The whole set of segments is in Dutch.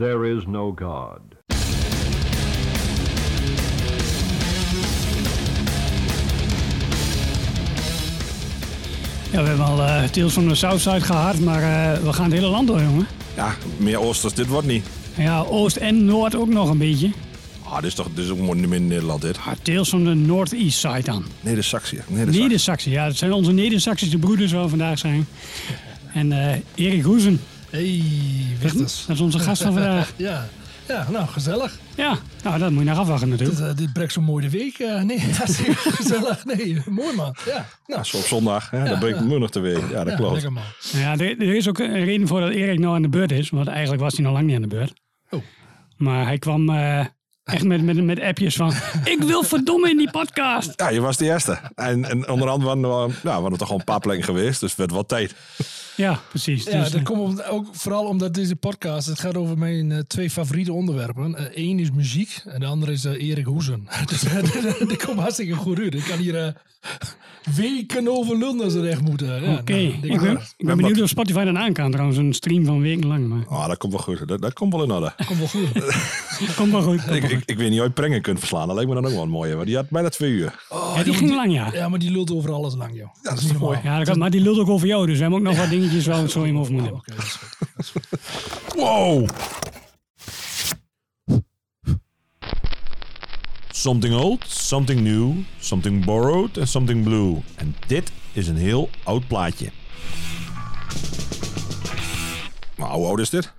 there is no God. Ja, we hebben al eh Tales from the Southside gehad, maar eh, we gaan het hele land door, jongen. Ja, meer Oosters, dit wordt niet. Ja, Oost en Noord ook nog een beetje. Ah, dit is toch dit is ook mooi in Nederland, dit. Ah, Tales from the Northeast Side dan. Neder-Saxië. Neder-Saxië. Ja, dat zijn onze Neder-Saxische broeders waar we vandaag zijn. En eh Erik Hoezen, Hey, Wichters. dat is onze gast van vandaag. Ja, ja, nou, gezellig. Ja, nou, dat moet je nog afwachten Dit, natuurlijk. eh, dit brengt zo'n mooie week. eh, nee, dat is gezellig. Nee, mooi man. Ja, nou, zo op zondag, hè, dan breekt ja. me nog te week. Ja, dat ja, klopt. lekker man. Nou Ja, er, er is ook een reden voor dat Erik nou aan de beurt is, want eigenlijk was hij nog lang niet aan de beurt. Oh. Maar hij kwam eh, echt met, met, met appjes van, ik wil verdomme in die podcast. Ja, je was de eerste. En, en onder andere waren we, ja, we waren toch al een paar plekken geweest, dus het werd wel tijd. Ja, precies. Ja, Dus, dat eh, komt om- ook vooral omdat deze podcast, het gaat over mijn eh, twee favoriete onderwerpen. Eén is muziek en de andere is eh, Erik Hoezen. dus eh, dat komt hartstikke goed uit. Ik kan hier eh, weken over lullen als ze recht moeten. Ja, Oké, nou, ik, ben, maar. ik ben benieuwd of Spotify dan aan kan trouwens, een stream van weken lang. Maar Ah, dat komt wel goed. Dat, dat komt wel in orde. Komt wel goed. komt wel goed. Ik, ik, ik weet niet of je Prengen kunt verslaan. Dat lijkt me dan ook wel een mooie. Maar die had bijna twee uur. ja, die ging lang, ja. Ja, maar die lult over alles lang, joh. dat is niet mooi. Ja, dat kan, maar die lult ook over jou, dus we hebben ook nog wat dingetjes waar we het zo in over moeten hebben. Oké, dat is goed. Wow! Something old, something new, something borrowed en something blue. En dit is een heel oud plaatje. Maar hoe oud is dit?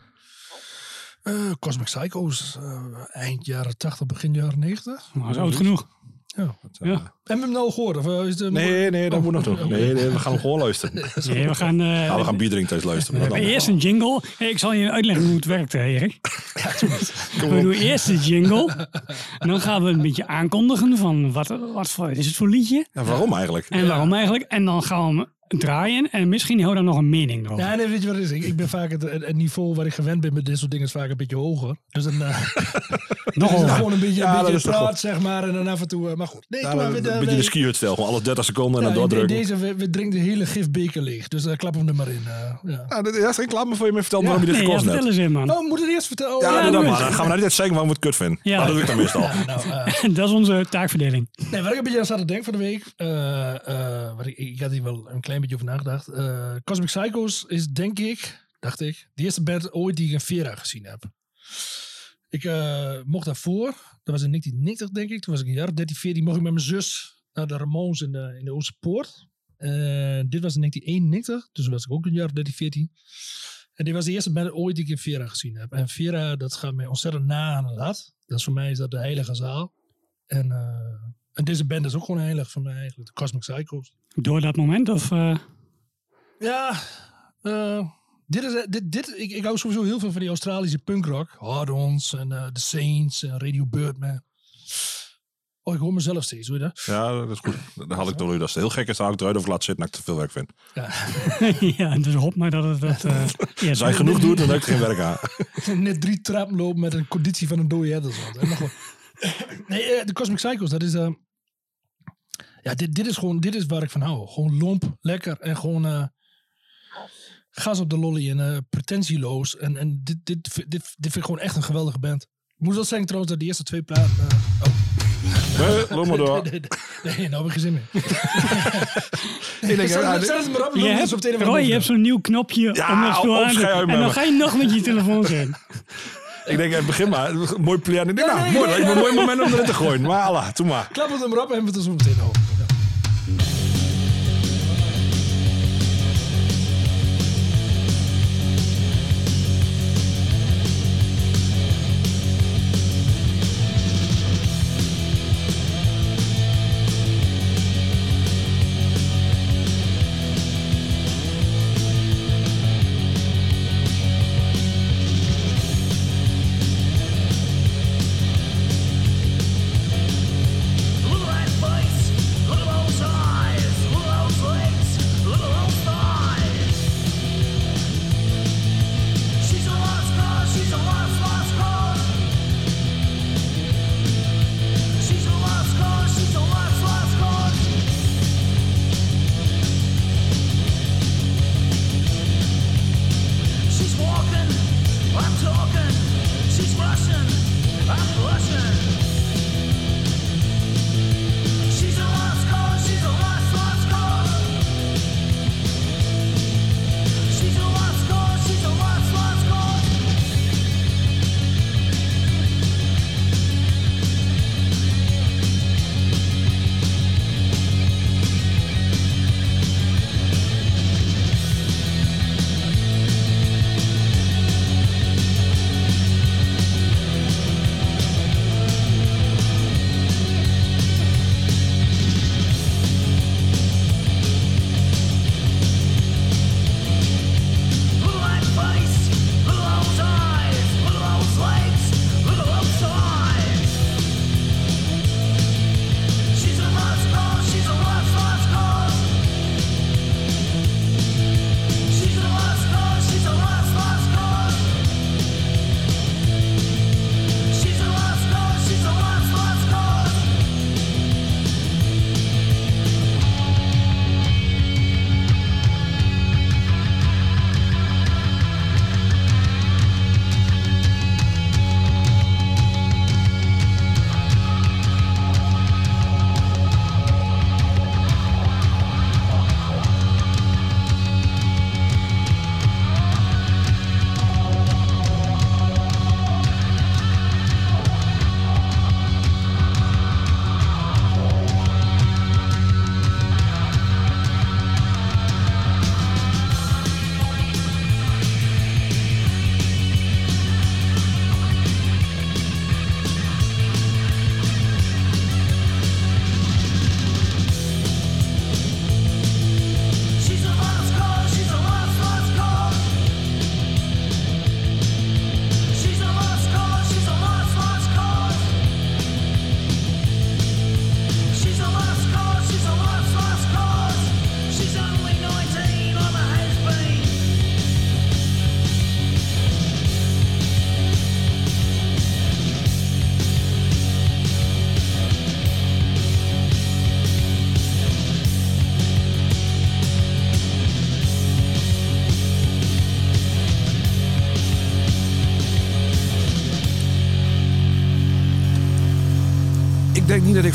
Eh, Cosmic Psychos, eh, eind jaren 80, begin jaren 90. Maar dat is oud genoeg. Ja. Ja. Hebben we hem nou gehoord? Of, eh, is het, Nee, nee, dat moet nog doen. Nee, nee, we gaan hem gewoon luisteren. Nee, we gaan... eh, Nou, we gaan bier drinken thuis luisteren. we maar hebben dan- eerst een jingle. Hey, ik zal je uitleggen hoe het werkt, eh, Erik. we doen eerst de jingle. En dan gaan we een beetje aankondigen van wat, wat voor, is het voor liedje? Ja, waarom eigenlijk? En waarom eigenlijk? En dan gaan we draaien. En misschien hou daar nog een mening over. Ja, nee, weet je wat het is? Ik, ik ben vaak het, niveau waar ik gewend ben met dit soort dingen is vaak een beetje hoger. Dus dan eh, nog hoger. gewoon een beetje, Ja, een dat beetje praat, zeg maar. En dan af en toe, eh, maar goed. Nee, Ja, maar, een we- beetje we- de ski stel Gewoon alle 30 seconden en ja, dan in- in doordrukken. deze, we, we drinken de hele gifbeker leeg. Dus uh, klap hem er maar in. eh, ja. Ja, is geen klaar maar voor je me vertelt waarom je dit Nee, ja, gekost vertel hebt. eens in, man. Oh, moet het eerst vertellen? Oh, Ja, dat doe maar. Dan gaan we nou niet zeggen waarom we het kut vinden. Ja. Dat doe ik dan meestal. nou, eh, Dat is onze taakverdeling. Nee, waar ik een beetje aan zat te denken van de week. eh, eh, wat ik, ik had hier wel een klein beetje over nagedacht. Eh, Cosmic Psychos is denk ik, dacht ik, de eerste band ooit die ik in Vera gezien heb. Ik eh, mocht daarvoor, dat was in 1990 denk ik, toen was ik een jaar of 13, 14, mocht ik met mijn zus naar de Ramones in de, in de dit was in 1991, dus was ik ook een jaar of 13, 14. En dit was de eerste band ooit die ik in Vera gezien heb. En Vera, dat gaat mij ontzettend na aan het hart. Dat is voor mij is dat de heilige zaal. En, eh, en deze band is ook gewoon heilig voor mij eigenlijk. De Cosmic Psychos. Door dat moment? Of, eh, Ja, eh, dit is, dit, dit, ik, ik hou sowieso heel veel van die Australische punkrock. Hard-ons en eh, The Saints en Radio Birdman. Oh, ik hoor mezelf steeds, hoor je dat? Ja, dat is goed. Dan haal ik door u. Dat is heel gek is, dan haal ik eruit of laat zitten dat ik te veel werk vind. ja, dus hoop maar dat het... Dat, eh Als hij genoeg doet, dan heb ik geen werk aan. Net drie trappen lopen met een conditie van een dode zo. Maar goed. Nee, eh, de Cosmic Psychos, dat is... eh, ja, dit, dit is gewoon, dit is waar ik van hou. Gewoon lomp, lekker en gewoon... eh, gas op de lolly en eh, pretentieloos. En, en dit, dit, dit, dit vind ik gewoon echt een geweldige band. Ik moet wel zeggen trouwens dat de eerste twee platen... eh, oh. Nee, loop maar door. Nee, nee, nee, nou heb ik geen zin meer. Ik denk, Zet ja, het- zet het maar op. Je hebt, Roy, je hebt zo'n nieuw knopje Ja, om aan te opschrijven En dan ga je nog met je telefoon zitten. Ik denk, eh, begin maar. Mooi plan. Ik denk, nou, mooi. een mooi moment om erin te gooien. Maar Allah, doe maar. Klap het er maar op en we het er zo meteen over.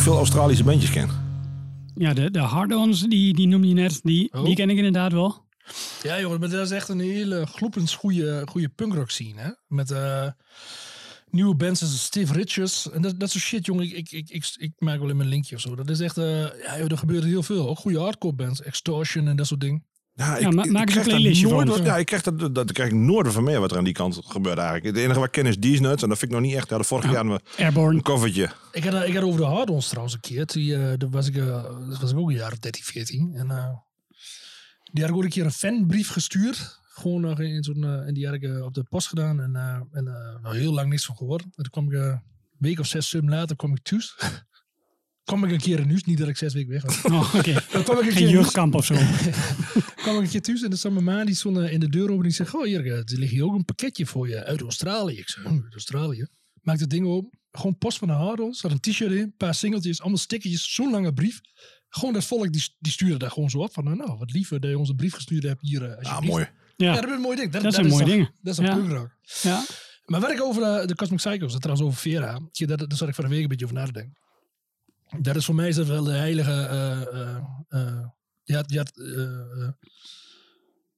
Veel Australische bandjes ken. Ja, de, de hard-ons, die, die noem je net, die, Oh. die ken ik inderdaad wel. Ja, jongen, maar dat is echt een hele gloepend goede, goede punkrock scene, hè? Met eh, nieuwe bands als Steve Richards. En dat, dat soort shit, jongen. Ik, ik, ik, ik, ik maak wel in mijn linkje of zo. Dat is echt, eh, ja, joh, er gebeurt heel veel. Ook goede hardcore bands. Extortion en dat soort dingen. Ja, Ja, ma- maak eens een playlistje nooit van. Ja, ik krijg dat, dat, krijg ik nooit van meer wat er aan die kant gebeurt eigenlijk. Het enige wat ik ken is Nuts. En dat vind ik nog niet echt. Ja, de vorige jaar hadden we Airborne. een covertje. Ik had, eh, ik had over de hard-ons trouwens een keer. Die, eh, dat, was ik, eh, dat was ik ook een jaar of 13, 14. En eh, die had ik ook een keer een fanbrief gestuurd. Gewoon nog in zo'n... eh, en die had ik eh, op de post gedaan. En, eh en eh, heel lang niks van gehoord. En toen kwam ik... eh, een week of zes, zeven later kwam ik thuis. kwam ik een keer in huis. Niet dat ik zes weken weg was. Oh, oké. Dan kwam ik een Geen keer in huis. jeugdkamp of zo. kwam ik een keer thuis. En dan stond mijn ma die stond eh, in de deur open. En die zegt, oh hier, eh, er ligt hier ook een pakketje voor je uit Australië. Ik zei, "Hm, uit Australië? Maak het ding open. Gewoon post van de Hardons. Zat een t-shirt in, een paar singeltjes, allemaal stickertjes. Zo'n lange brief. Gewoon dat volk, die, die stuurde daar gewoon zo op. Van, nou, nou, wat liever dat je onze brief gestuurd hebt hier. eh, Ah, alsjeblieft." mooi. Ja, Ja, dat is een mooi ding. Dat, Dat zijn is mooie toch- dingen. Dat is een Ja. Maar wat ik over de, de Cosmic Psychos, dat trouwens over Vera, je, dat, daar zat ik van de week een beetje over na te denken. Dat is voor mij is dat wel de heilige. eh, eh, eh, je had, eh, eh,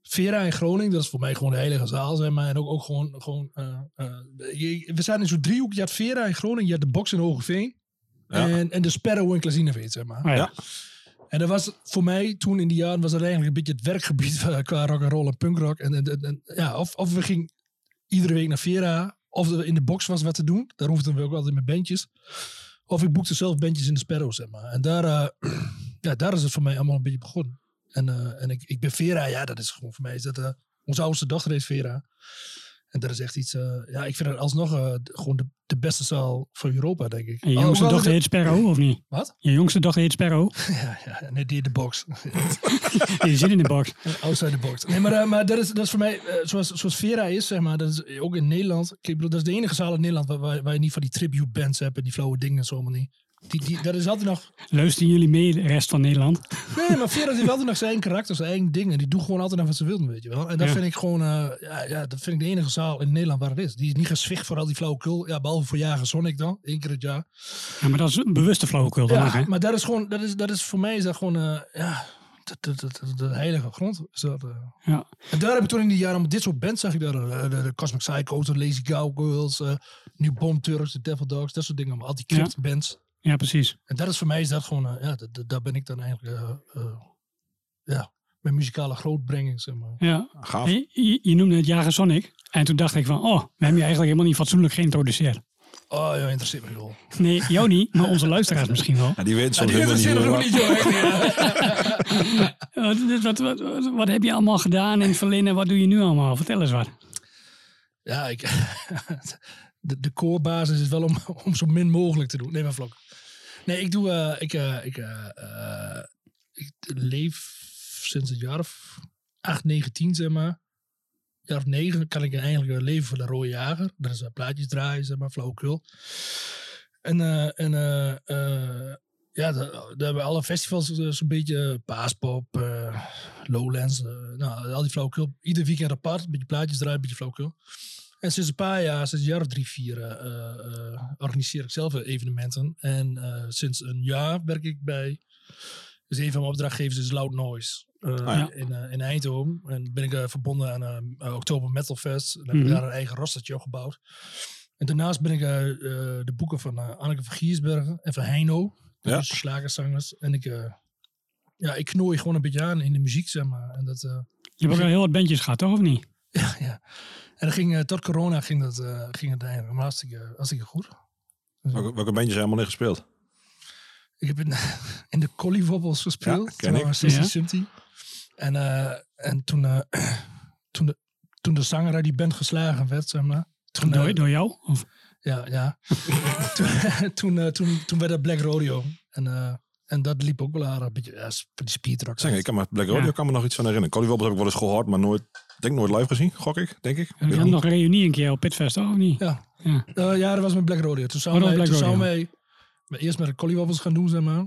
Vera in Groningen, dat is voor mij gewoon de heilige zaal, zeg maar. En ook, ook gewoon. gewoon eh, eh, je- we zaten in zo'n driehoek. Je had Vera in Groningen, je had de box in Hogeveen. Ja. En, en de Sparrow in Klazineveen, zeg maar. Oh, ja. En dat was voor mij toen in die jaren was dat eigenlijk een beetje het werkgebied qua rock and roll en punkrock. En, en, en- en ja, of, of we gingen iedere week naar Vera, of er in de box was wat te doen. Daar hoefden we ook altijd met bandjes. Of ik boekte zelf bandjes in de Sparrow, zeg maar. En daar, eh, ja, daar is het voor mij allemaal een beetje begonnen. En, eh, en ik, ik ben Vera, ja, dat is gewoon voor mij. Is dat, eh, onze oudste heet Vera. En dat is echt iets, eh, ja, ik vind het alsnog eh, gewoon de, de beste zaal van Europa, denk ik. En je Oh, jongste hoewel dochter het- heet Sparrow, of niet? Wat? Je jongste dochter heet Sparrow. Ja, ja, nee, die in de box. Die zit in de box. Outside the box. Nee, maar, eh, maar dat, is, dat is voor mij, zoals, zoals Vera is, zeg maar, dat is ook in Nederland. Kijk, ik bedoel, dat is de enige zaal in Nederland waar, waar, waar je niet van die tribute bands hebt en die flauwe dingen en zo allemaal niet. Die, die, dat is altijd nog. Luisteren jullie mee, de rest van Nederland? Nee, maar Vera heeft altijd nog zijn eigen karakter, zijn eigen dingen. Die doet gewoon altijd nog wat ze wilden, weet je wel. En dat Ja. vind ik gewoon, eh, ja, ja, dat vind ik de enige zaal in Nederland waar het is. Die is niet gezwicht voor al die flauwekul. Ja, behalve voor Jager Sonic dan, één keer het jaar. Ja, maar dat is een bewuste flauwekul dan nog, hè? Ja, maar dat is gewoon, dat is, dat is voor mij is dat gewoon, eh, ja, de, de, de, de- de heilige grond. Is dat, eh. Ja. En daar heb ik toen in die jaren, dit soort bands zag ik daar, de, Cosmic Psychos, de Lazy Cowgirls, eh New Bomb Turks, de Devil Dogs, dat soort dingen, allemaal, al die crypt bands. Ja, precies. En dat is voor mij is dat gewoon, eh, ja, dat- dat- daar ben ik dan eigenlijk, eh, eh, ja, mijn muzikale grootbrenging, zeg maar. Ja. Gaaf. Hey, je, je noemde het Jager Sonic. En toen dacht ik van, oh, we hebben je eigenlijk helemaal niet fatsoenlijk geïntroduceerd. Oh ja, interesseert me wel. Nee, jou niet, maar onze luisteraars misschien wel. Ja, die weet Ja, die helemaal niet wat- joh. wat, wat, wat, wat heb je allemaal gedaan in het verleden en wat doe je nu allemaal? Vertel eens wat. Ja, ik, de, de core-basis is wel om, om zo min mogelijk te doen. Nee, maar vlok. Nee, ik doe, eh, ik, eh, ik, eh, ik leef sinds een jaar of 8, 9, 10, zeg maar. Jaar of 9 kan ik eigenlijk leven voor de Rode Jager. Dat is plaatjes draaien, zeg maar, flauwekul. En, en ja, daar hebben alle festivals zo'n beetje. Paaspop, Lowlands, nou, al die flauwekul. Ieder weekend apart, een beetje plaatjes draaien, een beetje flauwekul. En sinds een paar jaar, sinds een jaar of drie, vier, eh, eh, organiseer ik zelf evenementen. En eh, sinds een jaar werk ik bij, dus een van mijn opdrachtgevers is Loud Noise eh, ja. in, eh, in Eindhoven. En ben ik verbonden aan Oktober Metal Fest. En heb ik Mhm. daar een eigen rostertje opgebouwd. En daarnaast ben ik de boeken van Anneke van Giersbergen en van Heino. Ja. Dus slagerzangers. En ik, eh, ja, ik knooi gewoon een beetje aan in de muziek, zeg maar. En dat... eh, Je hebt ook al heel wat bandjes gehad, toch? Of niet? ja, ja. En dat ging, eh, tot corona ging, dat, eh, ging het eigenlijk maar hartstikke, hartstikke goed. Welke, welke bandjes zijn helemaal niet gespeeld? Ik heb in, in de Collie Wobbles gespeeld. Ja, ken ik. Toen 60 Ja. Sympty. En, eh, en toen, eh, toen, de, toen de zanger uit die band geslagen werd, zeg maar. Toen, Door, door jou? Of, Ja, ja. toen, toen, toen, toen werd dat Black Rodeo. En, eh, en dat liep ook wel aardig. Een beetje ja, voor die speedrock. Zeg, ik kan me Black Rodeo Ja. kan me nog iets van herinneren. Collie Wobbles heb ik wel eens gehoord, maar nooit, denk nooit live gezien, gok ik, denk ik. we hadden ik nog een reunie een keer op Pitfest, toch? Of niet? Ja. Ja. Eh, ja, dat was met Black Rodeo. Toen Oh, dat wij, toen wij wij eerst met de Collie Wobbles gaan doen, zeg maar.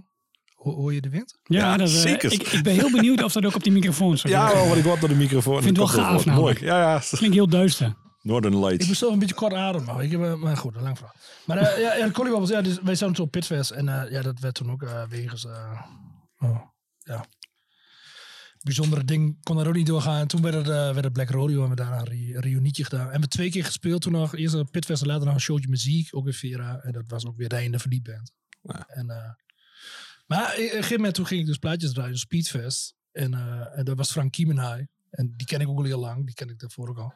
Ho- hoor je de wind? Ja, Ja, dat, eh, zeker. Ik, ik ben heel benieuwd of dat ook op die microfoon zou Ja, wel, wat ik hoor door de microfoon. Vind het wel Dat gaaf. Mooi. Ja, ja. Klinkt heel duister. Northern Ik Lights. ben zelf een beetje kort adem, maar, ik heb, eh, maar goed, een lang verhaal. Maar eh, ja, ja, de Collywobbles, ja, dus wij zouden zo op Pitfest. En eh, ja, dat werd toen ook eh, wegens, eh, oh, ja, bijzondere ding kon er ook niet doorgaan. En toen werd het, eh, werd het Black Rodeo en we daarna een re- reunietje gedaan. En we twee keer gespeeld toen nog. Eerst op Pitfest en later nog een showtje muziek, ook weer Vera. En dat was ook weer de Verdiep band. Ja. En, eh, maar op een gegeven moment toen ging ik dus plaatjes draaien, op Speedfest. En, eh, en dat was Frank Kiemenhaai. En die ken ik ook al heel lang, die ken ik daarvoor ook al.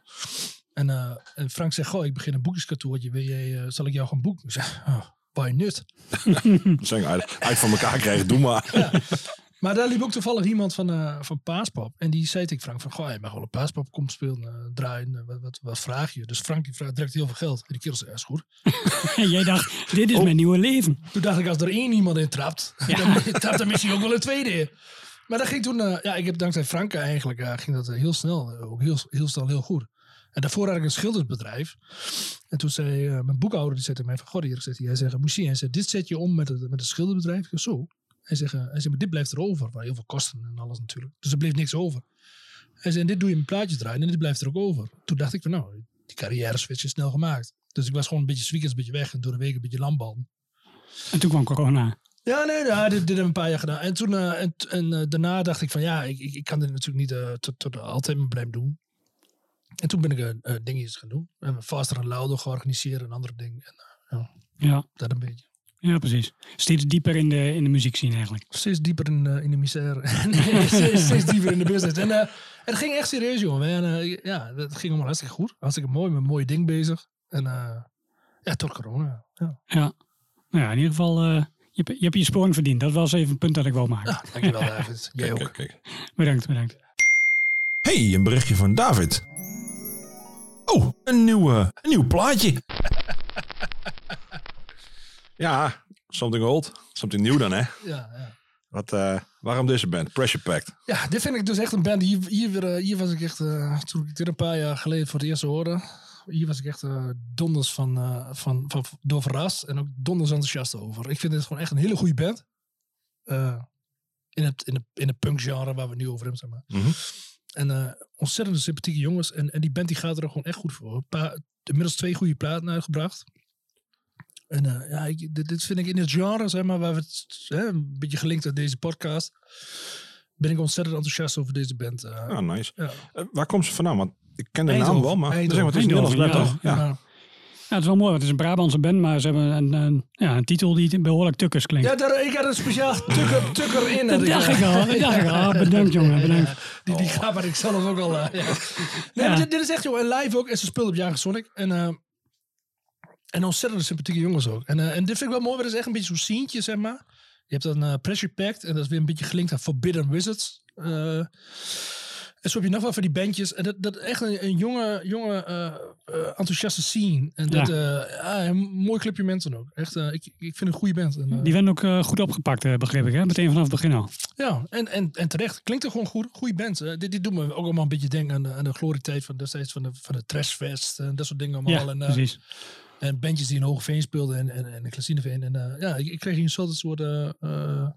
En, eh, en Frank zegt, goh, ik begin een boekingskantoortje. Wil jij, eh, zal ik jou gaan boeken? Ik zeg, oh, nut? Zeg, uit, uit van elkaar krijgen, doe maar. Maar daar liep ook toevallig iemand van, eh, van Paaspop. En die zei tegen Frank van, goh, je mag wel een Paaspop komen spelen, eh, draaien. eh, wat, wat, wat vraag je? Dus Frank die vraagt direct heel veel geld. En die kerel zei, ja, is goed. En jij dacht, dit Oh. is mijn nieuwe leven. Toen dacht ik, als er één iemand in trapt, dan trapt er misschien ook wel een tweede in. Maar dat ging toen, ja, ik heb dankzij Frank eigenlijk, ging dat heel snel, ook heel, heel snel heel goed. En daarvoor had ik een schildersbedrijf. En toen zei mijn boekhouder, die zei tegen mij van, god hier, hij, hij zegt, Moussie, hij zegt, dit zet je om met het, met het schildersbedrijf. Ik zo. Hij zegt, eh, hij zegt, maar dit blijft er over. Maar heel veel kosten en alles natuurlijk. Dus er bleef niks over. Hij zei, en dit doe je met plaatjes draaien en dit blijft er ook over. Toen dacht ik van, nou, die carrière switch is snel gemaakt. Dus ik was gewoon een beetje weekends een beetje weg en door de week een beetje landbal. En toen kwam corona. Ja, nee, ja, dit, dit hebben we een paar jaar gedaan. En toen eh, en, en eh, daarna dacht ik van ja, ik, ik, ik kan dit natuurlijk niet tot, tot altijd mijn blijven doen. En toen ben ik dingetjes gaan doen. We hebben Faster en Louder georganiseerd en andere dingen. En ja, Ja, dat een beetje. Ja precies. Steeds dieper in de, in de muziek zien eigenlijk. Steeds dieper in, eh, in de misère. Nee, steeds, steeds dieper in de business. En, eh, en het ging echt serieus, jongen. En, eh, ja, dat ging allemaal hartstikke goed. Hartstikke mooi, met een mooi ding bezig. En eh, ja, tot corona. Ja. Ja. Nou ja, in ieder geval, eh, je, hebt- je hebt je sporing verdiend. Dat was even een punt dat ik wou maken. Ja, dankjewel David. Jij ook. Kijk, kijk. Bedankt, bedankt. Hey, een berichtje van David. Oh, een nieuw, eh, een nieuw plaatje. Ja, something old. Something nieuw dan, hè? Ja, ja. Wat, eh, waarom deze band? Pressure Pact. Ja, dit vind ik dus echt een band. Hier, hier, weer, eh, hier was ik echt, eh, toen ik dit een paar jaar geleden voor het eerst hoorde. Hier was ik echt donders van, van, van, door verrast. En ook donders enthousiast over. Ik vind dit gewoon echt een hele goede band. In, het, in, de, in de punkgenre waar we nu over hebben, zeg maar. Mhm. En ontzettend sympathieke jongens. En, en die band die gaat er gewoon echt goed voor. Een paar, inmiddels twee goede platen uitgebracht. En eh, ja, ik, dit, dit vind ik in het genre, zeg maar, waar we het hè, een beetje gelinkt aan deze podcast. Ben ik ontzettend enthousiast over deze band. eh. Ah, nice. ja. Eh, waar komt ze vandaan? Want ik ken de Eindhoven. naam wel, maar Eindhoven. zeg maar, het is een Nederlands toch? Ja. Ja. Ja, het is wel mooi, want het is een Brabantse band, maar ze hebben een, een, ja, een titel die behoorlijk tukkers klinkt. Ja, daar, ik had een speciaal tukker, tukker in. dat dacht ik al. Dat dacht ik al. Ah, bedankt, jongen. Bedankt. Die, die grap had ik zelf ook al. ja. Nee, maar dit, dit is echt, joh, en live ook. En ze speelden op Jager Sonic. En, eh en ontzettend sympathieke jongens ook. En, eh, en dit vind ik wel mooi, want het is echt een beetje zo'n sceentje, zeg maar. Je hebt dan eh, Pressure Pact. En dat is weer een beetje gelinkt aan Forbidden Wizards. Eh, en zo heb je nog wel van die bandjes. En dat, dat echt een, een jonge, jonge enthousiaste scene. En dat, ja. ja, een mooi clubje mensen ook. Echt, ik, ik vind een goede band. En, Die werden ook goed opgepakt, begreep ik. Hè? Meteen vanaf het begin al. ja, en, en, en terecht. Klinkt er gewoon goed. Goede band. Dit, dit doet me ook allemaal een beetje denken aan de, aan de glorietijd van destijds van de, van de Trashfest. En dat soort dingen allemaal. Ja, en, precies. En bandjes die in Hogeveen speelden en, en, en. En eh, ja, ik, ik kreeg hier een soort, soort eh, eh,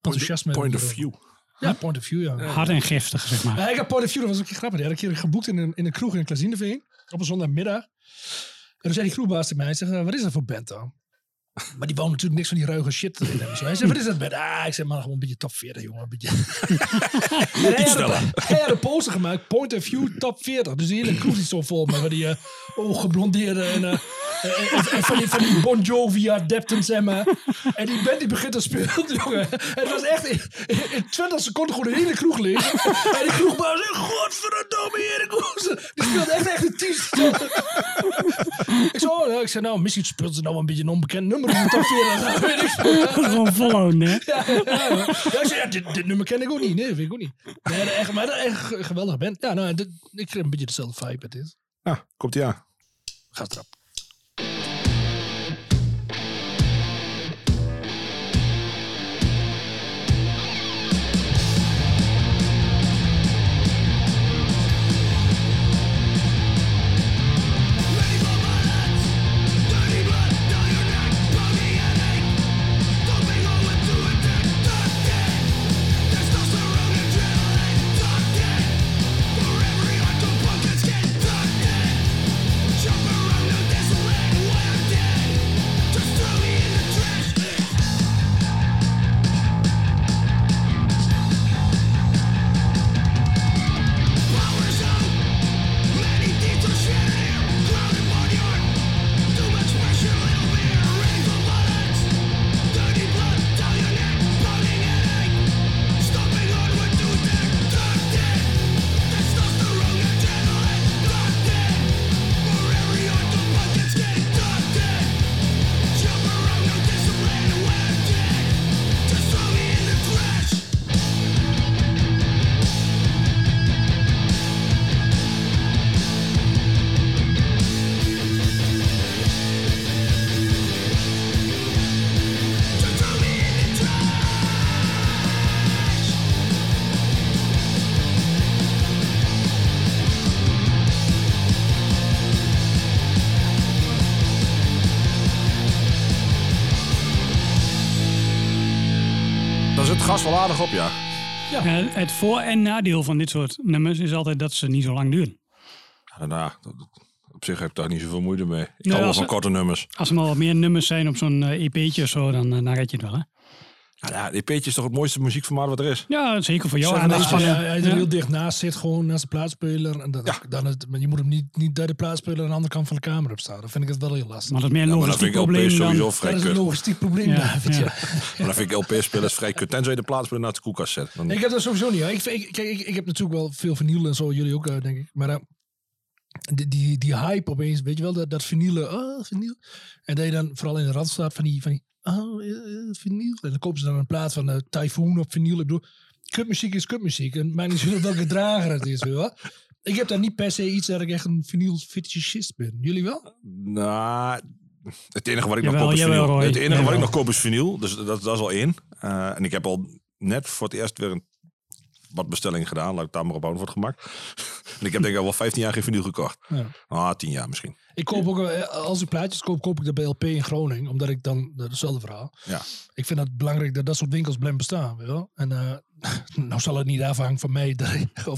enthousiasme. Point of view. Ja, point of view, ja. Hard en giftig, zeg maar. Ja, ik heb Point of View, dat was ook een keer grappig. Die had ik een keer geboekt in een, in een kroeg in Klazineveen. Op een zondagmiddag. En toen zei die kroegbaas tegen mij, hij zegt, "Eh, wat is dat voor band dan? Maar die wou natuurlijk niks van die ruige shit. Hij zei, wat is dat band? Ah, ik zeg maar gewoon een beetje top 40, jongen. Een beetje. Hij, had een, hij had een poster gemaakt, Point of View top 40. Dus die hele kroeg die zo vol met die uh, ooggeblondeerde en, uh, en, en, van, die, van die Bon Jovi adepten, zeg maar. En die band die begint te spelen, jongen. En het was echt in, in 20 seconden gewoon de hele kroeg leeg. En die kroegbaas godverdomme, Erik Hoeze. Die speelde echt echt een 10 Ik zei, oh, ik zei, nou, misschien speelt ze nou een beetje een onbekend nummer in de top 40. Weet ik veel. Gewoon followen, hè? Ja, ja, ja. ja ik zei, ja, dit, dit nummer ken ik ook niet. Nee, vind ik ook niet. Nee, dat echt, maar dat echt een geweldige band. Ja, nou, dit, ik kreeg een beetje dezelfde vibe met dit. Ah, komt ie aan. Gaat erop. Wel aardig op, ja. Eh, het voor- en nadeel van dit soort nummers is altijd dat ze niet zo lang duren. Ja, Daarna, dat- dat- op zich heb ik daar niet zoveel moeite mee. Ik Nee, hou wel van korte nummers. Als er maar wat meer nummers zijn op zo'n eh, EP'tje of zo, dan, eh, dan red je het wel. Hè? Ja, ja, EP'tje is toch het mooiste muziekformaat wat er is? Ja, zeker voor jou. Hij er Ja. heel dicht naast zit, gewoon naast de plaatspeler. En dan, dan het, maar je moet hem niet, niet bij de plaatspeler aan de andere kant van de kamer op staan. Dan vind ik het wel heel lastig. Maar dat is meer een Ja, dan logistiek vind ik LP probleem sowieso dan... vrij dat is een kut. logistiek probleem. Ja, David, ja. ja. Maar dan vind ik LP-spelers vrij kut. Tenzij je de plaatspeler naar de koelkast zet. Dan, Ik heb dat sowieso niet. Ik, ik, kijk, ik, ik heb natuurlijk wel veel vinyl en zo, jullie ook, eh, denk ik. Maar eh, die, die, die hype opeens, weet je wel, dat, dat vinyl, oh, vinyl. En dat je dan vooral in de rand staat van die, van die oh, eh, eh, vinyl. En dan kopen ze dan een plaat van eh Typhoon op vinyl. Ik bedoel, kutmuziek is kutmuziek. En mij niet zo welke drager het is, weet je wel. Ik heb daar niet per se iets dat ik echt een vinyl fetischist ben. Jullie wel? Nou, het enige wat ik nog Jawel, koop is jawel, vinyl. Roy. Het enige wat ik Jawel. nog koop is vinyl. Dus dat, dat is al één. Eh, en ik heb al net voor het eerst weer een wat bestelling gedaan. Laat ik daar maar op voor het gemak. en ik heb denk ik al wel 15 jaar geen vinyl gekocht. Ja. Ah, 10 jaar misschien. Ik koop ook, eh, als ik plaatjes koop, koop ik dat bij LP in Groningen. Omdat ik dan, dat is hetzelfde verhaal. Ja. Ik vind het belangrijk dat dat soort winkels blijven bestaan. Weet je wel? En eh, nou zal het niet afhangen van mij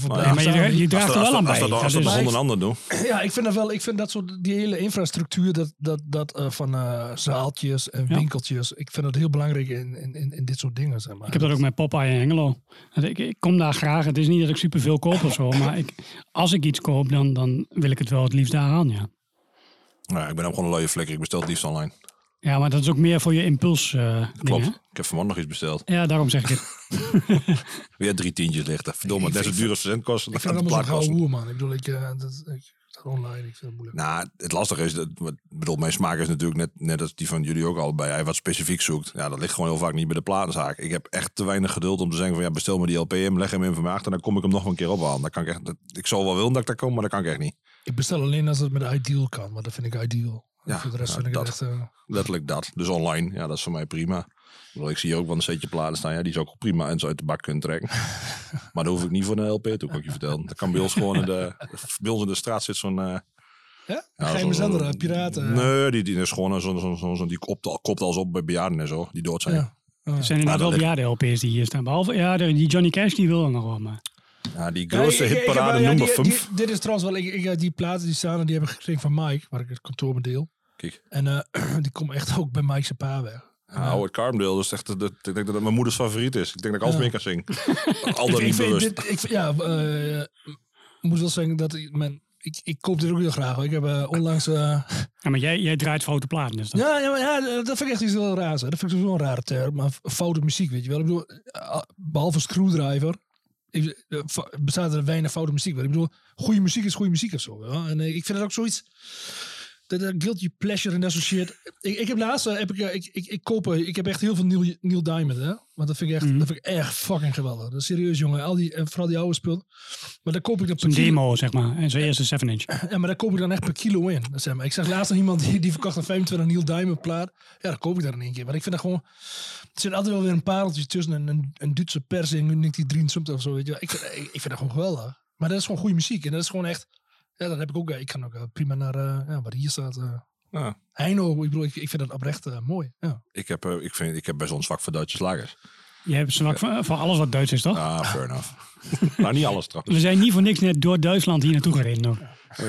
Maar Ja, maar je, draagt er wel aan bij. als dat, als Dat ander doen. Ja, ik vind dat wel. Ik vind dat soort die hele infrastructuur, dat, dat, dat eh, van eh, zaaltjes en Ja. winkeltjes. Ik vind dat heel belangrijk in, in, in, in dit soort dingen. Zeg maar. Ik heb dat ook met Popeye en Hengelo. Dat Ik, ik kom daar graag. Het is niet dat ik superveel koop of zo. Maar ik, als ik iets koop, dan, dan wil ik het wel het liefst daar aan. Ja. Nou, ik ben ook gewoon een luie flikker. Ik bestel het liefst online. Ja, maar dat is ook meer voor je impuls eh Klopt. dingen, Ik heb vanmorgen nog iets besteld. Ja, daarom zeg ik het. Weer drie tientjes lichten. Verdomme, net zo vind- duur als verzendkosten. ik dan vind het allemaal zo'n gouden kosten. hoer, man. Ik bedoel, ik, eh, dat, ik, dat online, ik vind het moeilijk. Nou, het lastige is, dat, bedoel, mijn smaak is natuurlijk net, net als die van jullie ook allebei. Hij wat specifiek zoekt. Ja, dat ligt gewoon heel vaak niet bij de platenzaak. Ik heb echt te weinig geduld om te zeggen van ja, bestel me die LP in, leg hem in van me achter en dan kom ik hem nog een keer ophalen. Dat kan ik echt, dat, ik zou wel willen dat ik daar kom, maar dat kan ik echt niet. Ik bestel alleen als het met Ideal kan, maar dat vind ik ideal. Ja, voor de rest nou, vind ik dat. het echt... eh, Letterlijk dat. Dus online, ja, dat is voor mij prima. Ik, zie hier ook wel een setje platen staan. Ja, die zou ik ook prima en zo uit de bak kunnen trekken. maar dat hoef ik niet voor een LP toe, kan ik je vertellen. Dat kan bij ons gewoon in de, bij ons in de straat zit zo'n... eh, ja? Ja, zo- zender, eh, piraten. Nee, die, die is gewoon zo'n zo, zo, zo, die kopt, al- kopt alles op bij bejaarden en zo, die dood zijn. Ja. Er zijn inderdaad dat wel bejaarde LP's die hier staan. Behalve, ja, die Johnny Cash die wil er nog wel. Maar Ja, die Ja, grootste heb- hitparade ja, nummer die- 5. die- Dit is trouwens wel, ik, ik, die platen die staan, die heb ik gekregen van Mike, waar ik het kantoor mee deel. Kijk, En eh, die komt echt ook bij Mike zijn pa weg. ja, Howard Carpendale, dat is echt, dat, ik denk dat dat mijn moeders favoriet is. Ik denk dat ik alles Ja. mee kan zingen. Al dan niet vind bewust. dit, ik, ja, eh, ik moet wel zeggen dat ik, mijn, ik, ik koop dit ook heel graag. hoor. Ik heb eh, onlangs... eh, ja, maar jij, jij draait foute platen. Dus ja, ja, maar ja, dat vind ik echt iets heel raars. hè. Dat vind ik sowieso een rare term. Maar foute muziek, weet je wel. Ik bedoel, eh, behalve Screwdriver... ik- bestaat er weinig foute muziek. Maar ik bedoel, goede muziek is goede muziek of zo. Ja? En ik vind het ook zoiets... Dat, dat guilty pleasure en dat soort shit. Ik, ik heb laatst, eh, heb ik, eh, ik, ik, ik koop, eh, ik heb echt heel veel Neil, Neil Diamond, hè. Want dat vind ik echt, Mhm. dat vind ik echt fucking geweldig. Dat is serieus, jongen. Al die, en vooral die oude spullen. Maar dan koop ik dat per Een kilo. demo, zeg maar. En zijn eerste 7-inch. Ja, maar daar koop ik dan echt per kilo in. Dat Zeg maar. Ik zag laatst nog iemand die, die verkocht een 25 Neil Diamond plaat. Ja, dan koop ik daar in één keer. Want ik vind dat gewoon... Er zit altijd wel weer een pareltje tussen. Een, een, een Duitse persing, 1923 of zo. Weet je. wel. Ik, vind, ik, ik vind dat gewoon geweldig. Maar dat is gewoon goede muziek. En dat is gewoon echt... Ja, dat heb ik ook. Ik kan ook eh, prima naar... eh, ja, wat hier staat... eh Ja, Heino. Ik bedoel, ik, ik vind dat oprecht mooi. Ja. ik, heb, eh, ik, vind, ik heb best wel een zwak voor Duitse slagers. Je hebt zwak voor, voor alles wat Duits is, toch? Ah, fair enough. nou, niet alles trouwens. We zijn niet voor niks net door Duitsland hier naartoe gereden. Nog.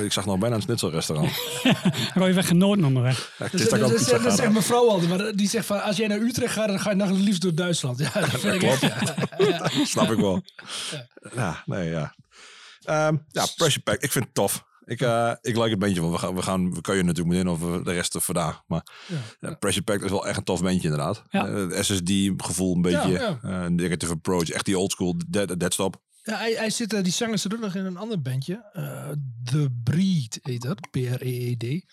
Ik zag nog bijna een schnitzelrestaurant. Roy weg genoten onderweg. Ja, het Dus, dat ga zegt dan. mijn vrouw altijd. Maar die zegt van, als jij naar Utrecht gaat, dan ga je nog liefst door Duitsland. Ja, dat vind ik echt, ja. Snap ik wel. Ja, nee, ja. Ehm, ja, Pressure Pack. Ik vind het tof. Ik, eh, ik like het bandje. Want we gaan, we gaan, we kan je natuurlijk meteen over de rest vandaag. Maar ja, Pressure Pack is wel echt een tof bandje inderdaad. Ja. Eh, het SSD gevoel een beetje. Ja, eh, een negative approach. Echt die old school dead, deadstop. Ja, hij, hij zit, eh, die zanger zit ook nog in een ander bandje. eh The Breed heet dat. P-R-E-E-D.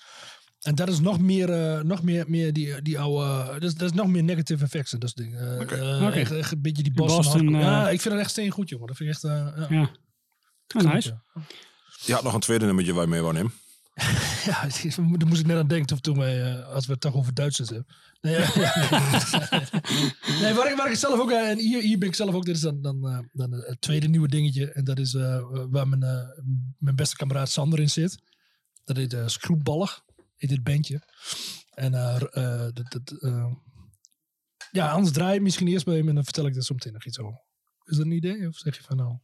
En dat is nog meer, eh, nog meer, meer die, die oude... dat, is, dat is nog meer negative effects en dat soort dingen. Eh, eh, echt, echt een beetje die Boston. Boston, eh, ja, ik vind het echt steen goed, jongen. Dat vind ik echt... eh, ja. Ja. Ah, nice. Je had nog een tweede nummertje waar je mee wou nemen. Ja, daar moest ik net aan denken toen- toen wij, eh, als we het toch over Duitsers hebben. Nee, ja, ja. nee waar, ik, waar ik zelf ook, eh, en hier, hier ben ik zelf ook, dit is dan, dan, eh, dan het tweede nieuwe dingetje. En dat is eh, waar mijn, eh, mijn beste kameraad Sander in zit. Dat heet uh, Skroepballig, heet dit bandje. En eh, r- eh, dat, dat, eh, Ja, anders draai je misschien eerst bij hem en dan vertel ik er zo meteen nog iets over. Is dat een idee? Of zeg je van nou...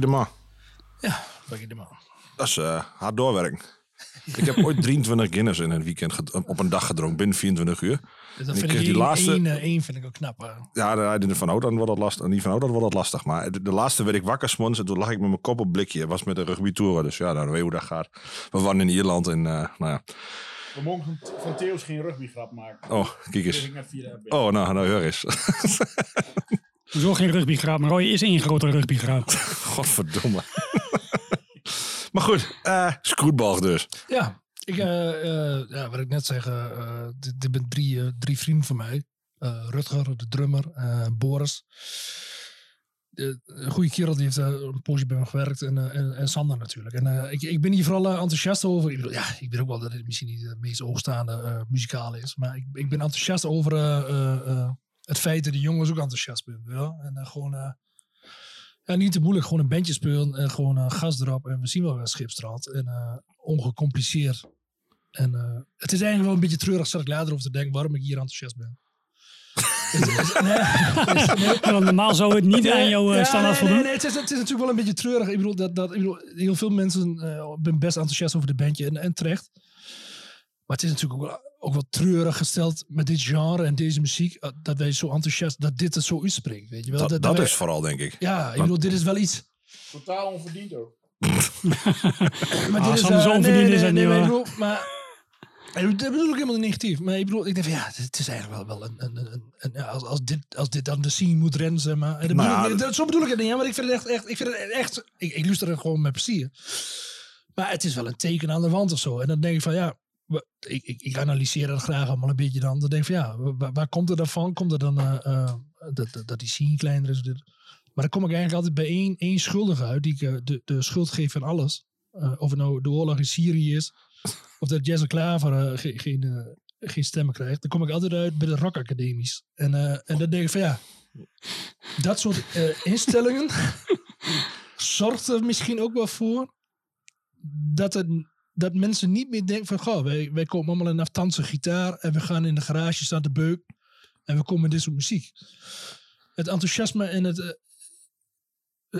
de man. Ja, pak je de man. Dat is eh, hard doorwerken. Ik heb ooit 23 Guinness in een weekend op een dag gedronken, binnen 24 uur. Dus dat ik vind ik die één, laatste- één, eh, één vind ik ook knap. eh. Ja, daar rijden van oud, dan wordt dat lastig. Niet van oud, dan wordt dat lastig. Maar de, de laatste werd ik wakker s'morgens en toen lag ik met mijn kop op blikje. Het was met de rugbytour, dus ja, dan weet je hoe dat gaat. We waren in Ierland en, eh, nou ja. We mogen van Theo's geen rugbygrap maken. Oh, kijk eens. Oh, nou, nou, hoor eens. Zo geen rugbygraap, maar Roy is één grote rugbygraap. Godverdomme. maar goed, eh scootbal dus. Ja, ik, eh, eh, ja, wat ik net zeg, eh, eh, dit, dit zijn drie, eh, drie vrienden van mij. Eh, Rutger, de drummer, eh, Boris. De, een goede kerel, die heeft een poosje bij me gewerkt. En, eh, en, en Sander natuurlijk. En eh, ik, ik ben hier vooral enthousiast over. Ik bedoel, ja, ik weet ook wel dat het misschien niet het meest hoogstaande eh muzikale is. Maar ik, ik ben enthousiast over eh, eh, eh, het feit dat de jongens ook enthousiast zijn. Ja? En eh, gewoon... eh, ja, niet te moeilijk. Gewoon een bandje spelen en gewoon eh, gas erop. En we zien wel weer Schipstraat. En eh, ongecompliceerd. En het is eigenlijk wel een beetje treurig, zat ik later over te denken, waarom ik hier enthousiast ben. Nee, normaal zou het niet aan jouw eh, Ja, standaard nee, nee, voldoen. nee, het, is, het is natuurlijk wel een beetje treurig. Ik bedoel, dat, dat, ik bedoel heel veel mensen ben best enthousiast over de bandje en, en terecht. Maar het is natuurlijk ook wel, ook wel treurig gesteld met dit genre en deze muziek, eh, dat wij zo enthousiast, dat dit er zo uitspringt. Weet je wel? Dat, dat wij- is vooral, denk ik. Ja, ik bedoel, dit is wel iets. Totaal onverdiend ook. Maar Ah, dit is, eh, zo onverdiend nee, is dat nee, niet, nee, maar bedoel, maar dat bedoel ik helemaal niet negatief. Maar ik bedoel, ik denk van ja, het is eigenlijk wel, wel een, een, een, een- ja, als, als, dit, als dit dan de scene moet rennen, zeg maar. En dat bedoel ik ja, niet- dat- zo bedoel ik het niet, maar ik vind het echt, echt ik vind het echt, ik, ik luister het gewoon met plezier. Maar het is wel een teken aan de wand of zo. En dan denk ik van ja, ik, ik, ik analyseer dat graag allemaal een beetje dan. Dan denk ik van ja, wa- waar, waar komt het dan van? Komt het dan eh, eh, dat, dat, dat die scene kleiner is? Maar dan kom ik eigenlijk altijd bij één, één schuldige uit, die ik eh, de, de schuld geef van alles. Of het nou de oorlog in Syrië is, of dat Jesse Klaver ge- geen, geen stemmen krijgt. Dan kom ik altijd uit bij de Rock Academies. En, en dan denk ik van ja, dat soort instellingen zorgt er misschien ook wel voor dat, het, dat mensen niet meer denken van goh, wij, wij komen allemaal in een aftanse gitaar en we gaan in de garage staan te beuk en we komen met dit soort muziek. Het enthousiasme en het, eh,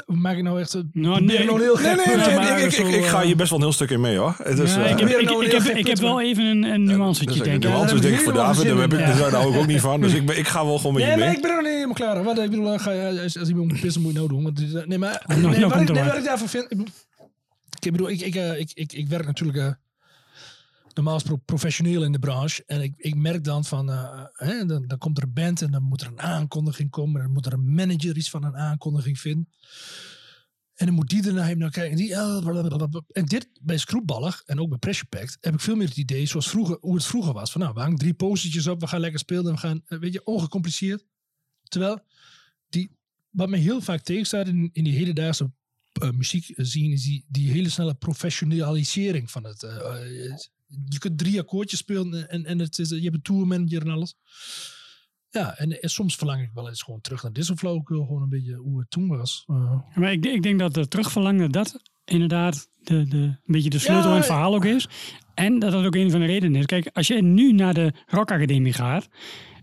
Maak ik nou echt... een- Nou, nee, nou ik- heel Nee, gek nee, nee, maken, ik, ik, zo, ik, ik ga eh, hier best wel een heel stuk in mee hoor. Het is, Ja, eh, ik, heb, ik, nou ik, heel heb, ik wel even een, een nuancetje, dus, denk de ik. nuance denk ik voor David, daar, heb ik, daar hou ik ook niet van. Dus ik, ben, ik ga wel gewoon met Nee, je mee. ik ben er nog niet helemaal klaar. Wat, ik bedoel, eh, ga, je- als, als iemand moet pissen, moet je nou doen. Want, eh, nee, maar nou, nee, ik, nee, wat ik daarvan vind... Ik bedoel, ik, eh, ik, ik, ik werk natuurlijk eh, normaal professioneel in de branche. En ik, ik merk dan van... eh, hè, dan, dan komt er een band en dan moet er een aankondiging komen. En dan moet er een manager iets van een aankondiging vinden. En dan moet die ernaar hem naar kijken. En, die, en dit bij Scroepballig en ook bij Pressure Pact heb ik veel meer het idee zoals vroeger, hoe het vroeger was. Van nou, we hangen drie postertjes op, we gaan lekker spelen en we gaan, weet je, ongecompliceerd. Terwijl die, wat mij heel vaak tegenstaat in, in die hedendaagse eh, muziek zien, is die, die hele snelle professionalisering van het. eh, eh, je kunt drie akkoordjes spelen en, en het is, je hebt een tourmanager en alles. Ja, en, en soms verlang ik wel eens gewoon terug naar Disney Flowcul, gewoon een beetje hoe het toen was. Maar ik, ik denk dat het terugverlangen dat inderdaad de, de, een beetje de sleutel Ja, in het verhaal ook is. En dat dat ook een van de redenen is. Kijk, als je nu naar de Rock Academie gaat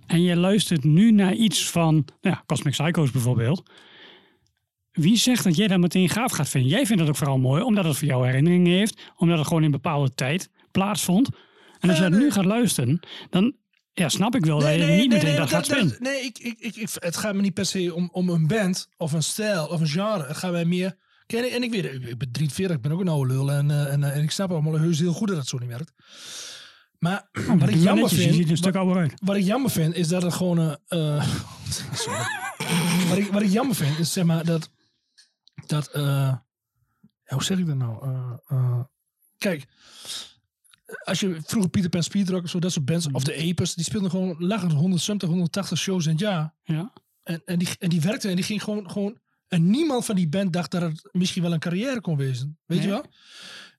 en je luistert nu naar iets van nou ja, Cosmic Psychos bijvoorbeeld. Wie zegt dat jij dat meteen gaaf gaat vinden? Jij vindt het ook vooral mooi omdat het voor jou herinneringen heeft. Omdat het gewoon in een bepaalde tijd plaatsvond. En als je dat nu nee. gaat luisteren, dan ja, snap ik wel dat je niet meteen dat gaat vinden. nee, ik, ik, ik, ik- het gaat me niet per se om, om een band of een stijl of een genre. Het gaat mij meer... Kijk, en, en ik weet ik, ik ben 43, ik ben ook een oude lul. En, eh, en, eh, en ik snap allemaal heus heel goed dat het zo niet werkt. Maar wat ik jammer netjes, je vind... ziet er een stuk wat, ouder uit. wat ik jammer vind, is dat het gewoon... sorry. wat, ik, wat ik jammer vind, is zeg maar dat... dat eh, ja, hoe zeg ik dat nou? Eh, eh, kijk, als je vroeger Peter Pan Speedrock of zo, dat soort bands, of de Apers, die speelden gewoon lachen 170, 180 shows in het jaar. Ja. En, en, die, en die werkte en die ging gewoon, gewoon. En niemand van die band dacht dat het misschien wel een carrière kon wezen. Weet je wel?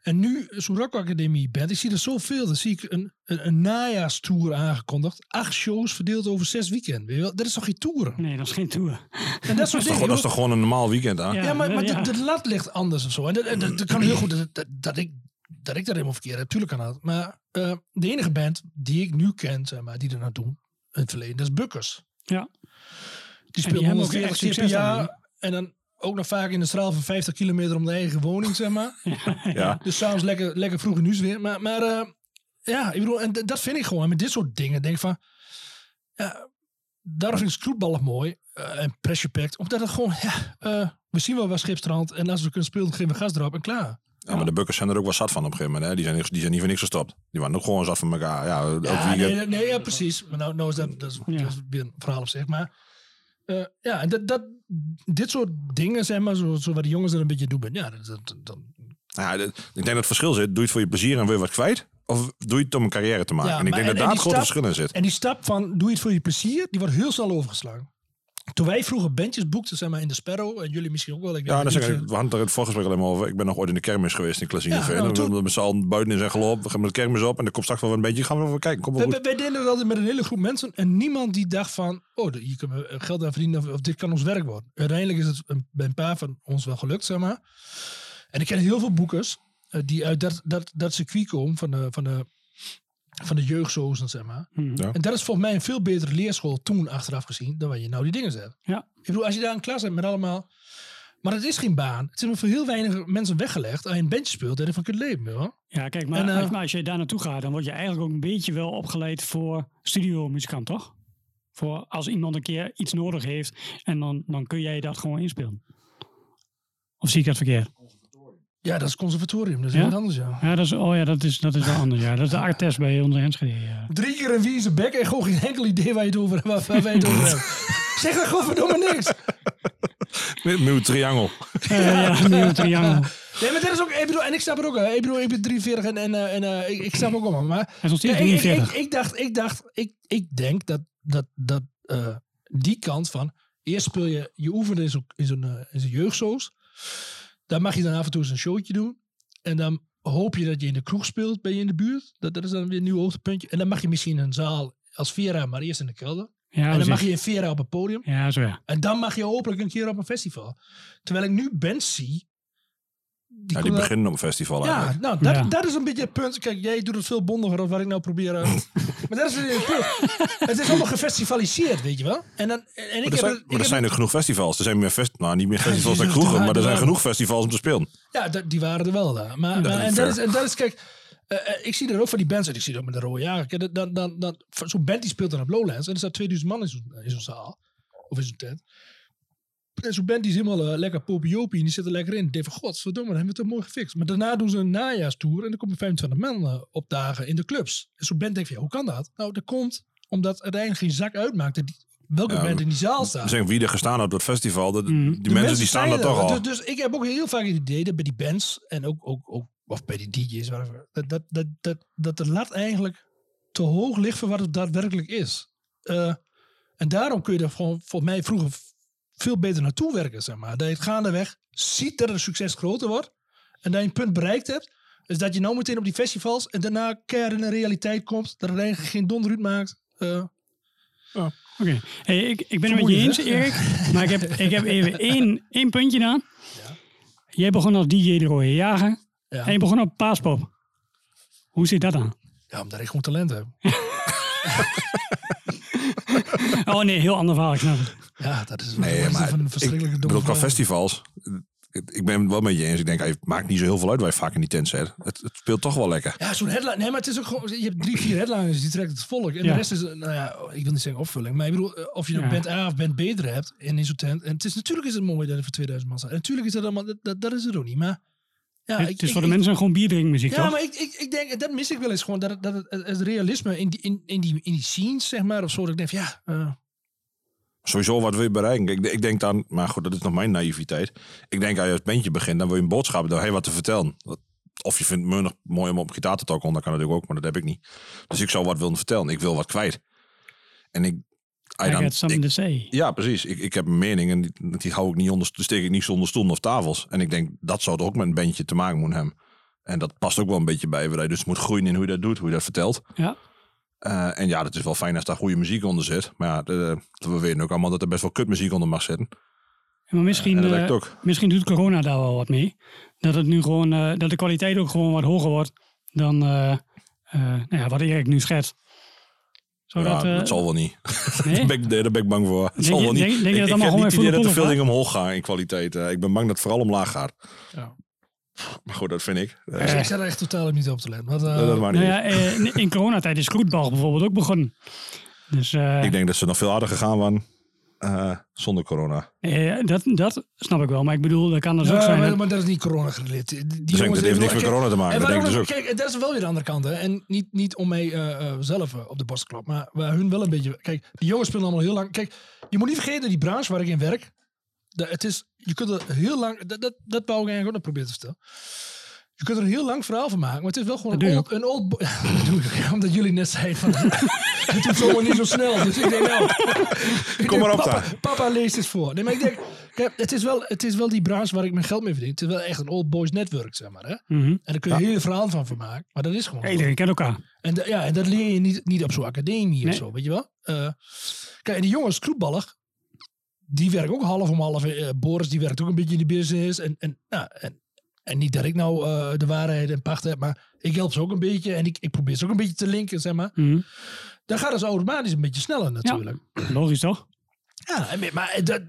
En nu, zo'n Rock Academie band, ik zie er zoveel. Dan zie ik een, een, een najaarstour aangekondigd. Acht shows verdeeld over zes weekenden. Weet je wel? Dat is toch geen tour? Nee, dat is geen tour. En dat soort Dat is, toch, dat is toch gewoon een normaal weekend aan? Ja. Ja, maar, maar ja. De, de lat ligt anders of zo. En dat, en dat, dat kan heel goed dat, dat, dat ik dat ik dat helemaal verkeerd heb. Tuurlijk kan dat. Maar eh, de enige band die ik nu ken, zeg maar, die er naartoe in het verleden, dat is Bukkers. Ja. Die speelt ook 140 echt keer per jaar. En dan ook nog vaak in de straal van 50 kilometer om de eigen woning, zeg maar. Ja. Dus s'avonds lekker, lekker vroeg in huis weer. Maar, maar eh, ja, ik bedoel, en dat vind ik gewoon. En met dit soort dingen denk ik van... Ja, daarom vind ik Scrootballig mooi. eh, en Pressure Pact. Omdat het gewoon... Ja, eh, we zien wel waar Schipstrand. En als we kunnen spelen, dan geven we gas erop en klaar. Ja, maar de bukkers zijn er ook wel zat van op een gegeven moment. Hè? Die, zijn, die zijn niet voor niks gestopt. Die waren ook gewoon zat van elkaar. Ja, Ja, nee, nee, ja, precies. Maar nou, nou is dat, dat, is, Ja. dat is weer een verhaal op zich. Maar eh, ja, en dat, dat, dit soort dingen, zeg maar, zo, zo waar de jongens er een beetje doen. Ja, dat, Nou ja, ik denk dat het verschil zit. Doe je het voor je plezier en wil je wat kwijt? Of doe je het om een carrière te maken? Ja, en ik denk en- dat daar het grote verschil in zit. En die stap van doe je het voor je plezier, die wordt heel snel overgeslagen. Toen wij vroeger bandjes boekten, zeg maar in de Sparrow, en jullie misschien ook wel. Ik Ja, dat zeg ik, we hadden er het voorgesprek alleen maar over. Ik ben nog ooit in de kermis geweest in Klazineveen. Ja, nou, we toen- hebben met z'n allen buiten in zijn gelopen. We gaan met de kermis op en er komt straks wel een beetje. Gaan we even kijken. Kom wel wij, deden dat altijd met een hele groep mensen. En niemand die dacht van, oh, hier kunnen we geld aan verdienen. Of, of dit kan ons werk worden. Uiteindelijk is het een, bij een paar van ons wel gelukt, zeg maar. En ik ken heel veel boekers eh, die uit dat, dat, dat circuit komen van de, van de, van de jeugdzozen, zeg maar. Ja. En dat is volgens mij een veel betere leerschool toen achteraf gezien dan waar je nou die dingen zet. Ja. Ik bedoel, als je daar een klas hebt met allemaal... Maar het is geen baan. Het is voor heel weinig mensen weggelegd. Als je een bandje speelt, dat je ervan kunt leven. Hoor. Ja, kijk, maar, En, eh, maar als je daar naartoe gaat, dan word je eigenlijk ook een beetje wel opgeleid voor studiomuzikant, toch? Voor als iemand een keer iets nodig heeft en dan, dan kun jij dat gewoon inspelen. Of zie ik dat verkeerd? Ja, dat is conservatorium. Dat is Ja? wat anders, ja. Ja, dat is, oh ja, dat is, dat is wel anders. Ja. Dat is de artest bij onze Enschede. Ja. Drie keer een vieze bek en gewoon geen enkel idee waar je het over, waar, waar wij het over hebben. zeg dan gewoon verdomme niks. Nieuw triangel. Eh, ja, nieuwe triangel. Nee, maar dat is ook... Ik bedoel, en ik snap het ook. hè. Ik bedoel, ik ben 43 en, en, eh, en eh, ik, ik snap ook allemaal. Maar Hij is nog Ja, ik, ik, 43. ik, ik dacht, ik dacht, ik, ik denk dat, dat, dat eh, die kant van, eerst speel je, je oefent in zo'n in zo'n in zo'n jeugdsoos. Dan mag je dan af en toe eens een showtje doen. En dan hoop je dat je in de kroeg speelt, ben je in de buurt. Dat, dat is dan weer een nieuw hoogtepuntje. En dan mag je misschien een zaal als Vera, maar eerst in de kelder. Ja, en dan mag je in Vera op het podium. ja, zo ja. En dan mag je hopelijk een keer op een festival. Terwijl ik nu bands zie, die Ja, die beginnen op een festival Ja, eigenlijk. nou, dat, Ja. dat is een beetje het punt. Kijk, jij doet het veel bondiger dan wat ik nou probeer. eh. maar dat is weer het punt. Het is allemaal gefestivaliseerd, weet je wel. En, dan, en ik Maar er heb, zijn, het- ik maar er heb zijn ook genoeg festivals. Er zijn meer fest, nou, niet meer festivals dan kroegen, die- maar er zijn genoeg festivals om te spelen. Ja, die waren er wel daar. Maar, Dat maar, is en, dat is, en dat is, kijk, eh, eh, ik zie er ook van die bands uit. Ik zie dat met de rode jager. Kijk, Dan, dan, dan, zo'n band die speelt dan op Lowlands. En er staat 2000 man in zo'n in zo'n zaal. Of in zo'n tent. En zo'n band die is helemaal eh, lekker popiopie. En die zit er lekker in. Van, godverdomme, dan hebben we het mooi gefixt. Maar daarna doen ze een najaarstour. En dan komen 25 man eh, opdagen in de clubs. En zo'n band denkt van, ja, hoe kan dat? Nou, dat komt omdat uiteindelijk geen zak uitmaakt. Die, welke Ja, band in die zaal staat. Zijn wie er gestaan heeft op het festival. Die De mensen die staan daar toch al. Dus, dus ik heb ook heel vaak het idee dat bij die bands en ook, ook, ook of bij die DJ's, whatever, dat, dat, dat, dat, dat de lat eigenlijk te hoog ligt voor wat het daadwerkelijk is. Eh, en daarom kun je er gewoon, volgens mij vroeger veel beter naartoe werken, zeg maar. Dat je het gaandeweg ziet dat het succes groter wordt en dat je een punt bereikt hebt. Dus dat je nou meteen op die festivals en daarna keihard in de realiteit komt, dat het eigenlijk geen donder uitmaakt. Eh, Oké. Hey, ik, ik ben het met je eens, Erik. Maar ik heb, ik heb even één, één puntje dan. Jij begon als DJ de Rode Jager. ja. En je begon op Paaspop. Hoe zit dat dan? ja, omdat ik gewoon talent heb. Oh nee, heel ander verhaal, ik snap het. Ja, dat is, Nee, is maar van een ik, verschrikkelijke ik bedoel, qua festivals. Ik ben het wel met je eens. Ik denk, het maakt niet zo heel veel uit waar je vaak in die tent zit. Het, het speelt toch wel lekker. Ja, zo'n headline. Nee, maar het is ook gewoon. Je hebt drie, vier headliners die trekt het volk. En Ja. de rest is, nou ja, ik wil niet zeggen opvulling. Maar ik bedoel, eh, of je nou Ja. band A of band B er hebt in, zo'n tent. En het is, natuurlijk is het mooi dat het voor 2000 man staat. En natuurlijk is dat allemaal, dat, dat, dat is het ook niet. Maar ja, ik, het is ik- voor de ik- mensen gewoon bierdrinkmuziek, Ja, toch? maar ik, ik, ik denk, dat mis ik wel eens gewoon. Dat het, dat het, het realisme in die, in, in, die, in die scenes, zeg maar, of zo. Dat ik denk, ja, eh, Sowieso wat wil je bereiken? Ik, ik denk dan, maar goed, dat is nog mijn naïviteit. Ik denk als je als bandje begint, dan wil je een boodschap, dan heb je wat te vertellen. Of je vindt me nog mooi om op gitaar te tokkelen, dat kan natuurlijk ook, maar dat heb ik niet. Dus ik zou wat willen vertellen. Ik wil wat kwijt. En ik... I got something ik- to say. Ja, precies. Ik, ik heb een mening en die, die hou ik niet onder, steek ik niet zonder stoelen of tafels. En ik denk, dat zou er ook met een bandje te maken moeten hebben. En dat past ook wel een beetje bij, waar je dus moet groeien in hoe je dat doet, hoe je dat vertelt. Ja. Eh, en ja, dat is wel fijn als daar goede muziek onder zit. Maar ja, de- we weten ook allemaal dat er best wel kutmuziek onder mag zitten. Maar misschien, ook. misschien doet corona daar wel wat mee. Dat het nu gewoon, eh, dat de kwaliteit ook gewoon wat hoger wordt dan nou ja, wat Erik nu schetst. Zodat, ja, eh, dat zal wel niet. nee? daar, ben ik, daar ben ik bang voor. Het Denk zal je- wel niet. denk- denk je dat ik allemaal heb niet het idee dat er de omhoog gaan in kwaliteit. Eh, ik ben bang dat het vooral omlaag gaat. ja. Maar goed, dat vind ik. Eh, ik zet er echt totaal niet op te letten. Want, eh, dat niet Nou ja, eh, in- coronatijd is Groetbal bijvoorbeeld ook begonnen. Dus eh, Ik denk dat ze nog veel harder gegaan waren eh, zonder corona. eh, dat, dat snap ik wel. Maar ik bedoel, dat kan dus Ja, ook zijn. maar, dat- maar dat is niet corona gerelateerd. Die Dus jongens dat heeft niks met corona te maken. En Dat denk ik waarom, dus ook. kijk, dat is wel weer de andere kant. Hè. En niet, niet om mij eh, eh, zelf op de borst te kloppen. Maar waar hun wel een beetje... Kijk, die jongens spelen allemaal heel lang... Kijk, je moet niet vergeten, die branche waar ik in werk... Dat, het is, je kunt er heel lang... Dat, dat, dat wou ik eigenlijk ook nog proberen te vertellen. Je kunt er een heel lang verhaal van maken. Maar het is wel gewoon een old... Een old bo- Ja, dat doe ik ook, Omdat jullie net zeiden van... het doet zomaar niet zo snel. Dus ik denk nou... ik Kom maar op papa, dan. Papa leest het voor. Nee, maar ik denk... Kijk, het is, wel, het is wel die branche waar ik mijn geld mee verdien. Het is wel echt een old boys network, zeg maar. Hè? Mhm. En daar kun je hele verhalen van vermaken. Maar dat is gewoon. zo. Iedereen kent elkaar. En, da- ja, en dat leer je niet, niet op zo'n academie of zo, weet je wel? Eh, kijk, en die jongens, Kloetballig, die werken ook half om half. Eh, Boris, die werkt ook een beetje in de business. En, en, nou, en, en niet dat ik nou eh, de waarheid en pacht heb, maar ik help ze ook een beetje. En ik, ik probeer ze ook een beetje te linken, zeg maar. Mhm. Dan gaat het automatisch een beetje sneller natuurlijk. Logisch toch? Ja, maar dat,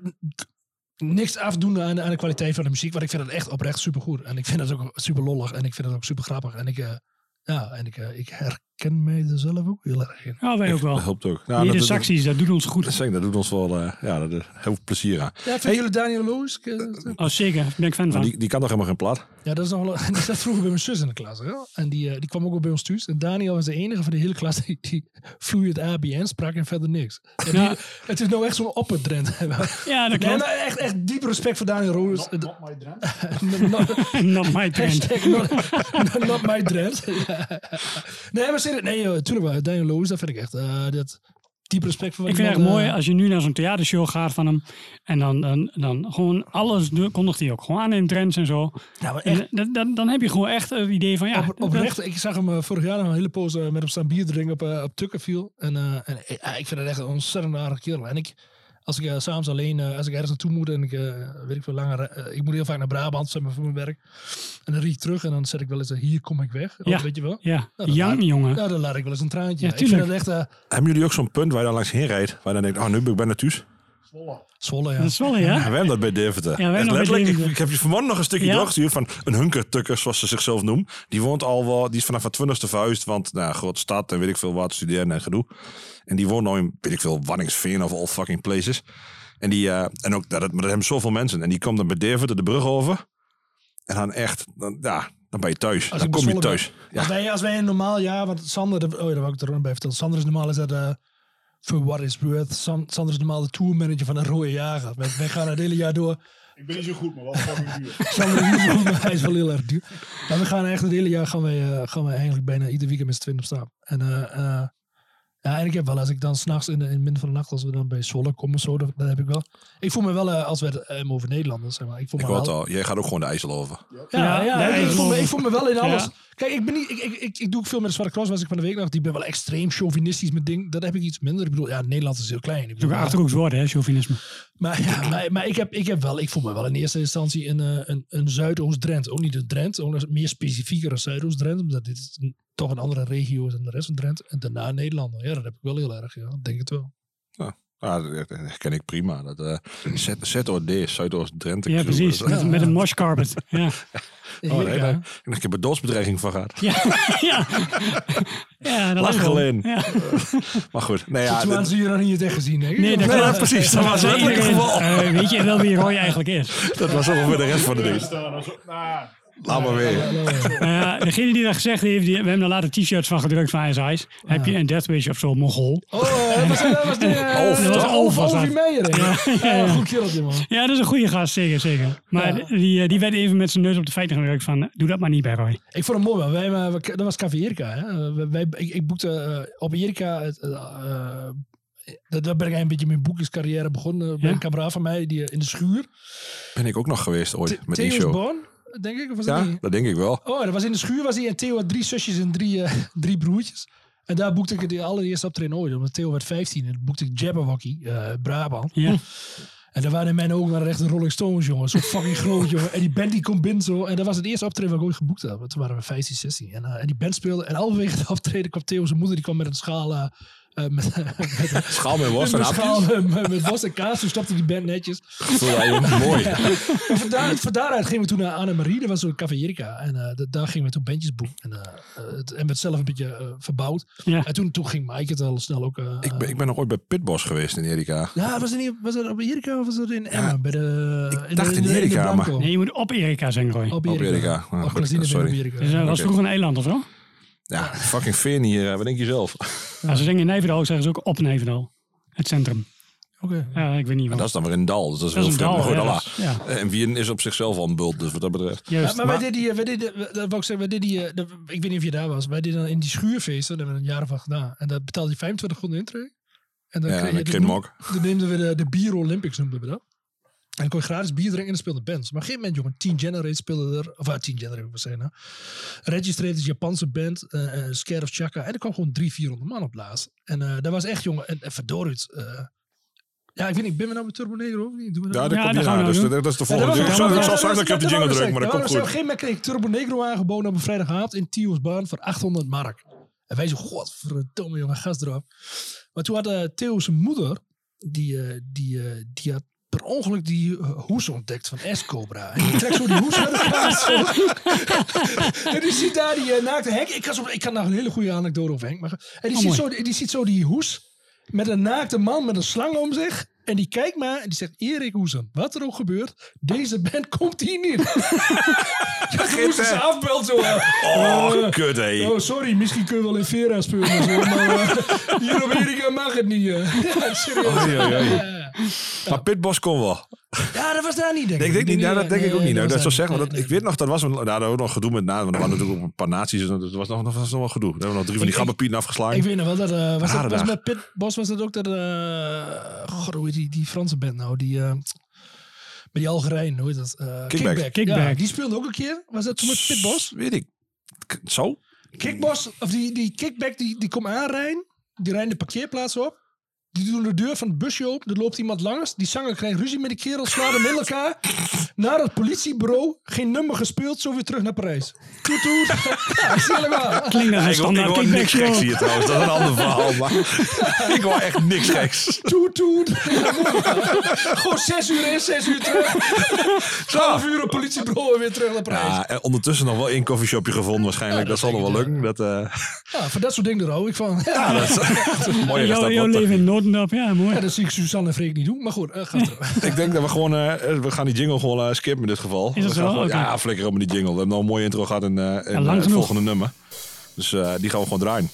niks afdoen aan, aan de kwaliteit van de muziek. Want ik vind het echt oprecht supergoed. En ik vind het ook super lollig. En ik vind het ook super grappig. En ik, eh, ja, en ik, eh, ik herken mij er zelf ook heel erg in. Ja, wij ook wel. Dat helpt ook. Ja, Hier dat, de dat, saxies, dat doet ons goed. dat, dat doet ons wel eh, ja, dat, eh, heel veel plezier aan. Ja, vind jullie Daniel Loos? Eh, Oh, zeker. Ben ik fan Maar van. die, die kan toch helemaal geen plat? Ja, dat is nog wel. Die zat vroeger bij mijn zus in de klas. Hè? En die, die kwam ook wel bij ons thuis. En Daniel was de enige van de hele klas die, die vloeiend ABN sprak en verder niks. En die- Ja. Het is nou echt zo'n oppertrend. Ja, dat Nee, klopt. maar echt, echt diep respect voor Daniel Roos. Not, not my drent. Not- Not my trend. Not, not my dread. nee, maar serieus. Nee, joh, tuurlijk wel. Daniel Loos, dat vind ik echt. eh, dat, diep respect voor wat Ik vind het echt mooi eh, als je nu naar zo'n theatershow gaat van hem. En dan, dan, dan gewoon alles kondigt hij ook. Gewoon aan in trends en zo. Maar En echt. dan, dan, dan heb je gewoon echt het idee van ja. op, dat- oprecht, ik zag hem eh, vorig jaar nog een hele poos eh, met hem staan bier drinken op, eh op Tukkenviel. En, eh, en eh, ik vind het echt een ontzettend aardige kerel. En ik, Als ik eh, s'avonds alleen, eh, als ik ergens naartoe moet en ik, eh, weet ik veel langer, ik moet heel vaak naar Brabant, zeg maar, voor mijn werk. En dan riep ik terug en dan zet ik wel eens, hier kom ik weg. Ja. Weet je wel? Ja, Nou, dat Jan, laat- jongen. Ja, dan laat ik wel eens een traantje. Ja, ik vind tuurlijk. het echt eh Hebben jullie ook zo'n punt waar je dan langs heen rijdt? Waar je dan denkt, oh nu ben ik bijna thuis. Zwolle. Zwolle, ja. En ja. we hebben dat bij Deventer. bij letterlijk, ik, heb je vanmorgen nog een stukje Ja. doorgestuurd van een hunkertukker, zoals ze zichzelf noemen. Die woont al wel, die is vanaf haar twintigste verhuisd, want nou, ja, grote stad en weet ik veel wat, studeren en gedoe. En die woont nou in, weet ik veel, Wanningsveen of all fucking places. En die, eh, en ook, dat, maar dat hebben zoveel mensen. En die komt dan bij Deventer de brug over. En dan echt, dan, ja, dan ben je thuis. Als dan kom je Zwolle thuis. ben. Ja. Als, wij, als wij een normaal jaar, want Sander, de, oh ja, dat wou ik er ook bij vertellen. Sander is normaal, is dat eh voor what is worth. San- Sander is normaal de tourmanager van een rode jager. Wij, wij gaan het hele jaar door. Ik ben niet zo goed, maar wel fucking duur. Sander is niet zo goed, maar hij is wel heel erg duur. Maar we gaan echt het hele jaar gaan wij, eh, gaan wij eigenlijk bijna ieder weekend met z'n twintig op stap. En eh, eh, ja, en ik heb wel, als ik dan s'nachts in, de- in het midden van de nacht, als we dan bij Zwolle komen, zo, dan, dan heb ik wel. Ik voel me wel, als we het over Nederlanders, zeg maar. Ik voel Ik me wel. al, jij gaat ook gewoon de IJssel over. Ja, Ja, ja, ja, ik, ik voel me, ik voel me wel in Ja. alles. Kijk, ik, ben niet, ik, ik, ik, ik doe ook veel met de Zwarte Cross, was ik van de week nog. Die ben wel extreem chauvinistisch met dingen. Dat heb ik iets minder. Ik bedoel, ja, Nederland is heel klein. Ik bedoel, ook achterhoeks worden, hè, chauvinisme. maar ja, maar, maar ik, heb, ik heb wel, ik voel me wel in eerste instantie een, eh, een, een Zuidoost-Drent. Ook niet een Drent, ook meer specifieker als Zuidoost-Drent. Omdat dit is een- toch een andere regio is dan de rest van Drenthe. En daarna Nederlander. Ja, dat heb ik wel heel erg, ja. Ik denk het wel. Ja, dat herken ik prima. Dat, eh Z- ZOD, Zuidoost-Drenthe. Ja, precies. Met, met een mosh carpet. Ja. Oh, nee, Ja. nee. Ik heb een doodsbedreiging van gehad. Ja. ja. ja dat geleden. Ja. Maar goed, nee, ja, Toen dit- je nog niet echt gezien, denk ik. Nee, dat Nee, ja, precies. Dat was het geval. eh, weet je wel wie Roy eigenlijk is? dat was ongeveer de rest van de ding. Laat maar weer. Ja, degene die dat gezegd heeft, die, we hebben er later t-shirts van gedrukt van Ice Ice. Heb je een Death Wish of zo, Mogol? Oh, dat was, dat was de... eh, Olf, dat was? Olf, dat. Ja, ja, ja. goed kereltje, man. Ja, dat is een goede gast, zeker, zeker. Maar Ja. die, eh, die werd even met zijn neus op de feiten gedrukt van, eh, doe dat maar niet bij Roy. Ik vond het mooi, man. Wij, eh, we- dat was Café Erika. Hè? Eh, wij- ik, ik boekte eh, op Erika... Het, eh, eh, daar ben ik eigenlijk een beetje mijn boekingscarrière begonnen. Bij Ja? een kameraad van mij die, eh, in de schuur. Ben ik ook nog geweest ooit met die show. Born, denk ik. Of was dat Ja, niet? dat denk ik wel. Oh, dat was in de schuur was hij. En Theo had drie zusjes en drie, eh, drie broertjes. En daar boekte ik de allereerste optreden ooit. Omdat Theo werd 15. En boekte ik Jabberwocky, eh Brabant. Ja. En daar waren in mijn ogen waren echt de Rolling Stones, jongen. Zo fucking groot, jongen. En die band die komt binnen zo. En dat was het eerste optreden wat ik ooit geboekt had. Want Toen waren we 15, 16. En, eh, en die band speelde. En halverwege het optreden kwam Theo zijn moeder. Die kwam met een schaal... eh, met, met, Schaal met worst en een schaal met, met, worst en kaas. Toen stopte die band netjes. Ja, mooi. En van, daar, van daaruit gingen we toen naar Annemarie. Dat was zo'n Café Erika. En eh, da- daar gingen we toen bandjes boeken. En, eh, eh, het, en werd zelf een beetje eh, verbouwd. Ja. En toen, toen ging Mike het al snel ook... eh, Ik ben, ik ben nog ooit bij Pitbos geweest in Erika. ja, was het, niet, was het op Erika of was het in Emmen? bij de, ik dacht in Erika, maar-. Nee, je moet op Erika zijn, Roy. Op Op Erika. Erika. Op goed, Glazine ben sorry. op Erika. Dus dat was Oké. vroeger een eiland of zo? Ja, fucking Veer hier. Wat denk je zelf? Als ze zeggen in Nijverdal, zeggen ze ook op Nijverdal. Het centrum. Oké. Ja, ik weet niet wat. dat is dan weer een dal. Dus dat is Dat heel is een dal, Maar ja, dat is- ja. En Wien is op zichzelf al een bult, dus wat dat betreft. Juist. Ja, maar, wij deden, die- wij deden, dat wou ik zeggen, wij deden, die, eh, dat- ik weet niet of je daar was, wij deden dan in die schuurfeesten, daar hebben we een jaar van gedaan. En daar betaalde je 25 gulden intree. En dan Ja, kreeg je, dan Dan neemden we de, de Bier Olympics, noemden we dat. En kon je gratis bier drinken en dan speelden bands. Maar op een gegeven moment, jongen, Teen Generate speelde er, of uh, Teen Generate, wat zeggen nou. Registrate is een Japanse band, eh eh, Scare of Chaka. En er kwam gewoon 300, 400 man op laatst. En eh dat was echt, jongen, en, en verdorie het, eh, ja, ik weet niet, ben we nou met Turbo Negro of niet? Doen we Ja, dat? Ja, komt we. Dus nou dat, dat is de volgende. Ik zal- ik ja, zal dat op de jingle ik drukken, maar dat komt Ja, Op een goed. gegeven moment kreeg ik Turbo Negro aangeboden op een vrijdagavond in Tiosbaan voor 800 mark. En wij zo, godverdomme jongen, gas erop. Maar toen had uh, Theo zijn moeder, die, eh, die, eh, die had per ongeluk die eh, hoes ontdekt van S-Cobra. En die trekt zo die hoes uit elkaar. zo. en die ziet daar die eh, naakte Henk. Ik kan, zo, ik kan nog een hele goede anekdote over Henk. Maar, en die, Oh, ziet mooi. zo, die ziet zo die hoes met een naakte man met een slang om zich. En die kijkt maar en die zegt, Erik Hoesen, wat er ook gebeurt, deze band komt hier niet. ja, Hoesen ze afbelt zo. Oh, eh, kut hé. Oh, sorry, misschien kun je wel in Vera spelen. maar hier op Erika mag het niet. serieus. Ja, ja. Maar Pitbos kon wel. Ja, dat was daar niet, denk ik. Ik denk niet, ja, dat denk ik ook niet. Nou, dat zou zeggen, want dat, ik weet nog, dat was een, nou, daar we ook nog gedoe met naam, want er waren natuurlijk ook een paar naties, en dat was nog, dat was nog wel gedoe. Daar hebben we nog drie van die gabberpieten afgeslagen. Ik weet nog wel dat. eh was, dat, was met Pit Bos was dat ook dat. eh God, hoe heet die, die Franse band nou? Die. eh met die Algerijn, hoe heet dat? Eh, Kickback. Kickback. Ja, die speelde ook een keer. Was dat toen met Pit Bos? Weet ik. K- Zo? Kickbos, of die, die Kickback, die, die komt aanrijden. Die rijden de parkeerplaats op. Die doen de deur van het busje open. Er loopt iemand langs. Die zanger krijgt ruzie met die kerel. Slaat hem in elkaar. Naar het politiebureau. Geen nummer gespeeld. Zo weer terug naar Parijs. Toet toet. Ja, is helemaal. Klinkt als een Ik hoor, ik standaard hoor niks geks hier trouwens. Dat is een ander verhaal. Maar ik hoor echt niks geks. Toet toet. Gewoon zes uur in, zes uur terug. Twaalf uur op politiebureau en weer terug naar Parijs. Ja, en ondertussen nog wel één koffieshopje gevonden waarschijnlijk. Ja, dat, dat zal nog wel lukken. Dat, eh Ja, voor dat soort dingen hou ik van. Ja, dat is, dat is een mooie Jouw, restaurant. jouw leven in Ja, mooi. Ja, dat zie ik Suzanne en Freek niet doen. Maar goed, eh. Ik denk dat we gewoon, eh, we gaan die jingle gewoon eh, skippen in dit geval. Is dat zo? gewoon-. Ja, flikker op met die jingle. We hebben nog een mooie intro gehad in, eh, in eh, het genoeg. volgende nummer. Dus eh, die gaan we gewoon draaien.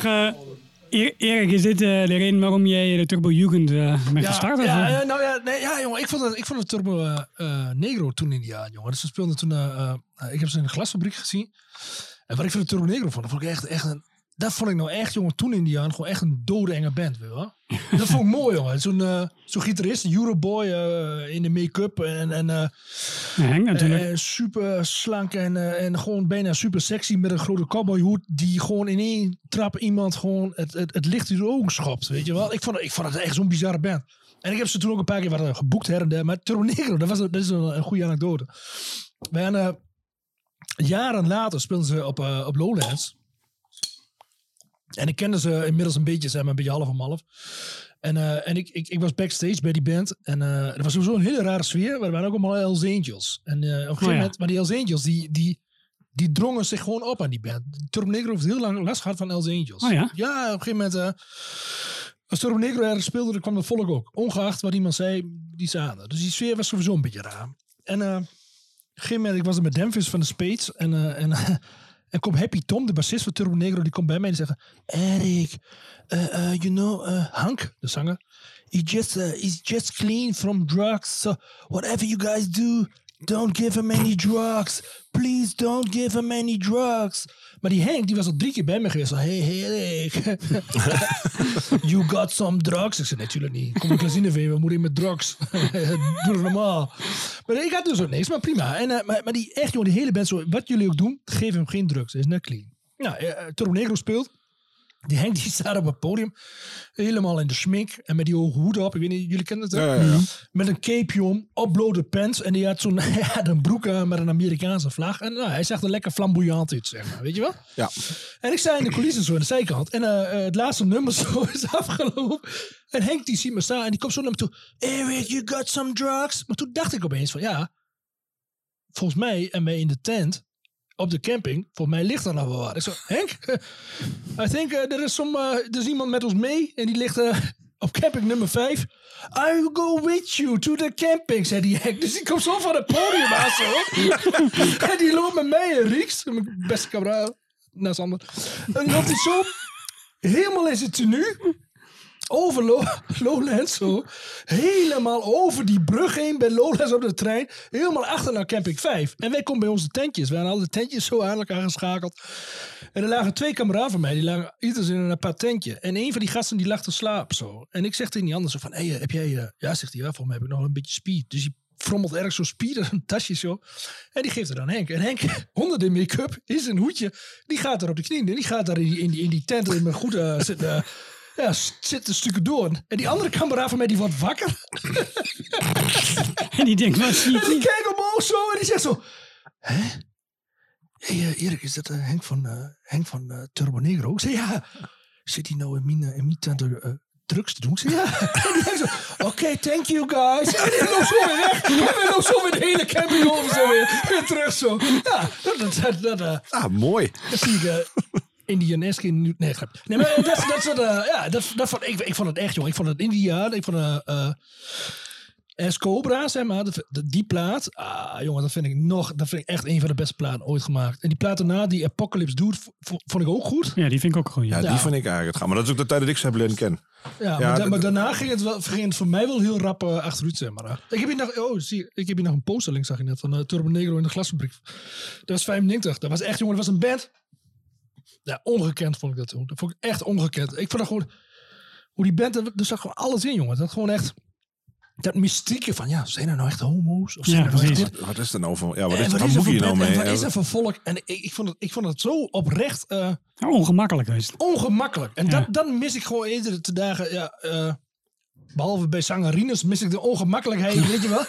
Zeg, E- Erik, is dit de reden waarom jij de Turbo Jugend eh bent gestart? of, ja, eh? eh, nou ja, nee, ja, jongen, ik vond het, ik vond het Turbo eh, Negro toen in die jaar, jongen. Dus ze speelden toen, ik heb ze in de glasfabriek gezien. En wat ik van de Turbo Negro vond, dat vond ik echt, echt een, dat vond ik nou echt, jongen, toen in die jaar gewoon echt een dode enge band, weet je wel. dat vond ik mooi, jongen. Zo'n eh, zo'n gitarist, een Euroboy eh, in de make-up en, en eh, Ja, Henk natuurlijk. super slank en, en gewoon bijna super sexy met een grote cowboyhoed. Die gewoon in één trap iemand gewoon het, het, het licht in de ogen schopt. Weet je wel? Ik vond, ik vond het echt zo'n bizarre band. En ik heb ze toen ook een paar keer wat geboekt her en der. Maar Turbo Negro, dat, was, dat is een, een goede anekdote. Eh, jaren later speelden ze op, op Lowlands. En ik kende ze inmiddels een beetje, zeg maar, een beetje half om half. En, eh, en ik, ik, ik was backstage bij die band. En eh er was sowieso een hele rare sfeer. Maar er waren ook allemaal Hells Angels. En eh, op een gegeven ja. moment, maar die Hells Angels, die, die, die drongen zich gewoon op aan die band. Turbo Negro heeft heel lang last gehad van Hells Angels. Oh ja? Ja, op een gegeven moment... als Turbo Negro ergens speelde, dan kwam het volk ook. Ongeacht wat iemand zei, die zaten. Dus die sfeer was sowieso een beetje raar. En op een gegeven moment, ik was er met Memphis van de Spades. En, en, en komt Happy Tom, de bassist van Turbo Negro, die komt bij mij en zegt... Erik, uh, uh, you know, uh, Hank, de zanger... He just, he's just clean from drugs. So whatever you guys do, don't give him any drugs. Please don't give him any drugs. Maar die Henk, die was al drie keer bij me geweest. Zo, hey, Henk. you got some drugs? Ik zei, natuurlijk niet. Kom ik Klazineveen, we moeten met drugs. Doe normaal. Maar ik had dus ook niks, maar prima. En, eh, maar, die echt, jongen, die hele band zo, wat jullie ook doen, geef hem geen drugs. Hij is net clean. Nou, eh, Turbo Negro speelt. Die Henk die staat op het podium. Helemaal in de smink. En met die hoge hoed op. Ik weet niet, jullie kennen het hè? Ja, ja, ja. Met een cape om. Opblote pants. En die had zo'n had een broek aan met een Amerikaanse vlag. En nou, hij zag er lekker flamboyant uit, zeg maar. Weet je wel? Ja. En ik sta in de coulissen zo aan de zijkant. En eh, eh, het laatste nummer zo is afgelopen. En Henk die ziet me staan. En die komt zo naar me toe. Eric, you got some drugs? Maar toen dacht ik opeens van ja. Volgens mij en wij in de tent. Op de camping. Volgens mij ligt er nog wel wat. Ik zo, Henk? I think uh, er is some, uh, er is iemand met ons mee. En die ligt uh, op camping nummer 5. I will go with you to the camping, zei die Henk. Dus die komt zo van het podium aan zo. en die loopt met mij en Rieks. Mijn beste kameraad. Naast. En loopt hij zo helemaal in zijn tenue. Over Lo- Lowlands zo. Helemaal over die brug heen bij Lowlands op de trein. Helemaal achter naar camping 5. En wij komen bij onze tentjes. We hadden al de tentjes zo aan elkaar geschakeld. En er lagen twee kameraden van mij. Die lagen ieders in een apart tentje. En een van die gasten die lag te slapen zo. En ik zeg tegen die ander zo van. Hey, heb jij... eh, ja, zegt hij. Ja, volgens mij heb ik nog een beetje speed. Dus die frommelt ergens zo speed in een tasje zo. En die geeft het aan Henk. En Henk, onder de make-up, in zijn hoedje. Die gaat er op de knieën. Die gaat daar in die, in die, in tent in mijn goede... eh, ja, zit een stukje door. En die andere kameraad van mij, die wordt wakker. En die denkt, wat zie En die kijkt omhoog zo en die zegt zo... Hè? Hé hey, Erik, is dat eh, Henk van, eh, Henk van eh, Turbo Negro? Ik zei ja. Zit hij nou in mijn, eh, in mijn tent eh, drugs te doen? Ik zei ja. En die denkt zo... Oké, thank you guys. En die loopt zo weer weg. En die loopt zo weer de hele camping over zo weer, weer terug zo. Ja, dat, dat, dat, eh, Ah, mooi. dat zie ik... Indianesk in... nu- Nee, grap. Nee, maar dat, dat, soort, eh, ja, dat, dat vond, ik, ik vond het echt, jongen. Ik vond het Indiaan. Ik vond eh S Cobra, zeg maar. dat- die plaat. Ah, jongen, dat vind ik nog... Dat vind ik echt een van de beste platen ooit gemaakt. En die plaat daarna, die Apocalypse Dude, vond ik ook goed. Ja, die vind ik ook goed. Ja, Ja. die Ja. vind ik eigenlijk het gaan. Maar dat is ook de tijd dat ik ze heb leren kennen. Ja, Ja, maar, da- dat- maar daarna ging het, wel, ging het voor mij wel heel rap achteruit, zeg maar. Ik heb hier nog, oh, zie, ik heb hier nog een posterlink, zag je net, van Turbo Negro in de glasfabriek. Dat was 95. Dat was echt, jongen, dat was een band. Ja, ongekend vond ik dat toen. Dat vond ik echt ongekend. Ik vond dat gewoon, hoe die band, er zat gewoon alles in, jongen. Dat gewoon echt, dat mystieke van, ja, zijn er nou echt homo's? Of zijn Ja, er nou echt? Wat, is er nou van? Ja, wat, is, wat er je nou mee? En wat is er voor volk? En ik, ik, vond het, ik vond het zo oprecht eh, Ongemakkelijk is het. ongemakkelijk. En Ja. dat, dan mis ik gewoon eerder te dagen, ja, eh, behalve bij zangerines, mis ik de ongemakkelijkheid, weet je wel?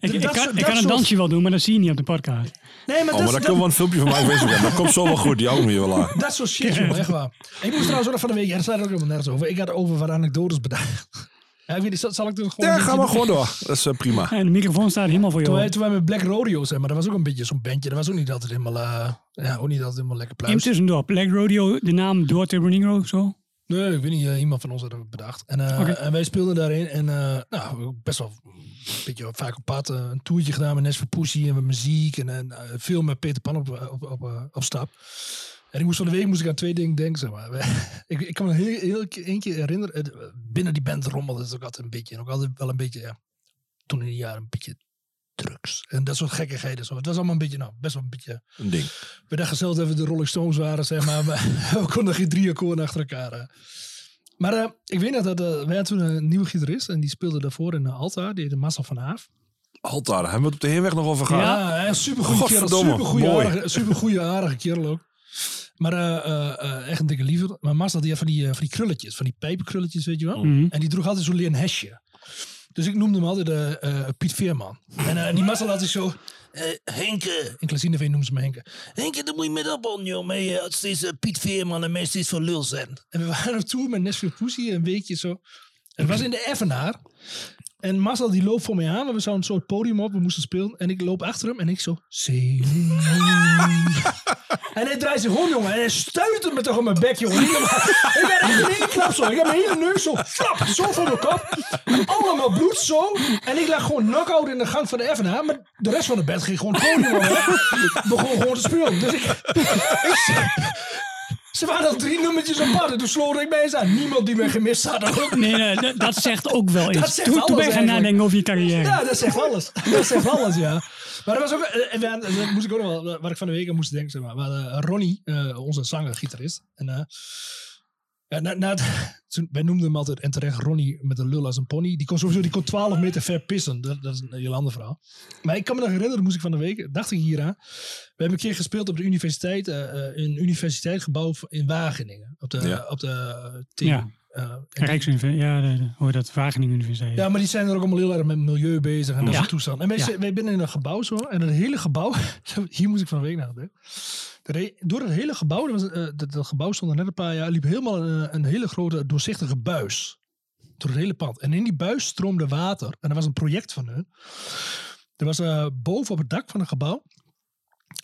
Ik, kan, ik kan een dansje wel doen, maar dat zie je niet op de podcast. Nee, maar, Oh, dat, maar dat, dan kunnen we een filmpje van mij op Instagram. Dat komt zo wel goed. Die houden we hier wel aan. dat soort shit, jongen, echt waar. Ik moest trouwens ook nog van de week, ja, daar staat ook helemaal nergens over. Ik had over wat anekdotes bedacht. Ja, ik weet niet, zal, ik het gewoon... Ja, een ga beetje maar doen? gewoon door. Dat is eh, prima. En de microfoon staat helemaal voor jou. toen wij met Black Rodeo zijn, maar dat was ook een beetje zo'n bandje. Dat was ook niet altijd helemaal, eh, ja, ook niet altijd helemaal lekker pluis. Intussen Black Rodeo, de naam door Turbo Negro, zo. Nee, ik weet niet. eh, iemand van ons had het bedacht. En, eh, en wij speelden daarin. En eh, nou, best wel een beetje vaak op pad. een toertje gedaan met Nes voor Pussy en met muziek. En, en veel met Peter Pan op, op, op, op stap. En ik moest van de week moest ik aan twee dingen denken. Zeg maar. ik, ik kan me heel, heel keer herinneren. Binnen die band rommelde het ook altijd een beetje. En ook altijd wel een beetje, ja, toen in die jaren een beetje drugs. En dat soort gekkigheden. Zo. Het was allemaal een beetje, nou, best wel een beetje... Een ding. We dachten zelf dat we de Rolling Stones waren, zeg maar. maar we konden geen drie akkoorden achter elkaar. eh. Maar eh, ik weet nog dat eh, wij toen een nieuwe gitarist. En die speelde daarvoor in uh, Alta. Die heette Marcel van Haaf. Altaar, daar hebben we het op de heenweg nog over gehad. Ja, hij is super goede kerel. Godverdomme, Super goede mooi. aardige, aardige kerel ook. Maar eh, eh, eh, echt een dikke liever. Maar Marcel die had van die, eh, van die krulletjes. Van die pijpenkrulletjes, weet je wel. Mhm. En die droeg altijd zo'n leren hesje. Dus ik noemde hem altijd eh, eh, Piet Veerman. En eh, die Marcel had altijd zo... Henke, in Klazineveen noemen ze me Henke. Henke, dan moet je met op on, joh. Je als steeds Piet Veerman en mij steeds van lul zijn. En we waren op tour met Nashville Pussy, een weekje zo. En het was in de Evenaar. En Marcel die loopt voor mij aan. want We zouden een soort podium op. We moesten spelen. En ik loop achter hem. En ik zo... En hij draait zich om, jongen. En hij stuitte me toch op mijn bek, jongen. Ik ben echt in één klap zo. Ik heb mijn hele neus zo... Flap, zo voor mijn kop. Allemaal bloed zo. En ik lag gewoon knock-out in de gang van de FNH. Maar de rest van de band ging gewoon podium op. Begon gewoon te spelen. Dus ik... Ze waren al drie nummertjes apart en toen sloot ik mij eens aan. Niemand die mij gemist had ook. Nee, nee, dat- dat zegt ook wel iets. zegt toen, toen alles ben je gaan nadenken over je carrière. Ja, dat zegt alles. Dat zegt alles, ja. Maar dat was ook, eh, en dat moest ik ook nog wel, waar ik van de week aan moest denken, zeg maar. Ronnie, eh, onze zanger, gitarist. En eh, ja, na, na het- toen, wij noemden hem altijd en terecht Ronnie met een lul als een pony. Die kon sowieso die kon 12 meter ver pissen. Dat, dat is een heel ander verhaal. Maar ik kan me nog herinneren, moest ik van de week, dacht ik hieraan. We hebben een keer gespeeld op de universiteit, eh, eh, een universiteitsgebouw in Wageningen. Op de, Ja. op de TU. Ja. Eh, Rijksuniversiteit, ja, de, heet dat? Wageningen Universiteit. ja, maar die zijn er ook allemaal heel erg met milieu bezig en dat Ja. soort toestanden. En wij, Ja. zijn- wij binnen in een gebouw zo. En het hele gebouw, hier moest ik van de week naar denken. Door het hele gebouw, eh, dat, dat gebouw stond er net een paar jaar, liep helemaal een, een hele grote doorzichtige buis. Door het hele pand. En in die buis stroomde water. En dat was een project van hun. Er was eh, boven op het dak van het gebouw,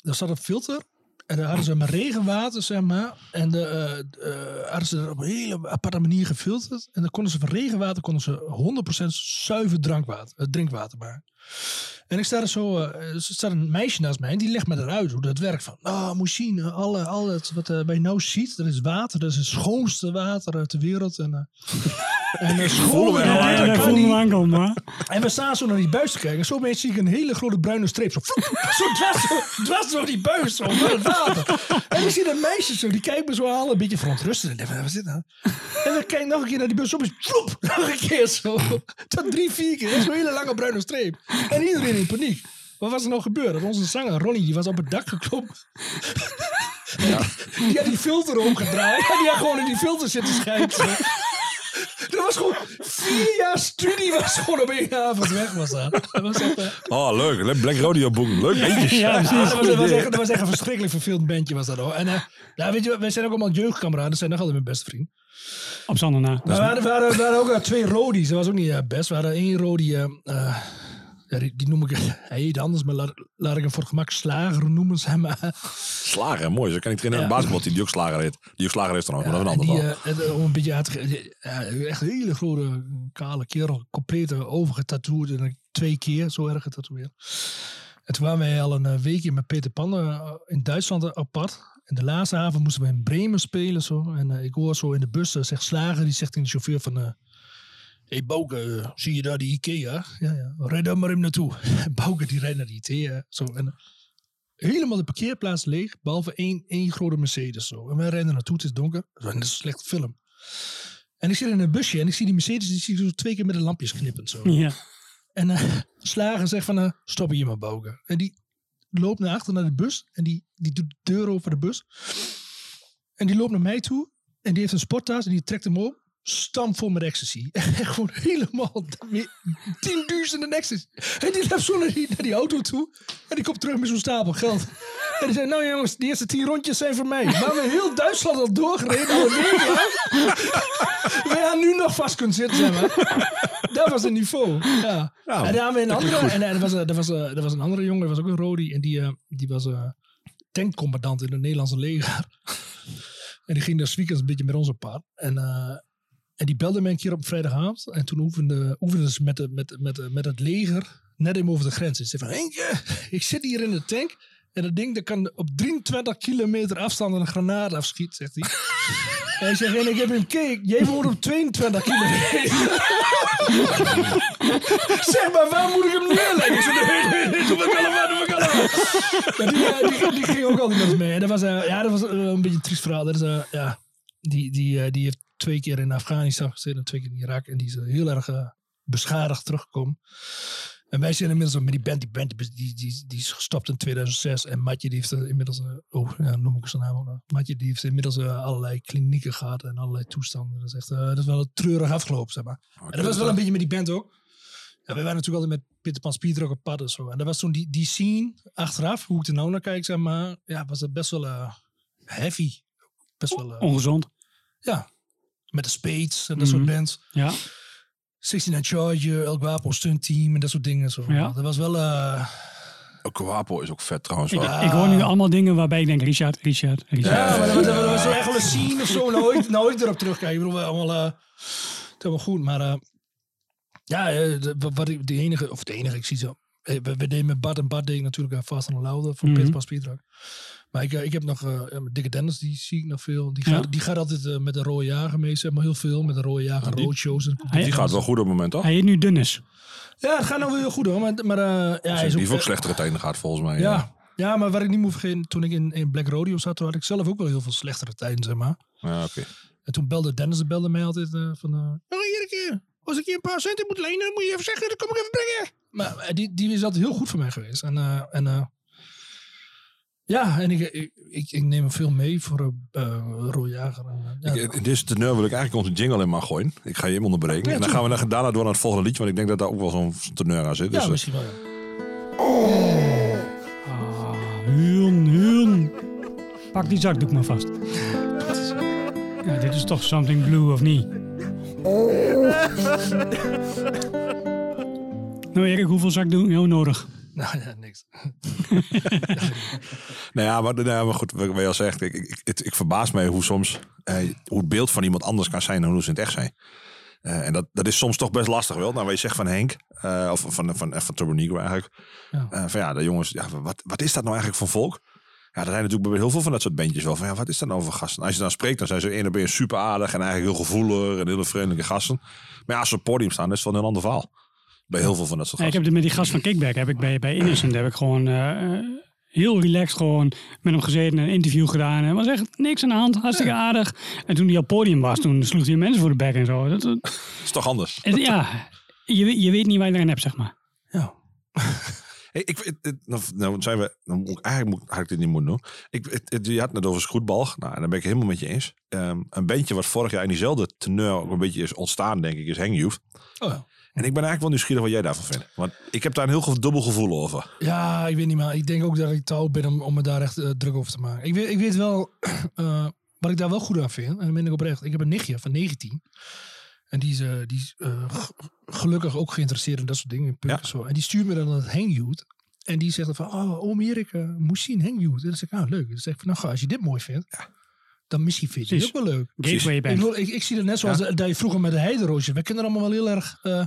daar zat een filter. En daar hadden ze maar regenwater, zeg maar. En de, eh, eh, hadden ze op een hele aparte manier gefilterd. En dan konden ze van regenwater konden ze 100% zuiver drankwater, eh, drinkwater maken. En ik sta er zo, eh, er staat een meisje naast mij en die legt me eruit hoe dat werkt. Van, oh, je zien, alle, al wat eh, bij nou ziet, dat is water, dat is het schoonste water uit de wereld. En, eh en, eh, schoon, me en, Ja, ja, voelde aankomen, we staan zo naar die buis te kijken. En zo opeens zie ik een hele grote bruine streep. Zo, zo dwars, door die buis. Zo, door het water. En ik zie dat meisje zo. Die kijkt me zo aan. Een beetje verontrustend. En ik denk, wat is dit nou? En dan kijk ik nog een keer naar die buis. Zo, vloep, nog een keer zo. Tot drie, vier keer. Zo'n hele lange bruine streep. En iedereen in paniek. Wat was er nou gebeurd? Dat onze zanger Ronnie, die was op het dak geklommen. Die had die filter omgedraaid. En die had gewoon in die filter zitten schijnen. Dat was gewoon vier jaar studie was gewoon op één avond weg was dat. Dat was echt, Oh, leuk. Le- Black Rodeo boeken. Leuk beentjes. Ja, dat, precies. was, dat, was echt, dat was echt een verschrikkelijk verveeld bandje was dat hoor. En eh, ja, weet je, wij zijn ook allemaal jeugdkameraden. Dat zijn nog altijd mijn beste vriend. Op Sander na. We we hadden ook eh, twee rodies. Dat was ook niet best. We hadden één rodie. Eh, eh, ja, die, die noem ik, hij heet anders, maar laat, ik hem voor het gemak slager noemen. Zeg maar. Slager, mooi. Zo kan ik trainen in Ja. een die ook slager heet. Die ook slager heeft trouwens, maar dat is en een die, ander eh, eh, om een beetje uit ja, echt een hele grote, kale kerel. Compleet overgetatoeëerd. En twee keer zo erg getatoeëerd. En toen waren wij al een eh, weekje met Peter Pan eh, in Duitsland eh, apart. En de laatste avond moesten we in Bremen spelen. Zo. En eh, ik hoor zo in de bus, eh, zegt Slager, die zegt tegen de chauffeur van... hey Bouke, zie je daar die Ikea? Ja, ja. Rijd daar maar even naartoe. Bouke die rijdt naar die Ikea. Zo. En, eh, helemaal de parkeerplaats leeg, behalve één, één grote Mercedes. Zo. En wij rijden naartoe, het is donker. Dat is een slechte film. En ik zit in een busje en ik zie die Mercedes, die zie ik zo twee keer met de lampjes knippend. Zo. Ja. En eh, Slager zegt van, eh, stop hier maar, Bouke. En die loopt naar achter naar de bus. En die, die doet de deur over de bus. En die loopt naar mij toe. En die heeft een sporttas en die trekt hem op. Stampvol met ecstasy. En gewoon helemaal tienduizenden ecstasy. En die loopt zo naar die, naar die auto toe. En die komt terug met zo'n stapel geld. En die zei, nou jongens, die eerste tien rondjes zijn voor mij. Maar we hebben heel Duitsland al doorgereden. Lang. Waar je nu nog vast kunt zitten, zeg maar. Dat was het niveau. Ja. Ja, en daar hebben we een andere. En, er was, eh, er, was, eh, er was een andere jongen, er was ook een Rodi. En die, eh, die was eh tankcommandant in het Nederlandse leger. en die ging dus weekends een beetje met ons op pad. En, eh, en die belde mij een keer op vrijdagavond. En toen oefende, oefenden ze met, de, met, met, met het leger net even over de grens. Ze zei van, Henkje, ik zit hier in de tank. En dat ding dat kan op 23 kilometer afstand een granaat afschiet, zegt hij. En hij zegt, en ik heb hem keek. Jij woont op 22 kilometer. zeg maar, waar moet ik hem neerleggen? Ik zei, doe ik allemaal, doe allemaal. Ja, die, eh, die, die ging ook altijd met mee. En dat was, eh, ja, dat was eh, een beetje een triest verhaal. Dat is, eh, ja, die, die, eh, die heeft twee keer in Afghanistan gezeten en twee keer in Irak. En die is heel erg eh, beschadigd teruggekomen. En wij zijn inmiddels met die band, die band die, die, die, is gestopt in 2006. En Matje die heeft inmiddels, eh, oh ja, noem ik zijn naam ook nog. Matje die heeft inmiddels eh, allerlei klinieken gehad en allerlei toestanden. Dat is echt, dat is wel een treurig afgelopen, zeg maar. Oh, En dat was wel een beetje met die band ook. Ja, wij waren natuurlijk altijd met Peter Pan Speed ook op pad en zo. En dat was toen die, die scene achteraf, hoe ik er nou naar kijk, zeg maar. Ja, was het best wel heavy. Best wel, Ongezond. ja. Met de Spades en dat soort Mhm. bands. Ja. 69 Charger, El Guapo Stunt Team en dat soort dingen. Zo. Ja. Dat was wel... eh, Ook Wapo is ook vet trouwens. Ik, wel. Ja. ik hoor nu allemaal dingen waarbij ik denk, Richard, Richard, Richard. Ja, maar dat was, dat was echt wel een scene of zo. Nooit, nooit erop terugkijken. Ik bedoel, wel allemaal, eh, het is goed. Maar eh, ja, de, wat ik, de enige, of de enige, ik zie zo. we, we deden met Bart en Bart deed ik natuurlijk uh, vast en Laude van Mhm. Pit Pas Pietrak. Maar ik, eh, ik heb nog eh, met Dikke Dennis, die zie ik nog veel. Die Ja. gaat, die gaat altijd eh, met de rode jager mee, zeg maar heel veel. Met de rode jager die- roadshows. En Hij- Die gaat wel goed op het moment, toch? Hij heet nu Dennis. Ja, het gaat nou wel heel goed hoor. Maar, maar eh, ja, hij is die heeft ook slechtere tijden gehad, volgens mij. Ja. ja, maar wat ik niet moet vergeten, toen ik in, in Black Rodeo zat, toen had ik zelf ook wel heel veel slechtere tijden, zeg maar. Ja, oké. En toen belde Dennis belde mij altijd eh, van... eh "Oh, iedere keer, als ik je een paar centen moet lenen, dan moet je even zeggen, dan kom ik even brengen. Maar die, die is altijd heel goed voor mij geweest. En, eh, en eh, ja, en ik, ik, ik, ik neem veel mee voor uh, Roy Jager. En, eh, ja, Ik- In deze teneur wil ik eigenlijk onze jingle in maar gooien. Ik ga je hem onderbreken. Ja, en dan gaan we dan- daarna door naar het volgende liedje. Want ik denk dat daar ook wel zo'n teneur aan zit. Dus, ja, eh, misschien wel. ja. Ah, Huun, Huun. Pak die zakdoek maar vast. Ja, dit is toch something blue of niet? Nou Erik, hoeveel zakdoek heb je nodig? Nou ja, niks. Nou ja, maar, nou ja, maar goed, wat je al zegt, ik, ik, ik, ik verbaas mij hoe soms eh, hoe het beeld van iemand anders kan zijn dan hoe ze in het echt zijn. Eh, en dat, dat is soms toch best lastig wel. Nou, wat je zegt van Henk, eh, of van, van, van Turbo Negro eigenlijk. Ja. Eh, van ja, de jongens, ja, wat, wat is dat nou eigenlijk voor volk? Ja, er zijn natuurlijk bij heel veel van dat soort bandjes wel. Van ja, wat is dat nou voor gasten? Als je dan spreekt, dan zijn ze één op één super aardig en eigenlijk heel gevoelig en hele vriendelijke gasten. Maar ja, als ze op het podium staan, is het wel een heel ander verhaal. Bij heel veel van dat soort Ja, ik gasten. heb dit met die gast van Kickback, heb ik bij, bij Innocent, heb ik gewoon eh, eh, heel relaxed gewoon met hem gezeten en een interview gedaan. En er was echt niks aan de hand, hartstikke aardig. En toen hij op het podium was, toen sloeg hij mensen voor de bek en zo. Dat, dat- is toch anders? en ja, je, weet- je weet niet waar je eraan hebt, zeg maar. Ja. Hey, ik, nou, nou zijn we, nou moet ik, eigenlijk moet, had ik dit niet moeten doen. Ik, het, je had het net over Schroetbalg. Nou, en daar ben ik het helemaal met je eens. Ehm, een bandje wat vorig jaar in diezelfde teneur ook een beetje is ontstaan, denk ik, is Hang Youth. Oh ja. En ik ben eigenlijk wel nieuwsgierig wat jij daarvan vindt. Want ik heb daar een heel dubbel gevoel over. Ja, ik weet niet, maar ik denk ook dat ik te oud ben om, om me daar echt eh, druk over te maken. Ik weet, ik weet wel, eh, wat ik daar wel goed aan vind, en dan ben ik oprecht. Ik heb een nichtje van 19. En die is, eh, die is eh, gelukkig ook geïnteresseerd in dat soort dingen. Ja. en, zo. en die stuurt me dan het Hang Youth. En die zegt dan van, oh, oom Erik, moest zien. En dan zeg ik, nou leuk. Dan zeg ik van, nou ga, als je dit mooi vindt, dan misschien vind je het ook wel leuk. Gateway Ik, ik, ik zie het net zoals dat je vroeger met de heideroosjes. Wij kunnen er allemaal wel heel erg eh,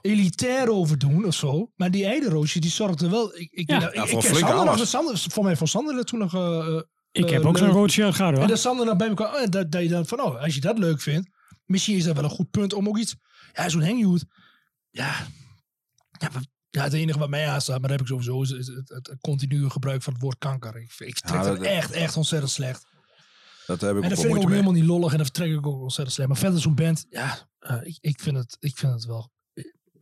elitair over doen of zo. Maar die heideroosjes, die zorgden wel... Ik, ik, Ja. nou, Ja, ik voor Sander nog. Sander, voor mij vond Sander toen nog... eh, eh, Ik heb eh, ook zo'n leuk. rood shirt gehad En hoor. dat Sander dan bij elkaar... oh, dat, dat je dan van, oh, als je dat leuk vindt... Misschien is dat wel een goed punt om ook iets... Ja, zo'n hangjoet. Ja, ja, het enige wat mij aanstaat, maar dat heb ik sowieso, is het, het, continue gebruik van het woord kanker. Ik, ik trek Ja, dat dat- echt, echt ontzettend slecht. Dat heb ik En dat vind ik ook mee. helemaal niet lollig en dat vertrek ik ook ontzettend slecht. Maar verder zo'n band, ja, ik, ik, vind het, ik vind het wel...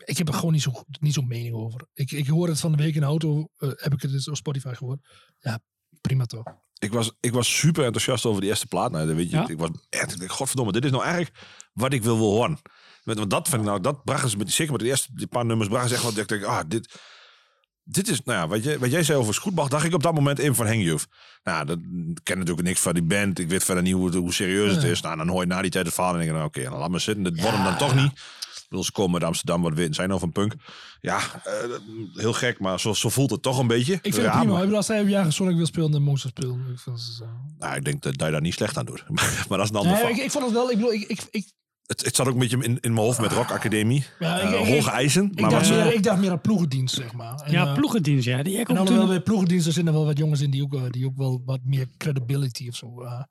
Ik heb er gewoon niet zo'n niet zo'n mening over. Ik, ik hoor het van de week in de auto, eh, heb ik het dus op Spotify gehoord. Ja, prima toch. Ik was, ik was super enthousiast over die eerste plaat. Nou, weet je, Ja. ik was echt, ik dacht, godverdomme, dit is nou eigenlijk wat ik wil wil horen. Want want dat vind ik nou, dat brachten ze met, zeker met de eerste die paar nummers, brachten ze echt wat, ik denk, ah, dit, dit is, nou ja, wat, je, wat jij zei over Scootbach, dacht ik op dat moment in van Youth. Nou, dat, ken natuurlijk niks van die band. Ik weet verder niet hoe, hoe serieus het is. Nou, dan hoor je na die tijd het verhaal en denk ik, nou, oké, dan laat maar zitten. Dat wordt hem dan toch niet. Ze komen uit Amsterdam, wat weten zijn nou van punk. Ja, eh, heel gek, maar zo, zo voelt het toch een beetje. Ik vind het prima. maar- als hij op Jager Sonic wil spelen, dan moet ze spelen. Ik, vind zo. Nou, ik denk dat, dat je daar niet slecht aan doet. maar dat is een ander nee, ik, ik vond het wel, ik bedoel, ik, ik, ik, Het, het zat ook een beetje in, in mijn hoofd met Rock Academie. Ja, Eh, ik- hoge eisen. ik, Maar dacht meer, ik dacht meer aan ploegendienst, zeg maar. En, Ja, eh, ploegendienst, ja. Die heb ik En ook alhoewel toen... bij ploegendiensten zitten er wel wat jongens in die ook, die ook wel wat meer credibility of zo. eh.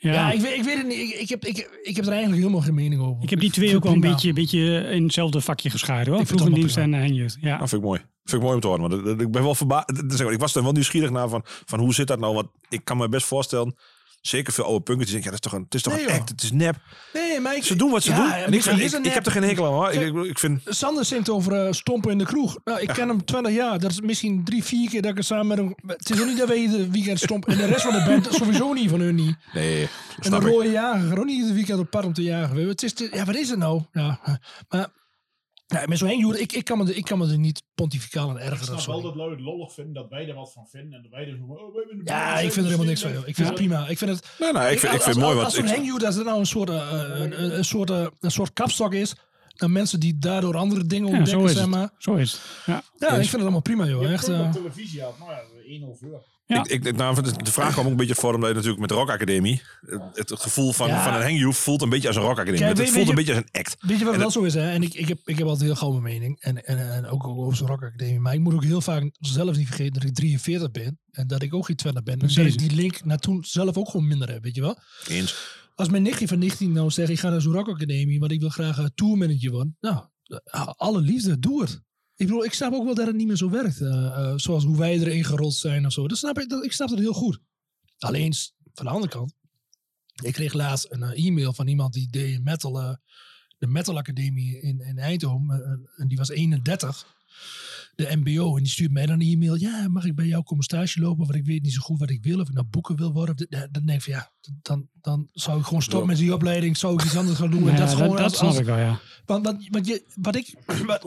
Ja, ja, ik, ik, weet, ik weet het niet. Ik, ik, heb, ik, ik heb er eigenlijk helemaal geen mening over. heb die twee ook wel een beetje, beetje in hetzelfde vakje geschaard hoor. Ik het Ploegendienst en allemaal Hangyouth. Ja. Nou, vind ik mooi. Vind ik mooi om te horen. Want dat- dat- ik ben wel verbaasd. Ik was er wel nieuwsgierig naar van, van hoe zit dat nou? Want ik kan me best voorstellen. Zeker veel oude punkers die denken, ja, dat is toch een, het is toch Nee, een act, het is nep. Nee, maar ik, Ze doen wat ze Ja, doen. en En ik, vind, heb er geen hekel aan hoor. Ik, ik, vind, Sander zingt over eh, stompen in de kroeg. Nou, ik ken hem 20 jaar. Dat is misschien drie, vier keer dat ik er samen met hem... Het is ook niet dat wij ieder weekend stompen. En de rest van de band sowieso niet van hun niet. nee, En de rode jager ook niet ieder weekend op pad om te jagen. Het is ja, wat is het nou? Ja, maar... Ja, met zo'n heen, ik, ik, kan me, er- ik kan me er niet pontificaal aan Ik ergeren. snap of wel zo. dat lui het lollig vinden, dat wij er wat van vinden. En dat wij noemen, oh, wij de Ja, ik vind er helemaal niks van. joh. Ik vind het prima. Ik vind het... Nee, nee, ik vind, ik als- vind het mooi. Als, Want als zo'n ik, hangjoe, dat het nou een soort, eh, een, een, een soort, eh, een soort kapstok is. Dan mensen die daardoor andere dingen Ja, zo ontdekken, is zeg het. maar. Zo is het. Ja. Ja, ik vind het allemaal prima, joh. Je Echt, op televisie had, nou ja, 1-0 voor. Ja. Ik, ik, nou, de vraag kwam ook een beetje voor omdat natuurlijk met de Rock Academie. Het, het gevoel van, Ja. van een hangjoef voelt een beetje als een Rock Academie. Kijk, het weet- voelt weet een je- beetje als een act. Weet je wat En wel zo is, hè? En ik, ik, heb, ik heb altijd heel gauw mijn mening. En, en, en ook over zo'n Rock Academie. Maar ik moet ook heel vaak zelf niet vergeten dat ik 43 ben. En dat ik ook geen 20 ben. En dat ik die link naar toen zelf ook gewoon minder heb, weet je wel? Eens. Als mijn nichtje van 19 nou zegt, ik ga naar zo'n Rock Academie, want ik wil graag een tourmanager worden. Nou, alle liefde, doe het. Ik bedoel, ik snap ook wel dat het niet meer zo werkt. eh, eh, zoals hoe wij erin gerold zijn of zo. Dat snap ik, dat, ik snap dat heel goed. Alleen, van de andere kant, ik kreeg laatst een eh, e-mail van iemand die deed metal, de Metal Academie in, in Eindhoven. en die was 31, de MBO. En die stuurt mij dan een e-mail. Ja, mag ik bij jou komen stage lopen? Want ik weet niet zo goed wat ik wil. Of ik nou boeken wil worden. Dan denk ik van ja, dan, dan zou ik gewoon stoppen met die opleiding. Zou ik iets anders gaan doen. Ja, en dat gewoon dat als, snap als, ik wel, ja. want, want, want je, wat ik. Wat.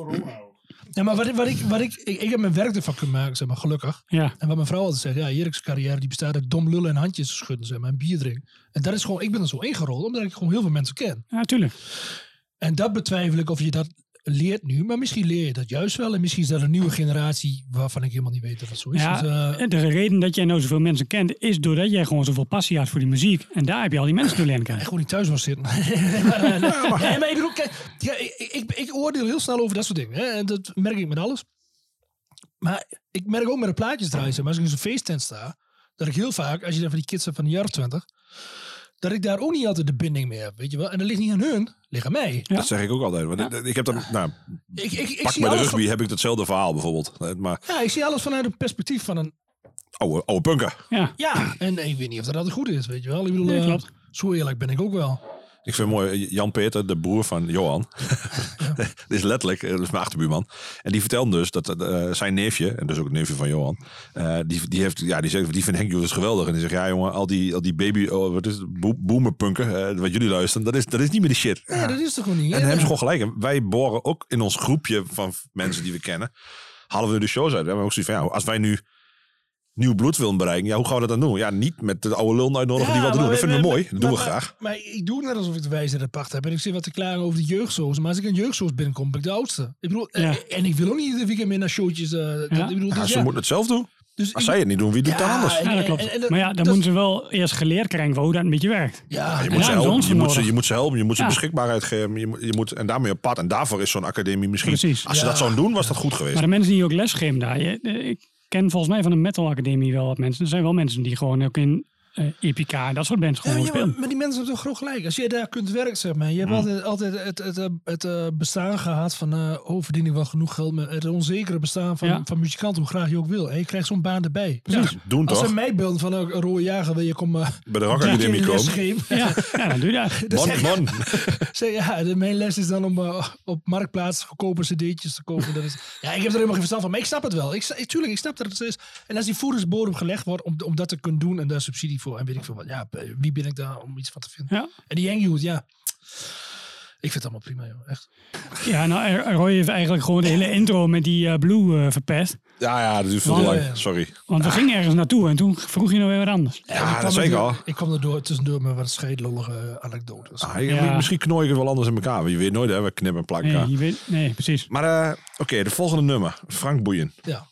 Ja, maar wat, ik- wat ik, wat ik, ik, ik heb mijn werk ervan kunnen maken, zeg maar, gelukkig. Ja, En wat mijn vrouw altijd zegt, ja, Erik's carrière die bestaat uit dom lullen en handjes schudden, zeg maar, en bier drinken. En dat is gewoon, ik ben er zo ingerold, omdat ik gewoon heel veel mensen ken. ja, tuurlijk. En dat betwijfel ik of je dat leert nu, maar misschien leer je dat juist wel. En misschien is dat een nieuwe generatie waarvan ik helemaal niet weet dat het zo is. Ja, Dus, eh, En de reden dat jij nou zoveel mensen kent, is doordat jij gewoon zoveel passie had voor die muziek. En daar heb je al die mensen door leren en kennen. gewoon niet thuis was zitten. Maar, eh, nee, maar ik bedoel, kijk, ja, ik, ik, ik oordeel heel snel over dat soort dingen. Hè? En dat merk ik met alles. Maar ik merk ook met de plaatjes draaien. Maar als ik in zo'n feesttent sta, dat ik heel vaak, als je dan van die kids hebt van de jaren 20, dat ik daar ook niet altijd de binding mee heb. Weet je wel? En dat ligt niet aan hun, ligt aan mij. Ja. Dat zeg ik ook altijd. Want ik- ik heb dan, nou, Ik, ik, ik pak zie bij de rugby van, heb ik hetzelfde verhaal bijvoorbeeld. Maar ja, ik zie alles vanuit een perspectief van een. oude, oude punker. Ja, Ja, en ik weet niet of dat altijd goed is, weet je wel. Ik bedoel, Nee, eh, zo eerlijk ben ik ook wel. Ik vind het mooi, Jan-Peter, de broer van Johan. Dit is letterlijk, eh, dat is mijn achterbuurman. En die vertelde dus dat eh, zijn neefje, en dus ook het neefje van Johan, eh, die, die, heeft, ja, die, zegt, die vindt Henk Joris geweldig. En die zegt, ja jongen, al die, al die baby, oh, wat is het, bo- boomerpunken, eh, wat jullie luisteren, dat is, dat is niet meer de shit. Ja, dat is toch gewoon niet. En dan hebben ze gewoon gelijk. En wij boren ook in ons groepje van mensen die we kennen, halen we de shows uit. We hebben ook zoiets van, ja, als wij nu nieuw bloed willen bereiken, ja, hoe gaan we dat dan doen? Ja, niet met de oude lul uitnodigen die wat doen. Dat vinden we mooi. Dat doen we maar- graag. Maar, ik doe net alsof ik de wijze pacht heb. En ik zit wat te klagen over de jeugdsoos. Maar als ik een jeugdsoos binnenkom, ben ik de oudste. Ik bedoel, Ja. eh, en ik wil ook niet iedere weekend meer naar showtjes. eh, dat- Ja. ik bedoel, Ja, dus ze ja, moeten het zelf doen. dus Als ik- zij het niet doen, wie doet het dan Ja, anders? ja dat klopt. en- en- maar ja, dan dat- moeten ze wel eerst geleerd krijgen hoe dat een beetje werkt. Ja, Je Ja, moet, ze dat helpen, je, moet ze, je moet ze helpen, je moet ze Ja. beschikbaarheid geven. Je moet, je moet, en daarmee op pad. En daarvoor is zo'n academie misschien... Precies. Als ze Ja. dat zouden doen, was dat goed geweest. Maar de mensen die ook lesgeven daar, je, eh, ik ken volgens mij van de Metal Academie wel wat mensen. Er zijn wel mensen die gewoon ook in eh Epica en dat soort Ja, gewoon ja, maar, spelen. maar die mensen hebben toch gewoon gelijk. Als je daar kunt werken, zeg maar. Je hebt altijd, altijd het, het, het, het, eh, bestaan gehad van... eh oh, verdien ik wel genoeg geld? Maar het onzekere bestaan van, Ja. van muzikanten, hoe graag je ook wil. En je krijgt zo'n baan erbij. Ja, doen Als toch? ze mij belden van een rode jager, wil je komen... Bij de Rock Academie komen. Ja, ja, dan doe je dat. Dus Man, man. Zeg, ja, de, mijn les is dan om eh, op marktplaats goedkope cd'tjes te kopen. Dat is, ja, ik heb er helemaal geen verstand van, maar ik snap het wel. Ik, tuurlijk, ik snap dat het is. En als die voedingsbodem gelegd wordt om, om dat te kunnen doen en daar subsidie voor en weet ik veel wat. Ja, wie ben ik daar om iets van te vinden? Ja. En die Hangwood, ja. Ik vind het allemaal prima, joh. Echt. Ja, nou, er- Roy heeft eigenlijk gewoon de hele intro met die eh, Blue eh, verpest. Ja, ja, dat duurt veel te lang. Sorry. Want we gingen ergens naartoe en toen vroeg je nog weer wat anders. Ja, dat kwam zeker er- al. Ik kwam er door, tussendoor met wat scheidlollige anekdotes. Ah, Ja. Misschien knooi ik het wel anders in elkaar. Je weet nooit, hè. We knippen en plakken. Nee, elkaar. je weet, nee precies. Maar eh, oké, de volgende nummer. Frank Boeien. Ja.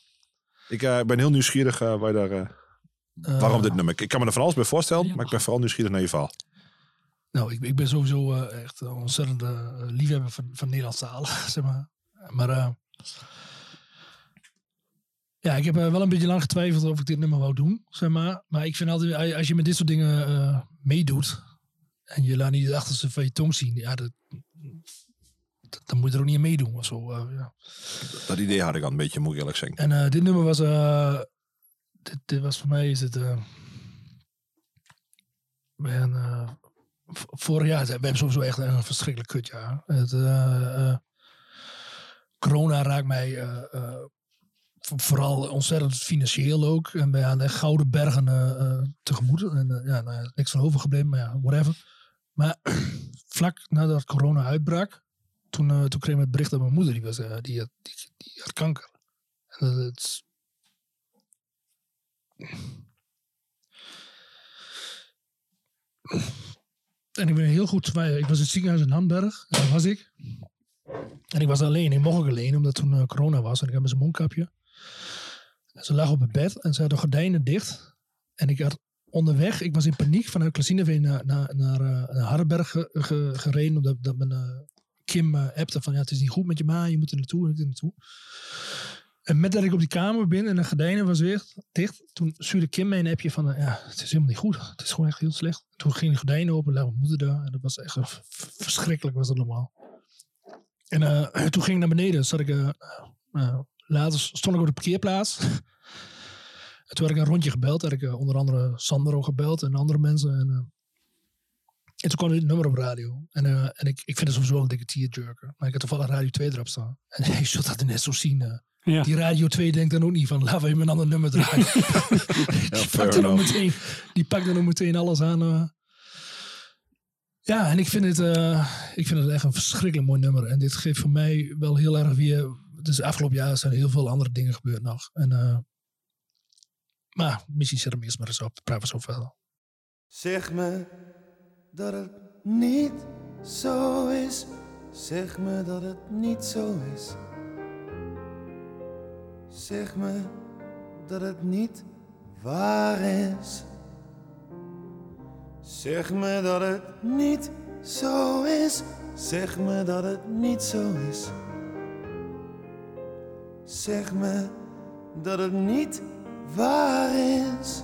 Ik eh, ben heel nieuwsgierig eh, waar daar, eh, Eh, waarom dit nummer. Ik kan me er van alles bij voorstellen, maar ik ben vooral nieuwsgierig naar je verhaal. Nou, ik, ik ben sowieso eh, echt een ontzettende eh, liefhebber van, van Nederlandse taal, zeg maar. Maar eh, ja, ik heb eh, wel een beetje lang getwijfeld of ik dit nummer wou doen, zeg maar. Maar ik vind altijd, eh, als je met dit soort dingen eh, meedoet en je laat niet het achterste van je tong zien, ja, dat, dat- dan moet je er ook niet aan meedoen of zo. eh, ja. Dat idee had ik al een beetje, moet ik eerlijk zeggen. En eh, dit nummer was, eh, dit, was voor mij is het, eh, eh, vorig jaar, we hebben sowieso echt een verschrikkelijk kutjaar. Het, eh, corona raakt mij vooral ontzettend financieel ook. En ben aan de gouden bergen tegemoet. En ja, nou, niks van overgebleven, maar ja, whatever. Maar vlak nadat corona uitbrak, toen, toen kreeg ik het bericht dat mijn moeder, die, was, die, had, die, die kanker. En dat En ik ben heel goed. Ik was in het ziekenhuis in Hamburg. En daar was ik. En ik was alleen. Ik mocht alleen, omdat toen eh, corona was. En ik had mijn mondkapje. Ze lag op het bed en ze had de gordijnen dicht. En ik had onderweg, ik was in paniek vanuit Klasineveen naar, naar, naar, eh, naar gereden. Omdat dat mijn eh, Kim eh, appte van ja, het is niet goed met je ma, je moet er naartoe, je moet er naartoe. En met dat ik op die kamer ben en de gordijnen was weer dicht, toen stuurde Kim mij een appje van ja, het is helemaal niet goed. Het is gewoon echt heel slecht. Toen ging de gordijnen open, lag mijn moeder daar. En dat was echt verschrikkelijk was dat normaal. En eh, toen ging ik naar beneden, zat ik, eh, eh, later stond ik op de parkeerplaats. En toen had ik een rondje gebeld. Had ik onder andere Sandro gebeld en andere mensen. En, en toen kwam dit nummer op radio. En, en ik, ik vind het sowieso een dikke tearjerker. Maar ik had toevallig Radio 2 erop staan. En je zult dat net zo zien. Ja. Die Radio 2 denkt dan ook niet van, laten we even een ander nummer draaien. die, pakt dan ook enough. meteen, die pakt dan ook meteen alles aan. eh. Ja, en ik vind, het, eh, ik vind het echt een verschrikkelijk mooi nummer. En dit geeft voor mij wel heel erg weer... Dus afgelopen jaar zijn er heel veel andere dingen gebeurd nog. En, eh, maar misschien zet hem eerst maar eens op. Praten we zo verder. Zeg me dat het niet zo is. Zeg me dat het niet zo is. Zeg me dat het niet waar is. Zeg me dat het niet zo is. Zeg me dat het niet zo is. Zeg me dat het niet waar is.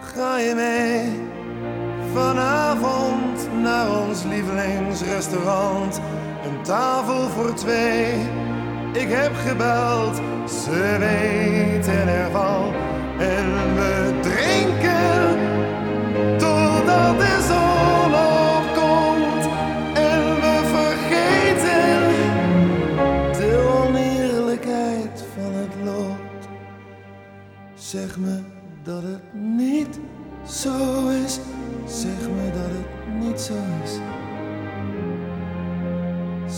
Ga je mee vanavond naar ons lievelingsrestaurant? Een tafel voor twee. Ik heb gebeld, ze weten ervan. En we drinken totdat de zon opkomt. En we vergeten de oneerlijkheid van het lot. Zeg me dat het niet zo is. Zeg me dat het niet zo is.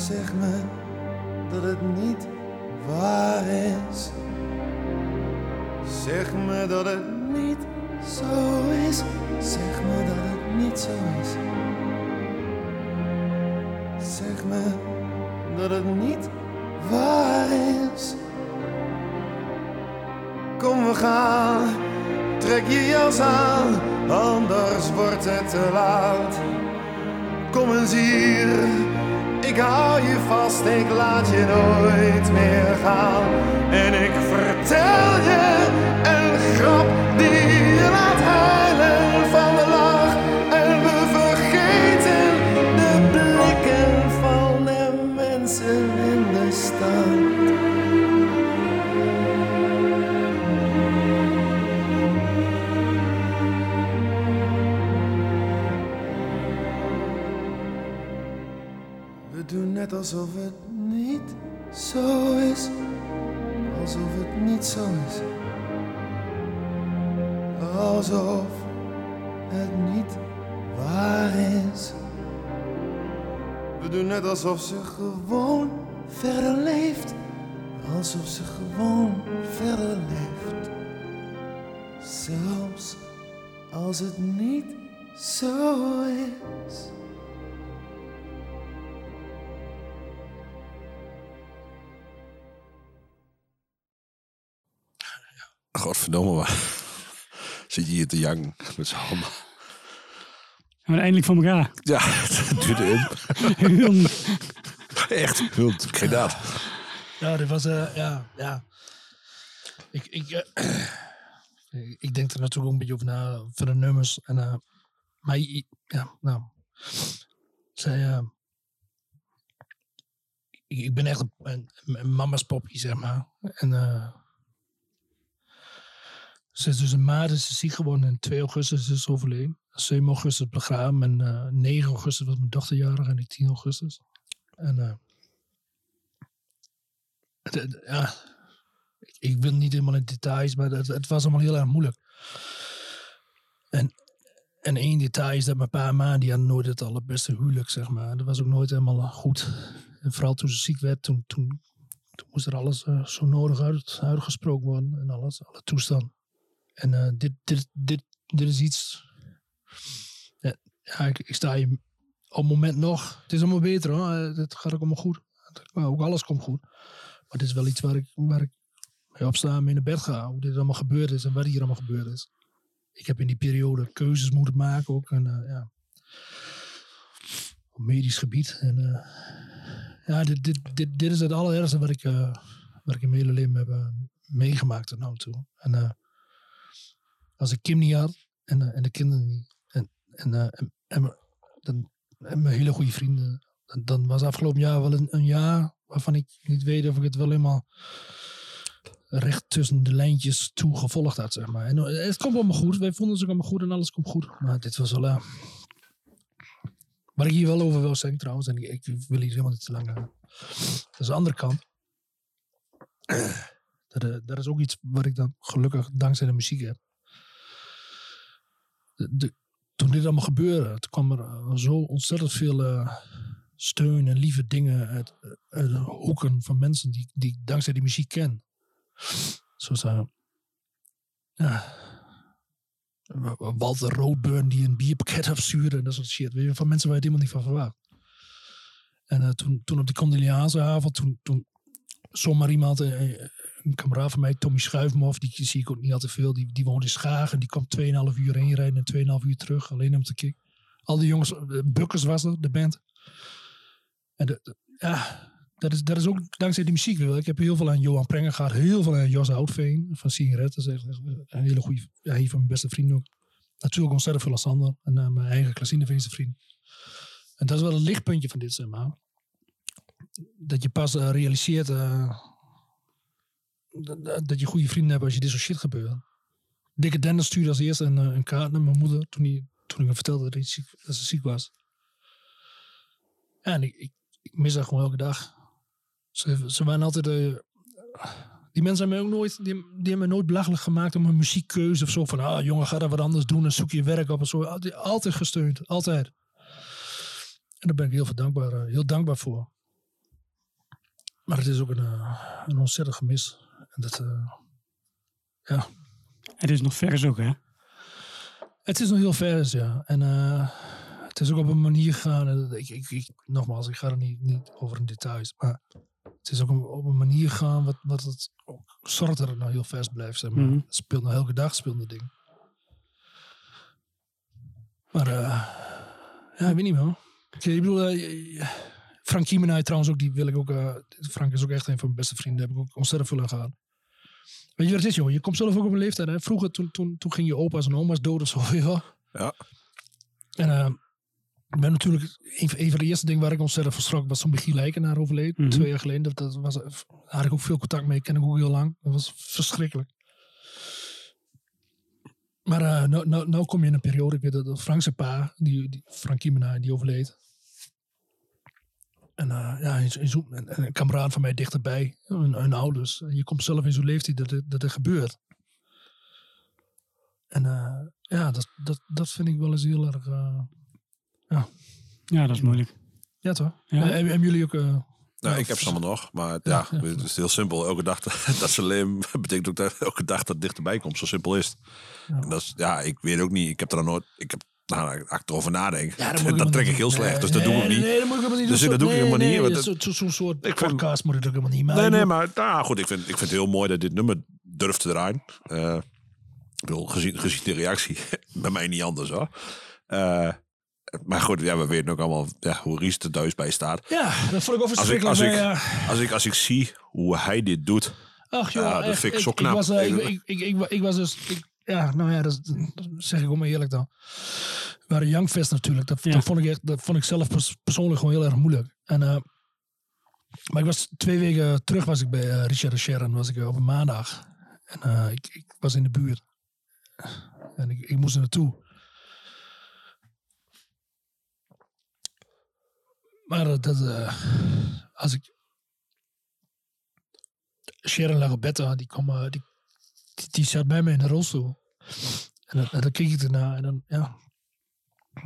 Zeg me dat het niet waar is. Zeg me dat het niet zo is. Zeg me dat het niet zo is. Zeg me dat het niet waar is. Kom we gaan, trek je jas aan, anders wordt het te laat. Kom eens hier, ik hou je vast, ik laat je nooit meer gaan. En ik vertel je een grap alsof het niet zo is. Alsof het niet zo is. Alsof het niet waar is. We doen net alsof ze gewoon verder leeft. Alsof ze gewoon verder leeft. Zelfs als het niet zo is. Godverdomme, maar. Zit je hier te janken met z'n handen. En eindelijk van elkaar. Ja, het duurde in. Echt, hult. Geen daad. Ja, dit was, eh, ja, ja. Ik, ik, eh, ik denk er natuurlijk ook een beetje over na, voor de nummers. En, eh, maar ja, nou, zij, eh, ik, ik ben echt een, een, een mama's poppy, zeg maar. En eh, ze is dus in maart is ze ziek geworden en 2 augustus is ze overleden. 7 augustus begraven en eh 9 augustus was mijn dochter jarig en ik 10 augustus. En eh, ja, ik, wil niet helemaal in details, maar het, het was allemaal heel erg moeilijk. En, en één detail is dat mijn pa en ma, die hadden nooit het allerbeste huwelijk, zeg maar. Dat was ook nooit helemaal goed. En vooral toen ze ziek werd, toen, toen, toen moest er alles eh, zo nodig uit, uitgesproken worden en alles, alle toestand. En eh, dit, dit, dit, dit is iets. Ja, ik, ik sta hier op het moment nog. Het is allemaal beter hoor. Eh, Het gaat ook allemaal goed. Ook alles komt goed. Maar dit is wel iets waar ik, waar ik mee opstaan, mee naar bed gaan. Hoe dit allemaal gebeurd is en wat hier allemaal gebeurd is. Ik heb in die periode keuzes moeten maken ook. En, eh, ja, op medisch gebied. En, eh, ja, dit, dit, dit, dit is het allerergste wat ik, eh, wat ik in mijn hele leven heb eh, meegemaakt tot nu toe. En eh, als ik Kim niet had en, eh, en de kinderen niet. En, en, eh, en, en, dan, mijn hele goede vrienden. Dan, was afgelopen jaar wel een, een jaar waarvan ik niet weet of ik het wel helemaal recht tussen de lijntjes toe gevolgd had, zeg maar. En eh, het komt allemaal goed. Wij vonden het ook allemaal goed en alles komt goed. Maar dit was wel... eh, Waar ik hier wel over wil zeggen trouwens, en ik, ik wil hier helemaal niet te lang aan. Dat is de andere kant. Dat, dat is ook iets wat ik dan gelukkig dankzij de muziek heb. De, toen dit allemaal gebeurde, toen kwam er eh, zo ontzettend veel eh, steun en lieve dingen uit, uit de hoeken van mensen die, die ik dankzij die muziek ken. Zoals eh, ja, Walter Roodburn die een bierpakket afstuurde en dat soort shit. Van mensen waar je het helemaal niet van verwacht. En eh, toen, toen op die condolianceavond, toen, toen zomaar iemand, eh, een kameraad van mij, Tommy Schuifmoff, die zie ik ook niet al te veel, die, die woont in Schagen. Die kwam 2,5 uur heen rijden en 2,5 uur terug, alleen om te kijken. Al die jongens, eh, Bukkers was er, de band. En de, ja, dat is, dat is ook dankzij die muziek. Ik heb heel veel aan Johan Prenger gehad, heel veel aan Jos Houtveen van Sigaret. Een hele goede, ja, een van mijn beste vrienden ook. Natuurlijk ontzettend veel aan Sander en uh, mijn eigen Klasineveense vriend. En dat is wel het lichtpuntje van dit, zeg maar. Dat je pas eh, realiseert eh, dat, je goede vrienden hebt als je dit soort shit gebeurt. Dikke Dennis stuurde als eerste een, eh, een kaart naar mijn moeder toen, hij, toen ik hem vertelde dat, hij ziek, ze ziek was. En ik, ik, mis haar gewoon elke dag. Ze, ze waren altijd... eh, die mensen hebben mij ook nooit, die, die hebben me nooit belachelijk gemaakt om een muziekkeuze of zo. Van, ah jongen, ga daar wat anders doen en zoek je werk op en zo. Altijd, gesteund, altijd. En daar ben ik heel dankbaar, eh, heel dankbaar voor. Maar het is ook een, een ontzettend gemis. Dat, eh, ja, Het is nog vers ook, hè? het is nog heel vers, ja. En eh, het is ook op een manier gegaan. en dat- Ik, ik, ik, nogmaals, ik ga er niet, niet over in details. Maar het is ook een- op een manier gegaan wat, wat het ook zorgt dat het nou heel vers blijft. Zeg maar. Mhm. Het speelt nou elke dag speelt het ding. Maar eh, ja, ik weet niet man. Ik, ik bedoel, eh, Frank Kiemenij trouwens ook, die wil ik ook. eh, Frank is ook echt een van mijn beste vrienden. Daar heb ik ook ontzettend veel aan gehad. Weet je wat het is, jongen? Je komt zelf ook op een leeftijd. Hè? Vroeger, toen, toen, toen ging je opa's en oma's dood of zo. Ja. En eh, ik ben natuurlijk, een, van- een van de eerste dingen waar ik ontzettend van schrok was toen Michiel Eikenaar overleed. Mhm. Twee jaar geleden. Dat, dat was, daar had ik ook veel contact mee. Ken ik ook heel lang. Dat was verschrikkelijk. Maar eh, nou, nou, nou kom je in een periode. Ik weet dat Frank zijn pa, die, die, Frank Kiemenaar, die overleed. En uh, ja, in, zo- in zo, en, en een kameraad van mij dichterbij, hun, hun ouders. En je komt zelf in zo'n leeftijd dat, het- dat er gebeurt. En uh, ja, dat, dat, dat vind ik wel eens heel erg. Uh, Ja, dat is moeilijk. ja, toch? Ja. Ja. Hebben, hebben jullie ook. Uh, Nou, ik heb ze allemaal nog. Maar ja, Ja, ja. het is heel simpel. Elke dag dat ze leven betekent ook dat elke dag dat het dichterbij komt. Zo simpel is het. Ja. En dat is, ja, ik weet ook niet. Ik heb er dan nooit... Ik heb, nou, ik erover nadenk, Ja, dat, trek ik heel slecht. Dus dat doe ik niet. Nee, dat moet ik niet Dus dat doe ik helemaal niet, Zo'n zo, zo soort Ik vind- podcast moet ik ook helemaal niet. Maar Nee, nee, maar nou, goed, ik vind, ik vind het heel mooi dat dit nummer durft te draaien. Ik bedoel, gezien, gezien de reactie, bij mij niet anders hoor. Eh, maar goed, ja, we weten ook allemaal ja, hoe Ries er thuis bij staat. Ja, dat vond ik ook Als ik, als, ik, als, ik, als ik zie hoe hij dit doet, Ach joh, Ja, dat echt, vind ik zo knap. was, eh, ik, ik, ik was dus... Ik, ja, nou ja, dat, dat zeg ik ook maar eerlijk dan. We waren Youngfest natuurlijk. Dat, Ja. dat, vond ik echt, dat vond ik zelf pers- persoonlijk gewoon heel erg moeilijk. En, eh, maar ik was twee weken terug was ik bij eh, Richard Sharon. Was ik eh, op een maandag. En ik, ik was in de buurt. En ik, ik moest er naartoe. Maar dat, als ik... Sharon lag op bed, die, kwam, die, die, die zat bij me in de rolstoel. En dan, en dan keek ik ernaar en dan, ja.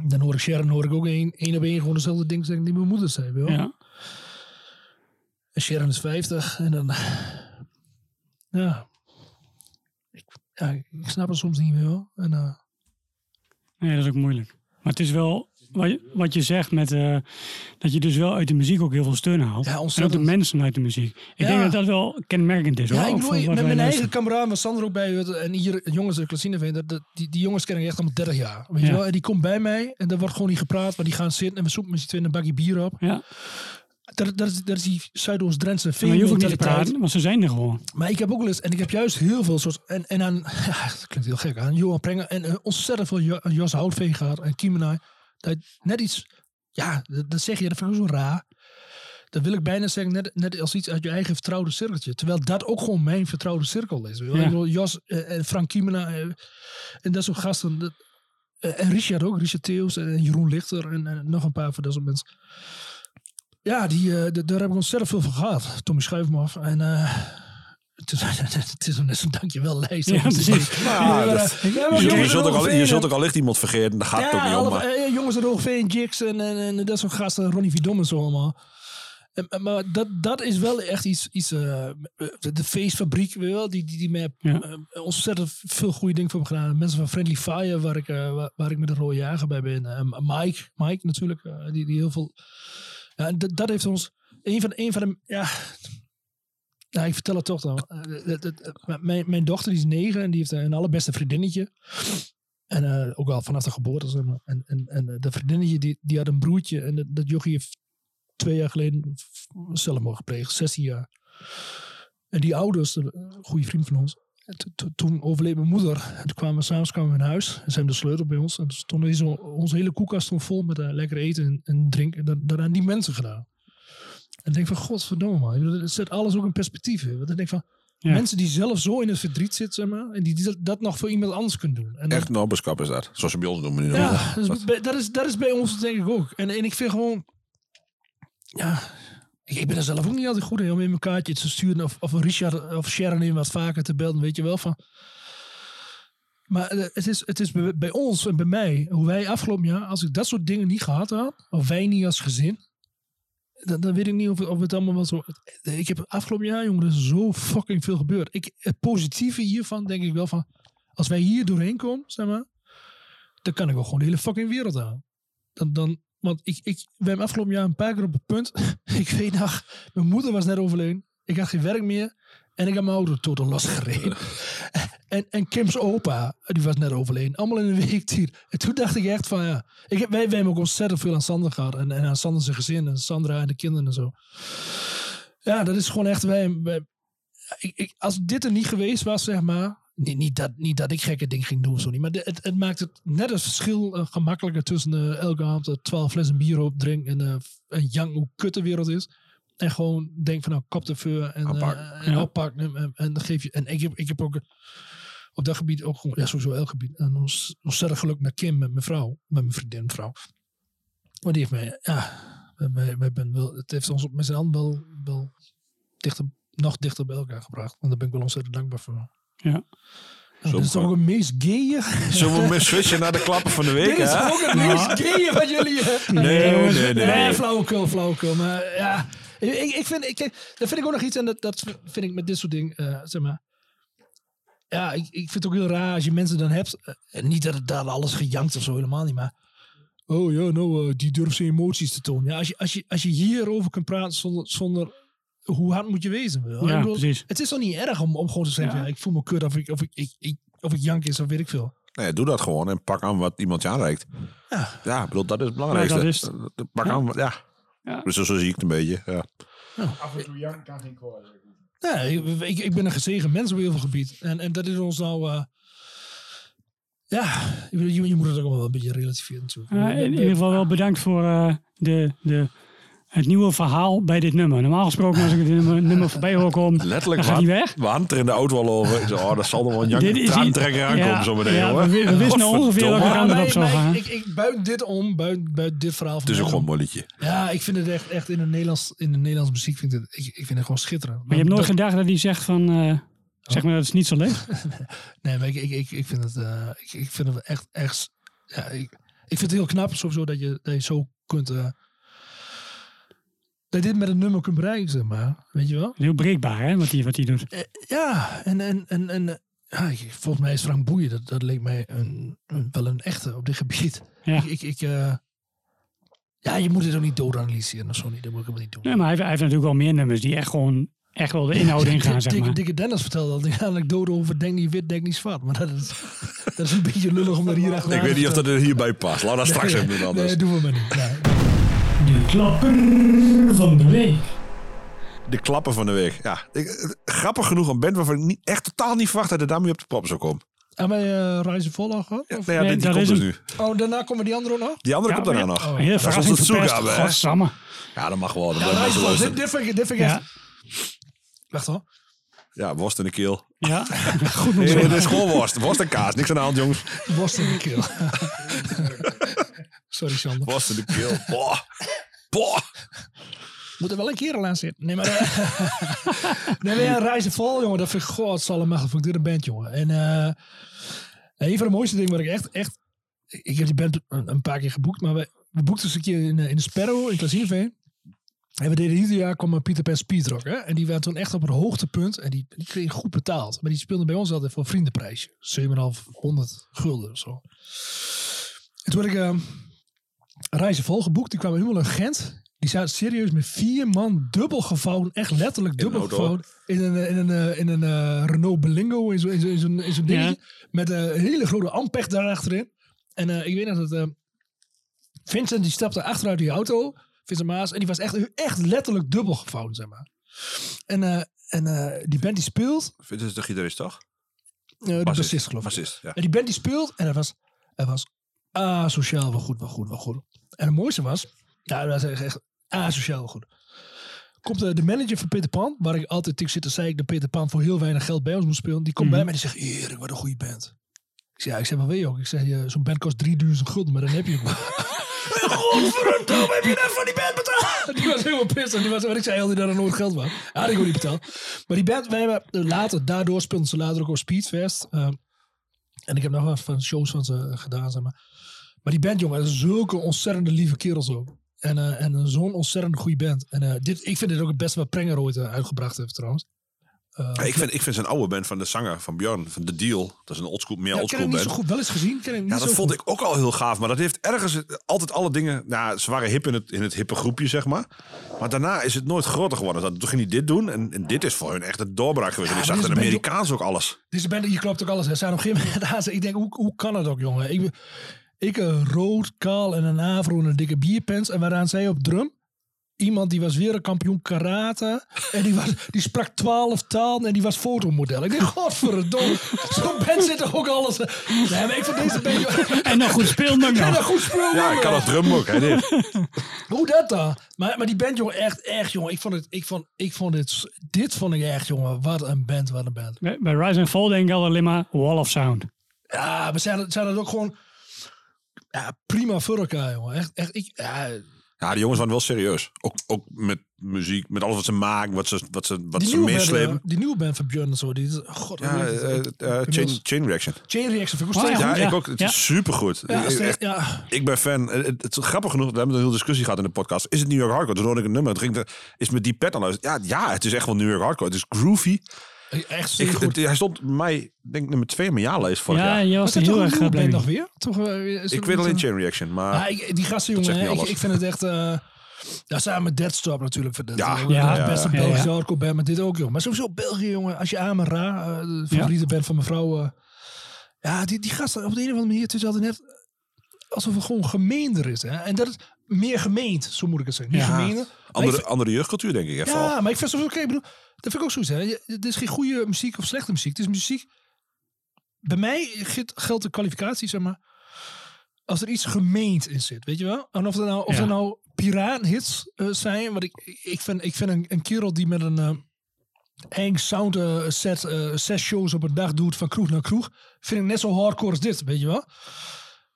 Dan hoor ik Sharon hoor ik ook één, één op één gewoon dezelfde ding zeggen die mijn moeder zei. Wel? Ja. En Sharon is 50 en dan, ja. Ik, ja, ik snap het soms niet meer. hoor. En, eh, Nee, dat is ook moeilijk. Maar het is wel wat, je- wat je zegt met eh, dat je dus wel uit de muziek ook heel veel steun haalt. Ja, en ook de mensen uit de muziek. Ik Ja. denk dat dat wel kenmerkend is hoor. Ja, ik bedoel, met mijn eigen kameraad was Sander ook bij. eh, En hier, jongens, de Klasine vinden, die, die jongens ken ik echt al 30 jaar. Weet je wel? En die komt bij mij en er wordt gewoon niet gepraat, maar die gaan zitten en we zoeken met z'n tweeën een bakje bier op. Ja, Dat, dat, is, dat is die Zuidoost-Drentse maar je hoeft niet te praten, want ze zijn er gewoon. Maar ik heb ook wel eens, en ik heb juist heel veel soort. En, en aan, ja, dat klinkt heel gek aan, Johan Prenger en eh, ontzettend veel Jo- Jos Houtveen gehad en Kiemenai. Dat net iets, ja, dat, zeg je, dat vind ik zo raar. Dat wil ik bijna zeggen, net, net als iets uit je eigen vertrouwde cirkeltje. Terwijl dat ook gewoon mijn vertrouwde cirkel is. Ja. Ik bedoel, Jos eh, en Frank Kiemena eh, en dat soort gasten. dat- eh, en Richard ook, Richard Theus en Jeroen Lichter en, en nog een paar van dat soort mensen. Ja, die, daar heb ik ontzettend veel van gehad. Tommy Schuifmaf. En eh, het is, net zo'n dankjewel lijst. Ja, precies. Dat- Ja, maar Je, zult ook al, je Roggeveen, zult ook allicht iemand vergeten. Daar gaat het ook ja, niet om. Maar. eh, jongens Roggeveen, Jigs en, en, en dat soort gasten. Ronnie Vidom en zo allemaal. En, en- maar dat, dat is wel echt iets, iets eh, de, de feestfabriek, weet je wel, die, die, die mij Ja. eh, ontzettend veel goede dingen voor me gedaan. Mensen van Friendly Fire, waar ik, waar, waar ik met de rode jager bij ben. Mike, Mike natuurlijk, die, die heel veel... Ja, en dat, dat heeft ons... Een van, een van de... Ja, ja, ik vertel het toch dan. Eh, mijn, mijn dochter die is negen en die heeft een allerbeste vriendinnetje. En eh, ook al vanaf de geboorte, zeg maar. En, en, eh, dat vriendinnetje, die, die had een broertje. En dat, dat heeft twee jaar geleden zelfmoord gepleegd. 16 jaar. En die ouders, de- een goede vriend van ons. en to- to- Toen overleed mijn moeder. En toen kwamen we s'avonds kwamen we in huis. En ze hebben de sleutel bij ons. En toen zo, onze hele koelkast vol met lekker eten en, en drinken. En dat, dat aan die mensen gedaan. En ik denk van, godverdomme man. Het zet alles ook in perspectief. hè. Want ik denk van, Ja. mensen die zelf zo in het verdriet zitten, zeg maar. En die, dat- nog voor iemand anders kunnen doen. En dan- Echt nobberschap is dat. Zoals ze bij ons doen. nu. ja, dat is, bij, dat, is, dat is bij ons denk ik ook. En, en ik vind gewoon... Ja, ik, ik ben er zelf ook niet altijd goed in om in mijn kaartje te sturen. Of, of Richard of Sharon in wat vaker te belden, weet je wel. Van. Maar eh, het is, het is bij, bij ons en bij mij, hoe wij afgelopen jaar, als ik dat soort dingen niet gehad had, of wij niet als gezin, dan, dan weet ik niet of, of het allemaal wel zo... Ik heb afgelopen jaar, jongen, er zo fucking veel gebeurd. Ik, het positieve hiervan denk ik wel van, als wij hier doorheen komen, zeg maar, dan kan ik wel gewoon de hele fucking wereld aan. Dan, dan, want ik, ik, we hebben afgelopen jaar een paar keer op het punt. ik weet nog, mijn moeder was net overleden. Ik had geen werk meer. En ik had mijn auto totaal losgereden. en, en Kim's opa, die was net overleden. Allemaal in een week tijd. En toen dacht ik echt van ja. Ik heb, wij, wij hebben ook ontzettend veel aan Sander gehad. En, en aan Sander zijn gezin. En Sandra en de kinderen en zo. Ja, dat is gewoon echt. Wij, wij, ik, ik, als dit er niet geweest was, zeg maar. Niet, niet, dat, niet dat ik gekke dingen ging doen, zo niet. Maar de- het, het maakt het net het verschil eh, gemakkelijker tussen eh, elke avond eh, 12 flessen bier op drinken en, eh, en jank hoe kut de wereld is. En gewoon denk van nou, kop de vuur en, eh, en Ja. En, en, geef je. En ik heb, ik heb ook op dat gebied ook gewoon, ja, sowieso elk gebied. En ons ontzettend geluk met Kim, met mijn vrouw, met mijn vriendin, vrouw. Maar die heeft mij, ja, wij, wij, ben wel, het heeft ons op met z'n allen wel, wel dichter, nog dichter bij elkaar gebracht. En daar ben ik wel ontzettend dankbaar voor. Ja. Ja, Zo dit is toch ook een meest gaye? Zullen we switchen naar de klappen van de week? Dit is hè? ook het meest gaye wat jullie... eh, Nee, nee, nee. Nee, nee. flauwekul, flauwekul. Maar ja, ik, ik ik vind, ik, dat vind ik ook nog iets. En dat, dat vind ik met dit soort dingen, eh, zeg maar. Ja, ik, ik vind het ook heel raar als je mensen dan hebt. eh, en niet dat het daar alles gejankt of zo, helemaal niet. Maar, oh ja, nou, eh, die durft zijn emoties te tonen. Ja, als, je, als, je, als je hierover kunt praten zonder, zonder hoe hard moet je wezen? Ja, bedoel, precies. Het is toch niet erg om, om gewoon te zeggen, Ja. ja. ik voel me kut of ik, of ik, ik, ik- of ik jank is of weet ik veel. Nee, doe dat gewoon en pak aan wat iemand je aanreikt. Ja. Ja, bedoel, dat is het belangrijkste. Ja, dat is. Eh, Pak aan, wat- ja. Ja. Dus zo zie ik het een beetje. Ja. Af en toe jank kan geen kwaad. Nee, ik, ik, ben een gezegend mens op heel veel gebied. En, en dat is ons nou... eh, ja, je, moet het ook wel een beetje relativeren natuurlijk. In ieder geval wel bedankt voor eh, de, de, het nieuwe verhaal bij dit nummer. Normaal gesproken als ik dit nummer, nummer voorbij hoor komen, Letterlijk, dan gaat hij weg. we hadden er in de auto al over. Ik zei, oh, dat zal er wel een Dit jank is traantrekker aankomen ja, zo meteen, ja, hoor. we, we wisten ongeveer welke kant erop zou gaan. ik, ik, buiten dit om, buiten dit verhaal. Het is ook gewoon een molletje. Ja, ik vind het echt, echt in, de Nederlands, in de Nederlandse muziek vind ik, het, ik, ik vind het gewoon schitterend. Maar je hebt nooit gedacht dat hij zegt van, eh, zeg maar dat is niet zo leuk. Nee, maar ik, ik, ik, ik vind het, eh, ik, ik vind het echt, echt ja, ik, ik vind het heel knap sowieso dat je, dat je zo kunt, eh, dat je dit met een nummer kunt bereiken, zeg maar. Weet je wel? Heel breekbaar hè, wat hij, wat hij doet. Eh, ja, en, en, en, en eh, ja, ik- volgens mij is Frank Boeien, dat, dat leek mij een, een- wel een echte op dit gebied. Ja. Ik, ik, ik, eh, Ja, je moet het ook niet doodanalyseren of zo niet. Dat moet ik helemaal niet doen. Nee, maar hij, heeft- hij heeft natuurlijk wel meer nummers die echt gewoon echt wel de inhoud ingaan, zeg Dikke, maar. Dikke Dennis vertelde dat een anekdote over denk niet wit, denk niet zwart. Maar dat is, dat is een beetje lullig om dat hier echt Ik weet niet of dat er hierbij past. We dat straks even doen anders. Nee, doen we maar niet. Nee. De klapper van de week. De klappen van de week. Ja, ik, eh, grappig genoeg een band waarvan ik niet, echt totaal niet verwacht dat de daarmee op de pop zou komen. En wij uh, Rise Vol al gehad? Ja, Of- nou ja, Nee, die, komt is dus nu. Oh, daarna komen die andere nog? Die andere Ja, komt daarna nog. Oh, Heel Dat is ons het hebben. Ja, dat mag wel. Dat Ja, Rise. Dit, vind ik, dit vind ik Ja. echt... Wacht hoor. Ja, worst in de keel. Ja, goed Nee, is gewoon worst. Worst en kaas. Niks aan de hand, jongens. Worst in de keel. Sorry, Sander. Worst in de keel. Boah. Boah. Moet er wel een kerel aan zitten. Nee, maar... eh, nee, maar ja, Rise Vol, jongen. Dat vind ik godsallemachtig. Vond ik dit een band, jongen. En eh, een van de mooiste dingen waar ik echt... echt ik heb die band een, een paar keer geboekt. Maar we, we boekten eens een keer in, eh, in de Sparrow in Klazineveen. En we deden ieder jaar kwam Pieter Pan Speedrock. Hè? En die waren toen echt op het hoogtepunt. En die, die kregen goed betaald. Maar die speelden bij ons altijd voor een vriendenprijsje. 7,500 gulden of zo. En toen had ik reizen vol geboekt. Die kwamen helemaal in Gent. Die zaten serieus met vier man dubbel gevouwen. Echt letterlijk In dubbel auto? gevouwen. In een, eh, in een, eh, in een eh, Renault Belingo. In zo'n in zo, in zo'n in zo'n Ja. dingetje. Met een hele grote Ampeg daarachterin. En eh, ik weet nog dat eh, Vincent die stapte achteruit die auto. Vincent Maas. En die was echt, echt letterlijk dubbel gevouwen, zeg maar. En, eh, en eh, die band die speelt. Vindt het de gitarist toch? eh de bassist geloof ik. Bassist, ja. En die band die speelt. En dat was, dat was asociaal wel goed, wel goed, wel goed. En het mooiste was. Ja, dat was echt, echt asociaal wel goed. Komt eh, de manager van Peter Pan. Waar ik altijd tegen zit te zei ik dat Peter Pan voor heel weinig geld bij ons moet spelen. Die komt Mhm. bij mij en die zegt. Erik, wat een goede band. Ik zeg, ja, ik zeg, wat weet je ook? Ik zeg, zo'n band kost 3000 gulden, maar dan heb je hem. Godverdomme, heb je net van die band betaald? Die was helemaal pissed. En die was, wat ik zei, heel die daar nooit geld was. Had ik gewoon niet betaald. Maar die band, wij hebben eh, later, daardoor speelden ze later ook op Speedfest. Ehm, en ik heb nog wat van shows van ze gedaan, zeg maar. Maar die band, jongen, zulke ontzettende lieve kerels ook. En, eh, en zo'n ontzettend goede band. En eh, dit, ik vind dit ook het beste wat Prenger ooit eh, uitgebracht heeft, trouwens. Eh, Ja, ik, vind, ik vind zijn oude band van de zanger van Björn, van The Deal. Dat is een oldschool, meer ja, ik ken oldschool hem niet band. zo goed. Wel eens gezien. Ken niet Ja, dat vond goed. ik ook al heel gaaf. Maar dat heeft ergens altijd alle dingen... Nou, ze waren hip in het, in het hippe groepje, zeg maar. Maar daarna is het nooit groter geworden. Dat- Toen ging hij dit doen. En, en dit is voor hun echt het doorbraak geweest. Ja, en ik zag een beetje- Amerikaans ook alles. Deze band, je klopt ook alles. Hè. Ze zijn op een gegeven moment Ik denk, hoe, hoe kan het ook, jongen? Ik, ik een rood, kaal en een afro en een dikke bierpens. En waaraan zij op drum. Iemand die was wereldkampioen karate. En die, was, die sprak twaalf talen en die was fotomodel. Ik denk, godverdomme. Zo'n band zit er ook alles. Nee, maar ik vind deze band... En nog goed nog En een goed speel. Ja, ik kan dat drum ook. Hè, dit. Hoe dat dan? Maar, maar die band, jongen, echt, echt, jongen. Ik vond het, ik vond, ik vond dit, dit vond ik echt, jongen. Wat een band, wat een band. Bij, bij Rise and Fall denk ik altijd alleen maar Wall of Sound. Ja, we zijn, zijn het ook gewoon ja, prima voor elkaar, jongen. Echt, echt ik, ja, Ja, die jongens waren wel serieus. Ook, ook met muziek, met alles wat ze maken, wat ze, wat ze, wat die, ze band, meeslepen. eh, die nieuwe band van Björn en zo. Die, is- god, hoe Ja, het? eh, eh, chain, chain Reaction. Chain Reaction vind ik ook Oh, ja. Ja, goed. ik ook. Het ja. is supergoed. Ja, Ik- ja. ik ben fan. Het, het, het is grappig genoeg, we hebben een hele discussie gehad in de podcast. Is het New York Hardcore? Toen hoorde ik een nummer. Toen ging de, is met die pet aan luisteren. Ja, ja, het is echt wel New York Hardcore. Het is groovy. Echt Ik, goed. het- hij stond bij mij, denk ik, nummer twee in mijn jaarlijst vorig Ja, jaar. je Was dat heel een erg blij nog weer? Toch, eh, Ik weet alleen Chain Reaction, maar... Ja, ik, die gasten, Dat jongen, ik, vind het echt... eh ja, samen met Deadstop natuurlijk. Voor dit, Ja, eh, ja, de ja, beste ja. Belgische Ja, ja. hardcore band, maar dit ook, jongen. Maar sowieso België, jongen. Als je Amara, eh de favoriete band van mijn vrouw... eh, ja, die, die gasten op de een of andere manier... Het is altijd net alsof het gewoon gemeender is. Hè? En dat is meer gemeend, zo moet ik het zeggen. Niet Ja. andere, vind- andere jeugdcultuur, denk ik. Vooral. ja, maar ik vind het oké. Ik bedoel, dat vind ik ook zo. Het is geen goede muziek of slechte muziek. Het is muziek. Bij mij geldt- de kwalificatie, zeg maar. Als er iets gemeend in zit, weet je wel? En of er nou, of Ja. er nou piratenhits eh, zijn. Want ik, ik vind, ik vind een, een kerel die met een eh, eng sound eh, set, zes shows op een dag doet van kroeg naar kroeg. Vind ik net zo hardcore als dit, weet je wel?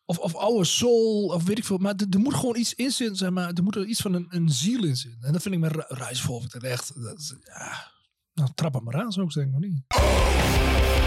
Of, of oude soul, of weet ik veel. Maar er, moet gewoon iets in zitten, zeg maar. Er moet er iets van een, een ziel in zitten. En dat vind ik met Rise Forward echt. Dat is, ja, nou, trap hem maar aan, zou ik zeggen, of niet?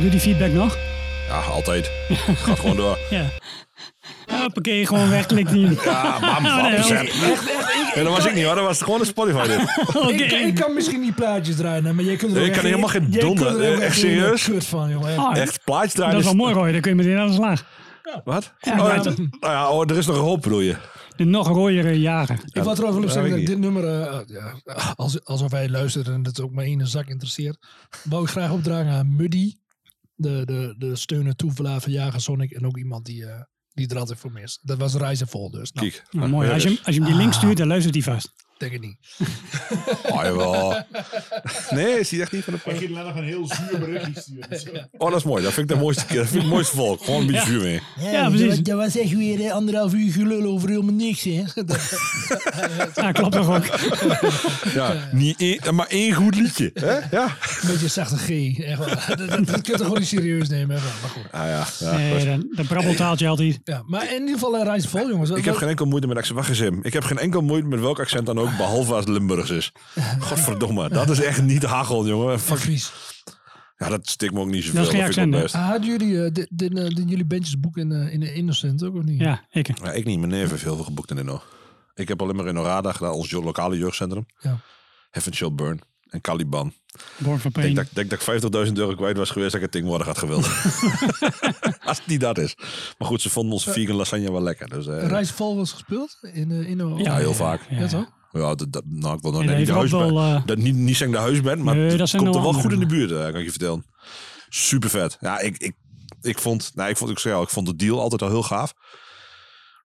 Duurt die feedback nog? Ja, altijd. Gaat gewoon door. Ja. Hoppakee, gewoon wegklikt niet. Ja, bam, nee, bam, hoor. zet. Ja, dat was ik niet hoor, dat was gewoon een Spotify dit. Oké. Ik, ik kan misschien die plaatjes draaien, maar jij kunt er Nee, ik kan helemaal geen donder. kunt er ook Echt serieus? kut van, jongen. echt. Echt plaatjes draaien. dat is wel mooi, Roy. Dan kun je meteen aan de slag. Wat? Ja, oh, ja, het- nou ja, oh, er is nog een hoop bedoel je. De nog rooiere jaren. Ik wil trouwens wel zeggen dat ik dit nummer, eh, ja, als, alsof wij luisteren en dat ook maar één zak interesseert, wou ik graag opdragen aan Muddy, de, de, de steun en toeverlaat van Jager Sonic en ook iemand die, eh, die er altijd voor mist. Dat was Reizen vol dus. Nou, Kijk. Nou, mooi. Als je, hem- als je hem die link stuurt, dan luistert hij vast. Denk ik niet. Oh, jawel. Nee, is die echt niet van de Ik ging nog een heel zuur berichtje sturen. Zo. Oh, dat is mooi. Dat vind ik de mooiste keer. Dat vind ik het mooiste volk. Gewoon een beetje Ja. vuur mee. Ja, precies. Dat was echt weer eh, anderhalf uur gelul over helemaal niks, hè? Ja, klopt toch ook. Ja, niet één, maar één goed liedje. Hè? Ja. Een beetje zachte G. Echt wel. Dat, dat, dat kun je toch gewoon niet serieus nemen. Wel. Maar goed. Ah, ja, ja. Nee, dan, dan altijd. Ja, maar in ieder geval uh, Reizen vol, jongens. Ik heb geen enkel moeite met accent. Wacht eens. Ik heb geen enkel moeite met welk accent dan ook, behalve als het Limburgs is. Godverdomme. Dat is echt niet hagel, jongen. Fuck. Fries. Ja, dat stikt me ook niet zoveel. Dat is geen ik accent, best. Ah, hadden jullie, uh, dit, uh, dit jullie bandjesboek in, uh, in de Innocent ook, of niet? Ja, ik. Ja, ik niet. Mijn neef heeft heel veel geboekt in Inno. Ik heb alleen maar in Orada gedaan, ons lokale jeugdcentrum. Ja. Heaven Shall Burn en Caliban. Born Ik denk dat, denk dat ik 50.000 euro kwijt was geweest dat ik het ding worden had gewild. Als het niet dat is. Maar goed, ze vonden onze vegan lasagne wel lekker. Dus, eh, Reis vol was gespeeld in, uh, in de Ja, heel vaak. Ja, toch? Ja, dat, dat, nou, ik wil nog niet de huisband. wel, eh, dat niet, niet zeggen de huisband, maar Nee, het dat zijn komt er wel goed in de buurt, eh, kan ik je vertellen. Super vet. Ja, ik, ik, ik vond, nou, ik vond, ik zei al, ik vond de deal altijd al heel gaaf.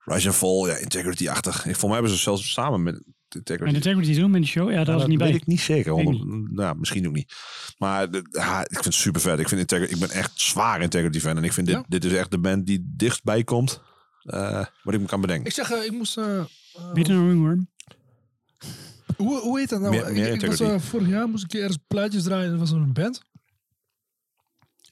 Rise and Fall, ja, Integrity-achtig. Ik, volgens mij hebben ze zelfs samen met Integrity. En Integrity Zoom in de show, ja, daar was ik niet weet bij. ik niet zeker. Weet ik honderd- Nou, misschien ook niet. Maar de- ja, ik vind het super vet. Ik, vind Integrity, ik ben echt zwaar Integrity fan. En ik vind dit, Ja? dit is echt de band die dichtstbij komt. eh, wat ik me kan bedenken. Ik zeg, uh, ik moest... Uh, ringworm. Hoe, hoe heet dat nou? Meer- Ik- meer ik, was, uh, vorig jaar moest ik ergens plaatjes draaien. en Er was een band.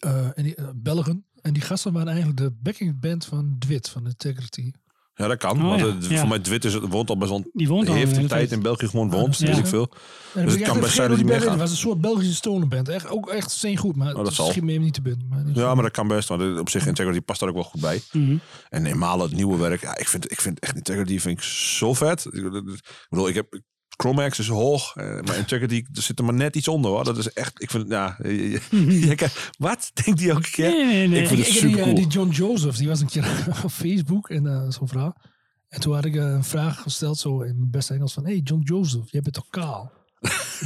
Uh, en die, uh, Belgen. En die gasten waren eigenlijk de backing band van Dwit, van Integrity. Ja, dat kan. Oh, want ja. het- voor mij Dwit is, het- woont al best wel Die woont al heeft een tijd in België gewoon woont. Ja. Weet ik veel. En Dus het kan best zijn dat band meegaan. Het was een soort Belgische stoneband. Echt, ook echt steen goed, maar dat het zal. schiet me even niet te binnen. Maar Ja, maar dat kan best. Want op zich Integrity past daar ook wel goed bij. Mhm. En eenmaal het nieuwe werk. Ja, ik vind, ik vind echt Integrity vind ik zo vet. Ik, ik bedoel, ik heb... Chromax is hoog, eh, maar Integrity er zit er maar net iets onder hoor. Dat is echt, ik vind, ja, je- je- je wat denkt die elke keer? Nee, nee, nee. Ik vind het ik heb die, super cool. die John Joseph, die was een keer op Facebook en eh, zo'n vrouw. En toen had ik een vraag gesteld, zo in mijn beste Engels, van... Hey, John Joseph, jij bent toch kaal?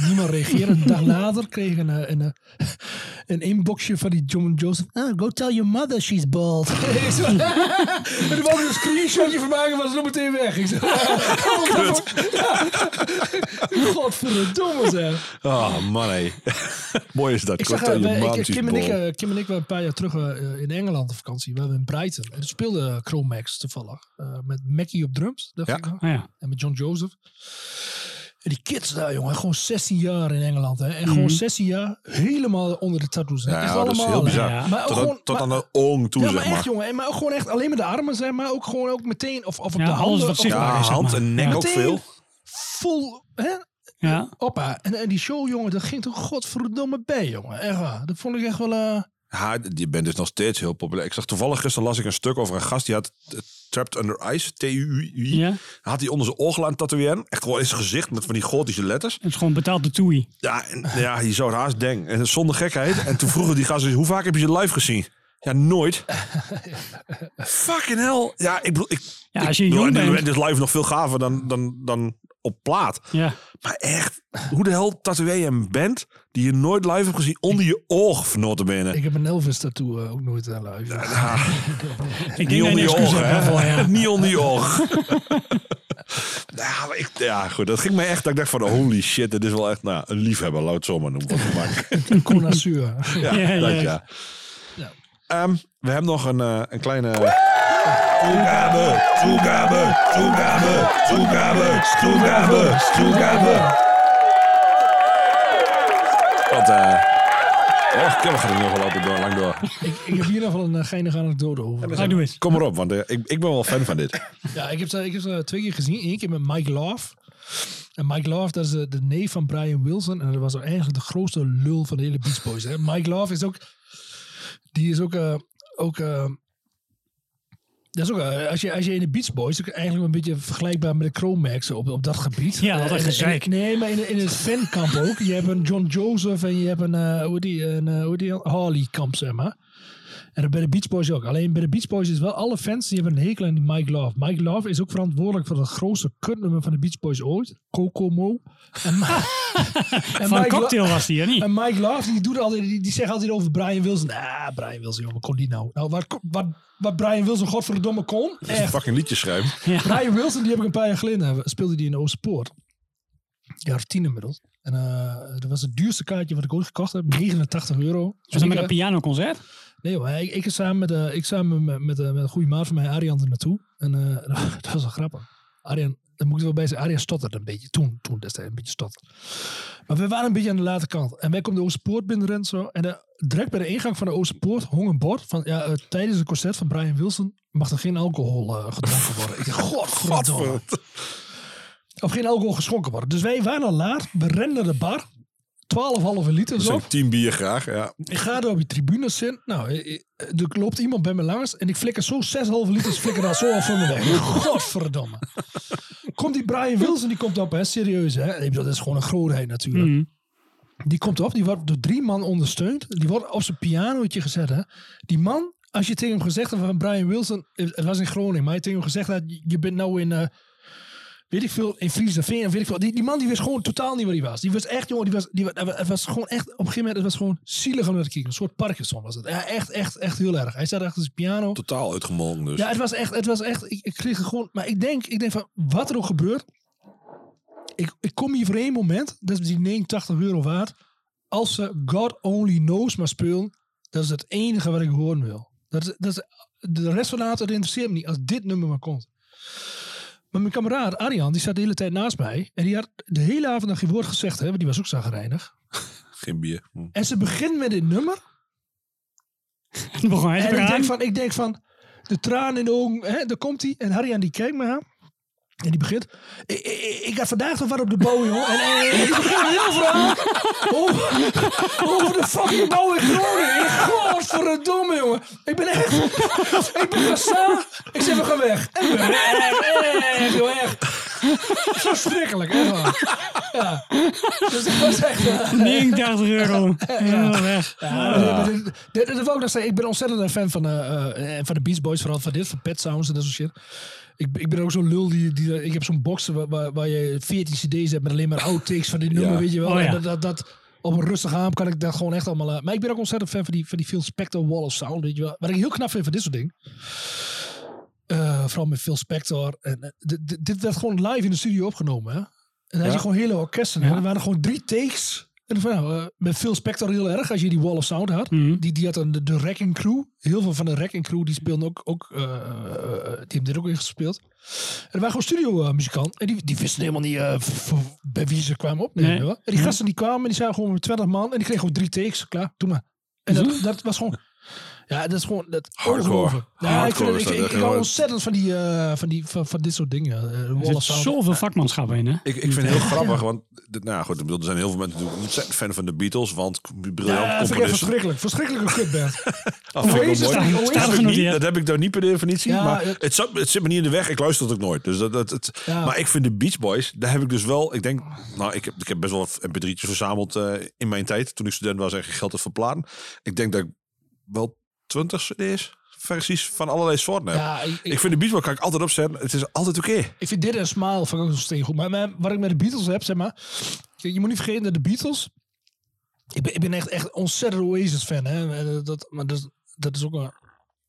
Niemand reageerde. Een dag later kreeg ik een, eh, een, eh, een inboxje van die John Joseph. Ah, go tell your mother she's bald. Zo- en toen wou ik een screenshotje van maken, was nog meteen weg. Ik zo, Godverdomme zeg. Oh man, hé. Mooi is dat. Ik zag, je eh, wij- ik, Kim, en ik, Kim en ik waren een paar jaar terug in Engeland op vakantie. We waren in Brighton. En toen speelde Chromax toevallig. eh, met Mackie op drums. dacht Ja. ik nog. Ah, ja. En met John Joseph. En die kids daar, jongen. Gewoon 16 jaar in Engeland. Hè. En gewoon 16 jaar helemaal onder de tattoos. Mhm. Ja, echt dat is allemaal. heel bizar. Ja. Maar Tot, gewoon, aan, tot maar- aan de oong toe, ja, zeg maar maar. echt, jongen. En maar ook gewoon echt alleen met de armen, zeg maar. Ook gewoon ook meteen. Of, of op Ja, de alles handen. wat Ja, is, zeg hand maar. en nek Ja. ook Meteen veel. Vol, hè? Ja. Oppa. En, en die show, jongen, dat ging toch godverdomme bij, jongen. Echt waar. Dat vond ik echt wel... eh, Ja, die band is nog steeds heel populair. Ik zag toevallig gisteren las ik een stuk over een gast die had eh, Trapped Under Ice, T-U-I. ja. Had hij onder zijn oog laten tatoeëren. Echt gewoon in zijn gezicht met van die gotische letters. Het is gewoon betaald de toei. Ja, en, ja je zou het haast denken. En zonder gekheid. En toen vroegen die gasten, hoe vaak heb je ze live gezien? Ja, nooit. Fucking hell. Ja, ik bedoel... Ik, Ja, als je ik bedoel, jong en bent. is live nog veel gaver dan, dan, dan op plaat. Ja. Maar echt, hoe de hel tatoeëer je een band die je nooit live hebt gezien onder je oog, binnen? Ik heb een Elvis tattoo eh, ook nooit aan live. Ik Niet onder je oog, hè? ja. Niet onder je oog. ja, maar ik, ja, goed. Dat ging mij echt, dat ik dacht van, holy shit, dit is wel echt nou, een liefhebber, laat het zo maar noemen. Een connoisseur. ja, Ja, dat ja. ja. Ja. Ehm, we hebben nog een, eh, een kleine... Toegabe, toegabe, toegabe, toegabe, toegabe, toegabe. Want, eh... Oh, gaat er nog wel altijd door, lang door. ik, ik heb hier nog wel een uh, geinige anekdote over. Ah, doe eens. Kom maar op, want eh, ik, ik ben wel fan van dit. Ja, ik heb ze, ik heb ze twee keer gezien. Eén keer met Mike Love. En Mike Love, dat is de, de neef van Brian Wilson. En dat was eigenlijk de grootste lul van de hele Beach Boys. Hè. Mike Love is ook... Die is ook... eh, ook eh, dat is ook, eh, als, je, als je in de Beach Boys, is eigenlijk een beetje vergelijkbaar met de Chromax op, op dat gebied. Ja, wat een Eh, gezeik. Nee, maar in, in het fankamp ook. Je hebt een John Joseph en je hebt een, eh, hoe die, een hoe die Harley kamp, zeg maar. En dat bij de Beach Boys ook. Alleen bij de Beach Boys is wel alle fans die hebben een hekel aan die Mike Love. Mike Love is ook verantwoordelijk voor het grootste kutnummer van de Beach Boys ooit. Kokomo. En, Van een Lo- cocktail was die, hè niet? en Mike Love, die, doet altijd, die, die zegt altijd over Brian Wilson. Ah, Brian Wilson, joh, wat kon die nou? Nou, wat, wat, wat Brian Wilson godverdomme kon. Dat is een Echt. fucking liedje schrijven. Brian Wilson, die heb ik een paar jaar geleden, eh, speelde die in de Oosterpoort. Ja, of tien inmiddels. En eh, dat was het duurste kaartje wat ik ooit gekocht heb. 89 euro. Was dat met een pianoconcert? Nee joh, ik, ik samen met, eh, ik samen met, met, eh, met een goede maat van mij, Arjan, er naartoe. En eh, dat was wel grappig. Arjan, daar moet ik wel bij zeggen, Arjan stotterde een beetje. Toen, toen destijds een beetje stotterde. Maar we waren een beetje aan de late kant. En wij komen de Oosterpoort binnenrennen zo. En direct bij de ingang van de Oosterpoort hong een bord van, ja, tijdens het concert van Brian Wilson mag er geen alcohol gedronken worden. ik dacht, godverdomme. Of geen alcohol geschonken worden. Dus wij waren al laat. We renden naar de bar. 12,5 liter Dus zo. een team bier graag, ja. Ik ga er op die tribune zitten. Nou, eh, eh, er loopt iemand bij me langs. En ik flikker zo 6,5 liters flikker daar zo al van me weg. Godverdomme. Komt die Brian Wilson, die komt op, hè, serieus hè. Dat is gewoon een grootheid natuurlijk. Mhm. Die komt op, die wordt door drie man ondersteund. Die wordt op zijn pianootje gezet hè. Die man, als je tegen hem gezegd had van Brian Wilson, eh, het was in Groningen, maar je tegen hem gezegd had, je je bent nou in... eh, Weet ik veel, in Friesland, weet ik veel. Die, die man die wist gewoon totaal niet waar hij was. Die was echt, jongen, die was, die, het was gewoon echt, op een gegeven moment, het was gewoon zielig om naar te kijken. Een soort Parkinson was het. Ja, echt, echt, echt heel erg. Hij zat achter zijn piano. Totaal uitgemolken dus. Ja, het was echt, het was echt, ik, ik kreeg er gewoon, maar ik denk, ik denk van, wat er ook gebeurt, ik, ik kom hier voor één moment, dat is die 89 euro waard, als ze God Only Knows maar spelen, dat is het enige wat ik horen wil. Dat is, dat is, de rest van de avond interesseert me niet, als dit nummer maar komt. Maar mijn kameraad Arjan, die zat de hele tijd naast mij. En die had de hele avond nog geen woord gezegd, hè, want die was ook zagrijnig. Geen bier. Hm. En ze begint met dit nummer. Toen begon hij te En ik denk van, ik denk van, de tranen in de ogen, hè, daar komt hij. En Harry die kijkt me aan. En die begint. Ik, ik, ik had vandaag nog wat op de bouw, joh. En, en, en die begint een heel verhaal over, over de fucking bouw in Groningen. Godverdomme, jongen. Ik ben echt. Ik ben geslaagd. Ik zeg, we gaan weg. En we gaan weg. Echt, joh, echt. Verschrikkelijk, echt waar. Ja. Dus dat was echt. 89 euro. Helemaal weg. ja, dit- dit- dit- dit wil ik nog. Ik ben ontzettend een fan van, eh, van de Beach Boys, vooral van dit, van Pet Sounds en dat soort shit. Ik, ik ben ook zo'n lul die, die ik heb zo'n box waar, waar, waar je 14 cd's hebt met alleen maar outtakes van die nummer, Ja. weet je wel. Oh, ja. Dat, dat, dat, op een rustige avond kan ik dat gewoon echt allemaal... maar ik ben ook ontzettend fan van die, van die Phil Spector Wall of Sound, weet je wel. Wat ik heel knap vind van dit soort dingen. Eh, vooral met Phil Spector. En, eh, dit, dit- werd gewoon live in de studio opgenomen, hè. En dan had je gewoon hele orkesten. Ja. Er waren gewoon drie takes. En van, nou, eh, met Phil Spector heel erg, als je die Wall of Sound had. Mhm. Die, die had dan de, de Wrecking Crew. Heel veel van de Wrecking Crew, die speelden ook, ook eh, die hebben dit ook in gespeeld. En er waren gewoon studio muzikanten. En die, die wisten helemaal niet bij wie ze kwamen opnemen. Nee. En die gasten die kwamen, die zijn gewoon met 20 man. En die kregen gewoon drie takes. Klaar, doe maar. En dat, dat was gewoon... Ja, dat is gewoon... Dat, Hardcore. Ja, ik, Hardcore vind, ik, dat ik, hou gewoon- ontzettend van, die, eh, van, die, van, van dit soort dingen. eh, Er zit zoveel vakmanschap in, hè? Ik, ik vind het heel grappig, want dit- nou goed, ik bedoel, er zijn heel veel mensen natuurlijk ontzettend fan van de Beatles, want briljant Ja, vind ik componisten. verschrikkelijk. Verschrikkelijke kutband. Ah, vind ik staat- Dat ik niet- Dat heb ik daar niet per definitie, Ja, maar het- het, zat- het zit me niet in de weg. Ik luister het ook nooit. Dus dat, dat, het, Ja. Maar ik vind de Beach Boys, daar heb ik dus wel, ik denk, nou, ik heb, ik heb best wel wat mp3'tjes verzameld eh, in mijn tijd, toen ik student was en geld had voor platen. Ik denk dat ik wel 20 cd's versies van allerlei soorten. Ja, ik, Ik vind de Boys kan ik altijd opzetten. Het is altijd oké. Ik vind dit een smile van ook nog steeds goed. Maar, maar wat ik met de Beatles heb, zeg maar. Je, je moet niet vergeten dat de Beatles. Ik ben, ik ben echt, echt ontzettend Oasis fan. Hè? En Dat, maar dat, dat is ook een.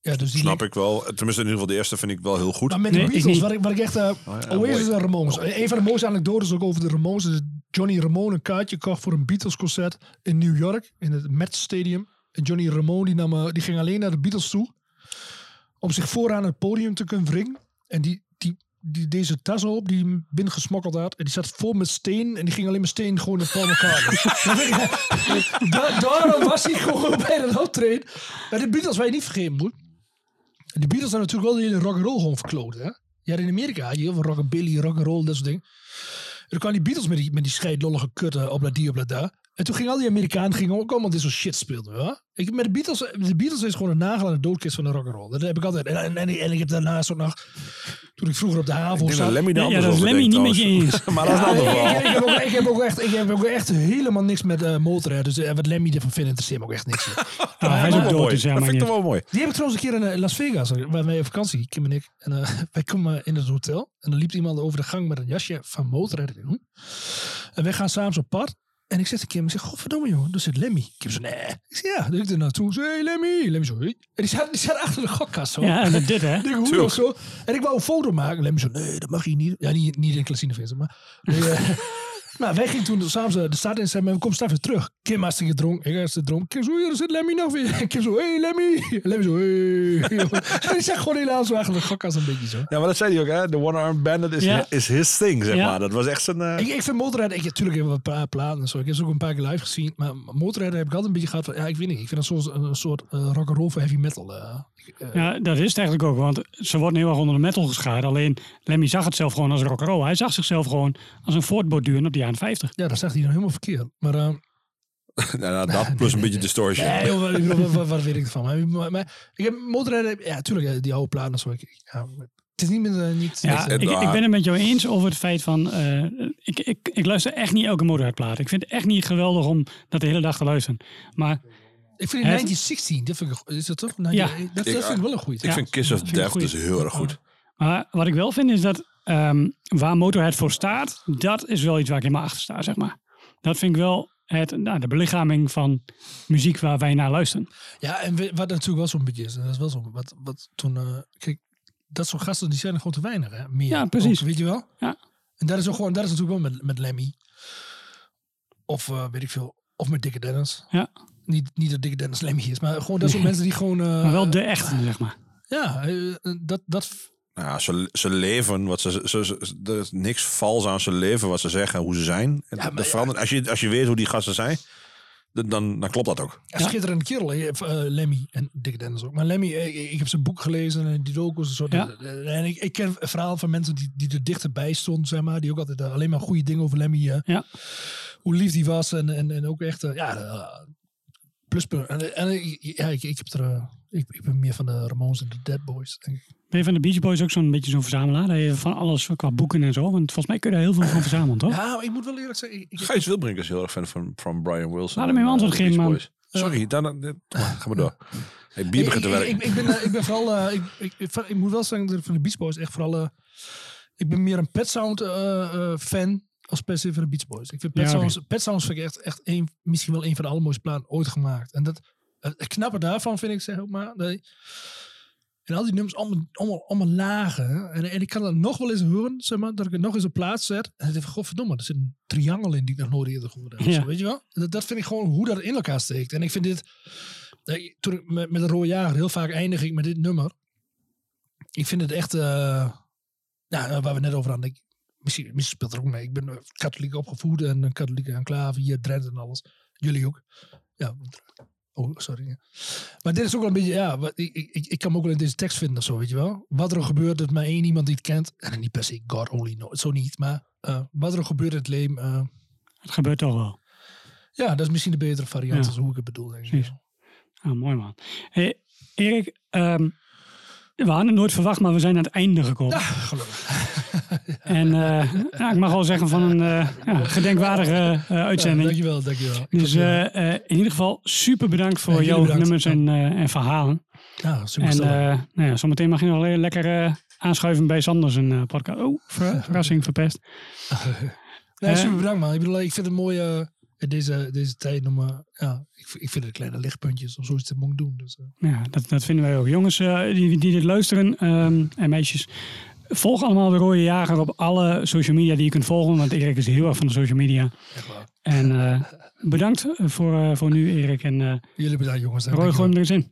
Ja, dus die Snap ik wel. Tenminste, in ieder geval de eerste vind ik wel heel goed. Maar met de Nee, Beatles, niet. wat ik, wat ik echt. eh Oh ja, Oasis mooi. en Ramones. Een van de mooiste anekdotes ook over de Ramones. is Johnny Ramone een kaartje kocht voor een Beatles concert in New York. In het Met Stadium. En Johnny Ramone die, nam, eh, die ging alleen naar de Beatles toe. Om zich vooraan het podium te kunnen wringen. En die, die, die deze tas op die hij binnengesmokkeld had. En die zat vol met steen. En die ging alleen maar steen gewoon naar Paul McCartney. Da- daarom was hij gewoon bij dat optreden. Maar de Beatles, je niet vergeten moet. De Beatles zijn natuurlijk wel de hele rock'n'roll gewoon verkloot. Hè? Ja, in Amerika had je heel veel rockabilly, rock'n'roll, dat soort dingen. En dan kwamen die Beatles met die, met die scheidlollige kutten op dat die, op dat daar. En toen gingen al die Amerikanen gingen ook allemaal dit soort shit speelden. Ja? Ik, met de Beatles, de Beatles is gewoon een nagel aan de doodkist van de rock'n'roll. Dat heb ik altijd. En, en, en, en ik heb daarnaast ook nog, toen ik vroeger op de dat zat. Lemmy Ja, anders dat is Lemmy niet met je eens. maar dat is een Ja, ander ik, ik, ik heb ook, ik, heb ook echt, ik heb ook echt helemaal niks met eh motorrijden. Dus eh, wat Lemmy ervan vindt, interesseert me ook echt niks. Nou, hij is ook dood, mooi. dus ja, dat vind ik toch wel mooi. Die heb ik trouwens een keer in eh, Las Vegas, waar wij op vakantie, Kim en ik. En wij komen in het hotel. En dan liep iemand over de gang met een jasje van motorrijden. En wij gaan samen op pad. En ik zeg tegen Kim, ik zeg, godverdomme jongen, daar zit Lemmy. Kim zo, nee. Ik zeg, ja. Dus ik er naartoe, hey Lemmy. Lemmy zo, hey. En die zat, die achter de gokkast zo. Ja, dat dit hè. Ik denk, zo. En ik wou een foto maken. Lemmy zo, nee, dat mag je niet. Ja, niet, niet in Klasine maar... Nee, eh, maar wij gingen toen samen de stad in en zeiden, we komen straks weer terug. Kim hartstikke dronken, ik hartstikke dronken. Kim zo, daar zit Lemmy nog weer. En Kim zo, hey Lemmy. En Lemmy zo, hey. en die zegt gewoon helaas zo de gokkast een beetje zo. Ja, maar dat zei hij ook, hè? De one-armed bandit is, Ja. is his thing, zeg Ja. maar. Dat was echt zijn... eh, Ik, ik vind motorrijden, ik, natuurlijk hebben we een paar platen en zo. Ik heb ze ook een paar keer live gezien. Maar motorrijden heb ik altijd een beetje gehad van, ja, ik weet niet. Ik vind dat soms een soort uh, rock'n'roll voor heavy metal. eh. Eh, Ja, dat is het eigenlijk ook, want ze worden heel erg onder de metal geschaard. Alleen Lemmy zag het zelf gewoon als rock'n'roll. Hij zag zichzelf gewoon als een voortborduren op de jaren 50. ja, dat zegt hij dan helemaal verkeerd. Maar... eh, nou, nou, dat plus een beetje distortion. Nee, joh, wat, ik bedoel, wat, wat, wat weet ik ervan? Maar, maar, maar ik heb motorrijden, ja, tuurlijk, die oude platen en zo. Ik, ja, het is niet meer eh, niet. Ja, ik, eh, ik ben het met jou eens over het feit van... eh, ik, ik, ik luister echt niet elke motorheidplaat. Ik vind het echt niet geweldig om dat de hele dag te luisteren. Maar ik vind het- 1916, dat vind ik, is dat toch? Ja. Ja, dat, dat Ik- vind ik wel een goeie. Ik vind Kiss of Death dus heel erg goed. Maar wat ik wel vind is dat ehm, waar Motorhead voor staat, dat is wel iets waar ik helemaal achter sta, zeg maar. Dat vind ik wel het, nou, de belichaming van muziek waar wij naar luisteren. Ja, en we- wat natuurlijk wel zo'n beetje is, en dat is wel zo, wat, wat toen, eh, kijk, dat soort gasten die zijn er gewoon te weinig, hè? Meer. Ja, precies. Ook, weet je wel? Ja. En dat is ook gewoon, dat is natuurlijk wel met, met Lemmy. Of eh, weet ik veel, of met Dikke Dennis. Ja. Niet, niet dat Dikke Dennis Lemmy is, maar gewoon dat soort mensen die gewoon. eh, Maar wel de echte, zeg maar. Ja, eh, dat, dat, Nou, ja, ze, ze leven, wat ze, ze, ze- er is niks vals aan ze leven, wat ze zeggen, hoe ze zijn. En Ja, dat verandert, als, je, als je weet hoe die gasten zijn, dan, dan, dan klopt dat ook. Ja, schitterende kerel. Eh, Lemmy en Dick Dennis ook. Maar Lemmy, eh, ik, ik heb zijn boek gelezen en die docus en zo. Ja. En ik, ik ken verhaal van mensen die, die er dichterbij stonden, zeg maar. Die ook altijd eh, alleen maar goede dingen over Lemmy. eh, Ja. Hoe lief die was en, en, en ook echt, eh, ja, eh, pluspunt. En, en ik- ja, ik, ik, heb er, eh, ik, ik ben meer van de Ramones en de Dead Boys. denk ik. Ben je van de Beach Boys ook zo'n beetje zo'n verzamelaar? Dat je van alles qua boeken en zo. Want volgens mij kun je daar heel veel van verzamelen, toch? Ja, maar ik moet wel eerlijk zeggen, ik, ik, Gijs Wilbrink is heel erg fan van, van Brian Wilson. Laat hem even en, antwoord eh, geven, man. Sorry, dan, dan, dan- ga maar door. Hey, bier begint te ik, werken. Ik, ik, ben, eh, ik ben vooral, eh, ik, ik, ik, ik moet wel zeggen dat ik van de Beach Boys echt vooral, eh, ik ben meer een Pet Sound eh, eh, fan als se van de Beach Boys. Ik vind Pet, Ja. Sounds, Pet Sounds vind ik echt, echt een, misschien wel een van de allermooiste platen ooit gemaakt. En dat, het, knappe daarvan vind ik zeg ook maar, dat, en al die nummers allemaal, allemaal, allemaal lagen. En, en ik kan dat nog wel eens horen, zeg maar, dat ik het nog eens op plaats zet. En dan denk ik, godverdomme, er zit een triangel in die ik nog nooit eerder gehoord heb. Ja. Zo, weet je wel? Dat, dat vind ik gewoon hoe dat in elkaar steekt. En ik vind dit, toen ik met, met de rode jager heel vaak eindig ik met dit nummer. Ik vind het echt, eh, nou, waar we net over hadden. Ik, misschien, misschien speelt er ook mee. Ik ben eh, katholiek opgevoed en een katholieke enclave hier, Drenthe en alles. Jullie ook. Ja. Oh, sorry. Maar dit is ook wel een beetje, ja, wat, ik, ik, ik kan me ook wel in deze tekst vinden of zo, weet je wel. Wat er ook gebeurt, dat maar één iemand die het kent. En niet per se God only knows, zo niet. Maar eh, wat er ook gebeurt in het eh, Het gebeurt toch wel. ja, dat is misschien de betere variant Ja. als hoe ik het bedoel. Denk ik. Ah, mooi man. Hey, Erik, ehm, we hadden het nooit verwacht, maar we zijn aan het einde gekomen. Gelukkig. En eh, ja, ik mag wel zeggen van een eh, ja, gedenkwaardige eh, uitzending. dankjewel, dankjewel. Dus in ieder geval super bedankt voor jouw bedankt. nummers en, en verhalen. ja, super En nou ja, zometeen mag je nog le- lekker aanschuiven bij Sanders een podcast. Oh, ver- verrassing verpest. nee, super bedankt man. Ik bedoel, ik vind het mooi deze, deze tijd om, eh, ja, ik, vind- ik vind het kleine lichtpuntjes of zoiets te mogen doen. Dus, Ja, dat, dat vinden wij ook. Jongens die, die dit luisteren ehm, en meisjes, volg allemaal de Rode Jager op alle social media die je kunt volgen. Want Erik is heel erg van de social media. echt waar. En eh, bedankt voor, eh, voor nu, Erik. En eh Jullie bedankt jongens. Roy, gooi hem er eens in.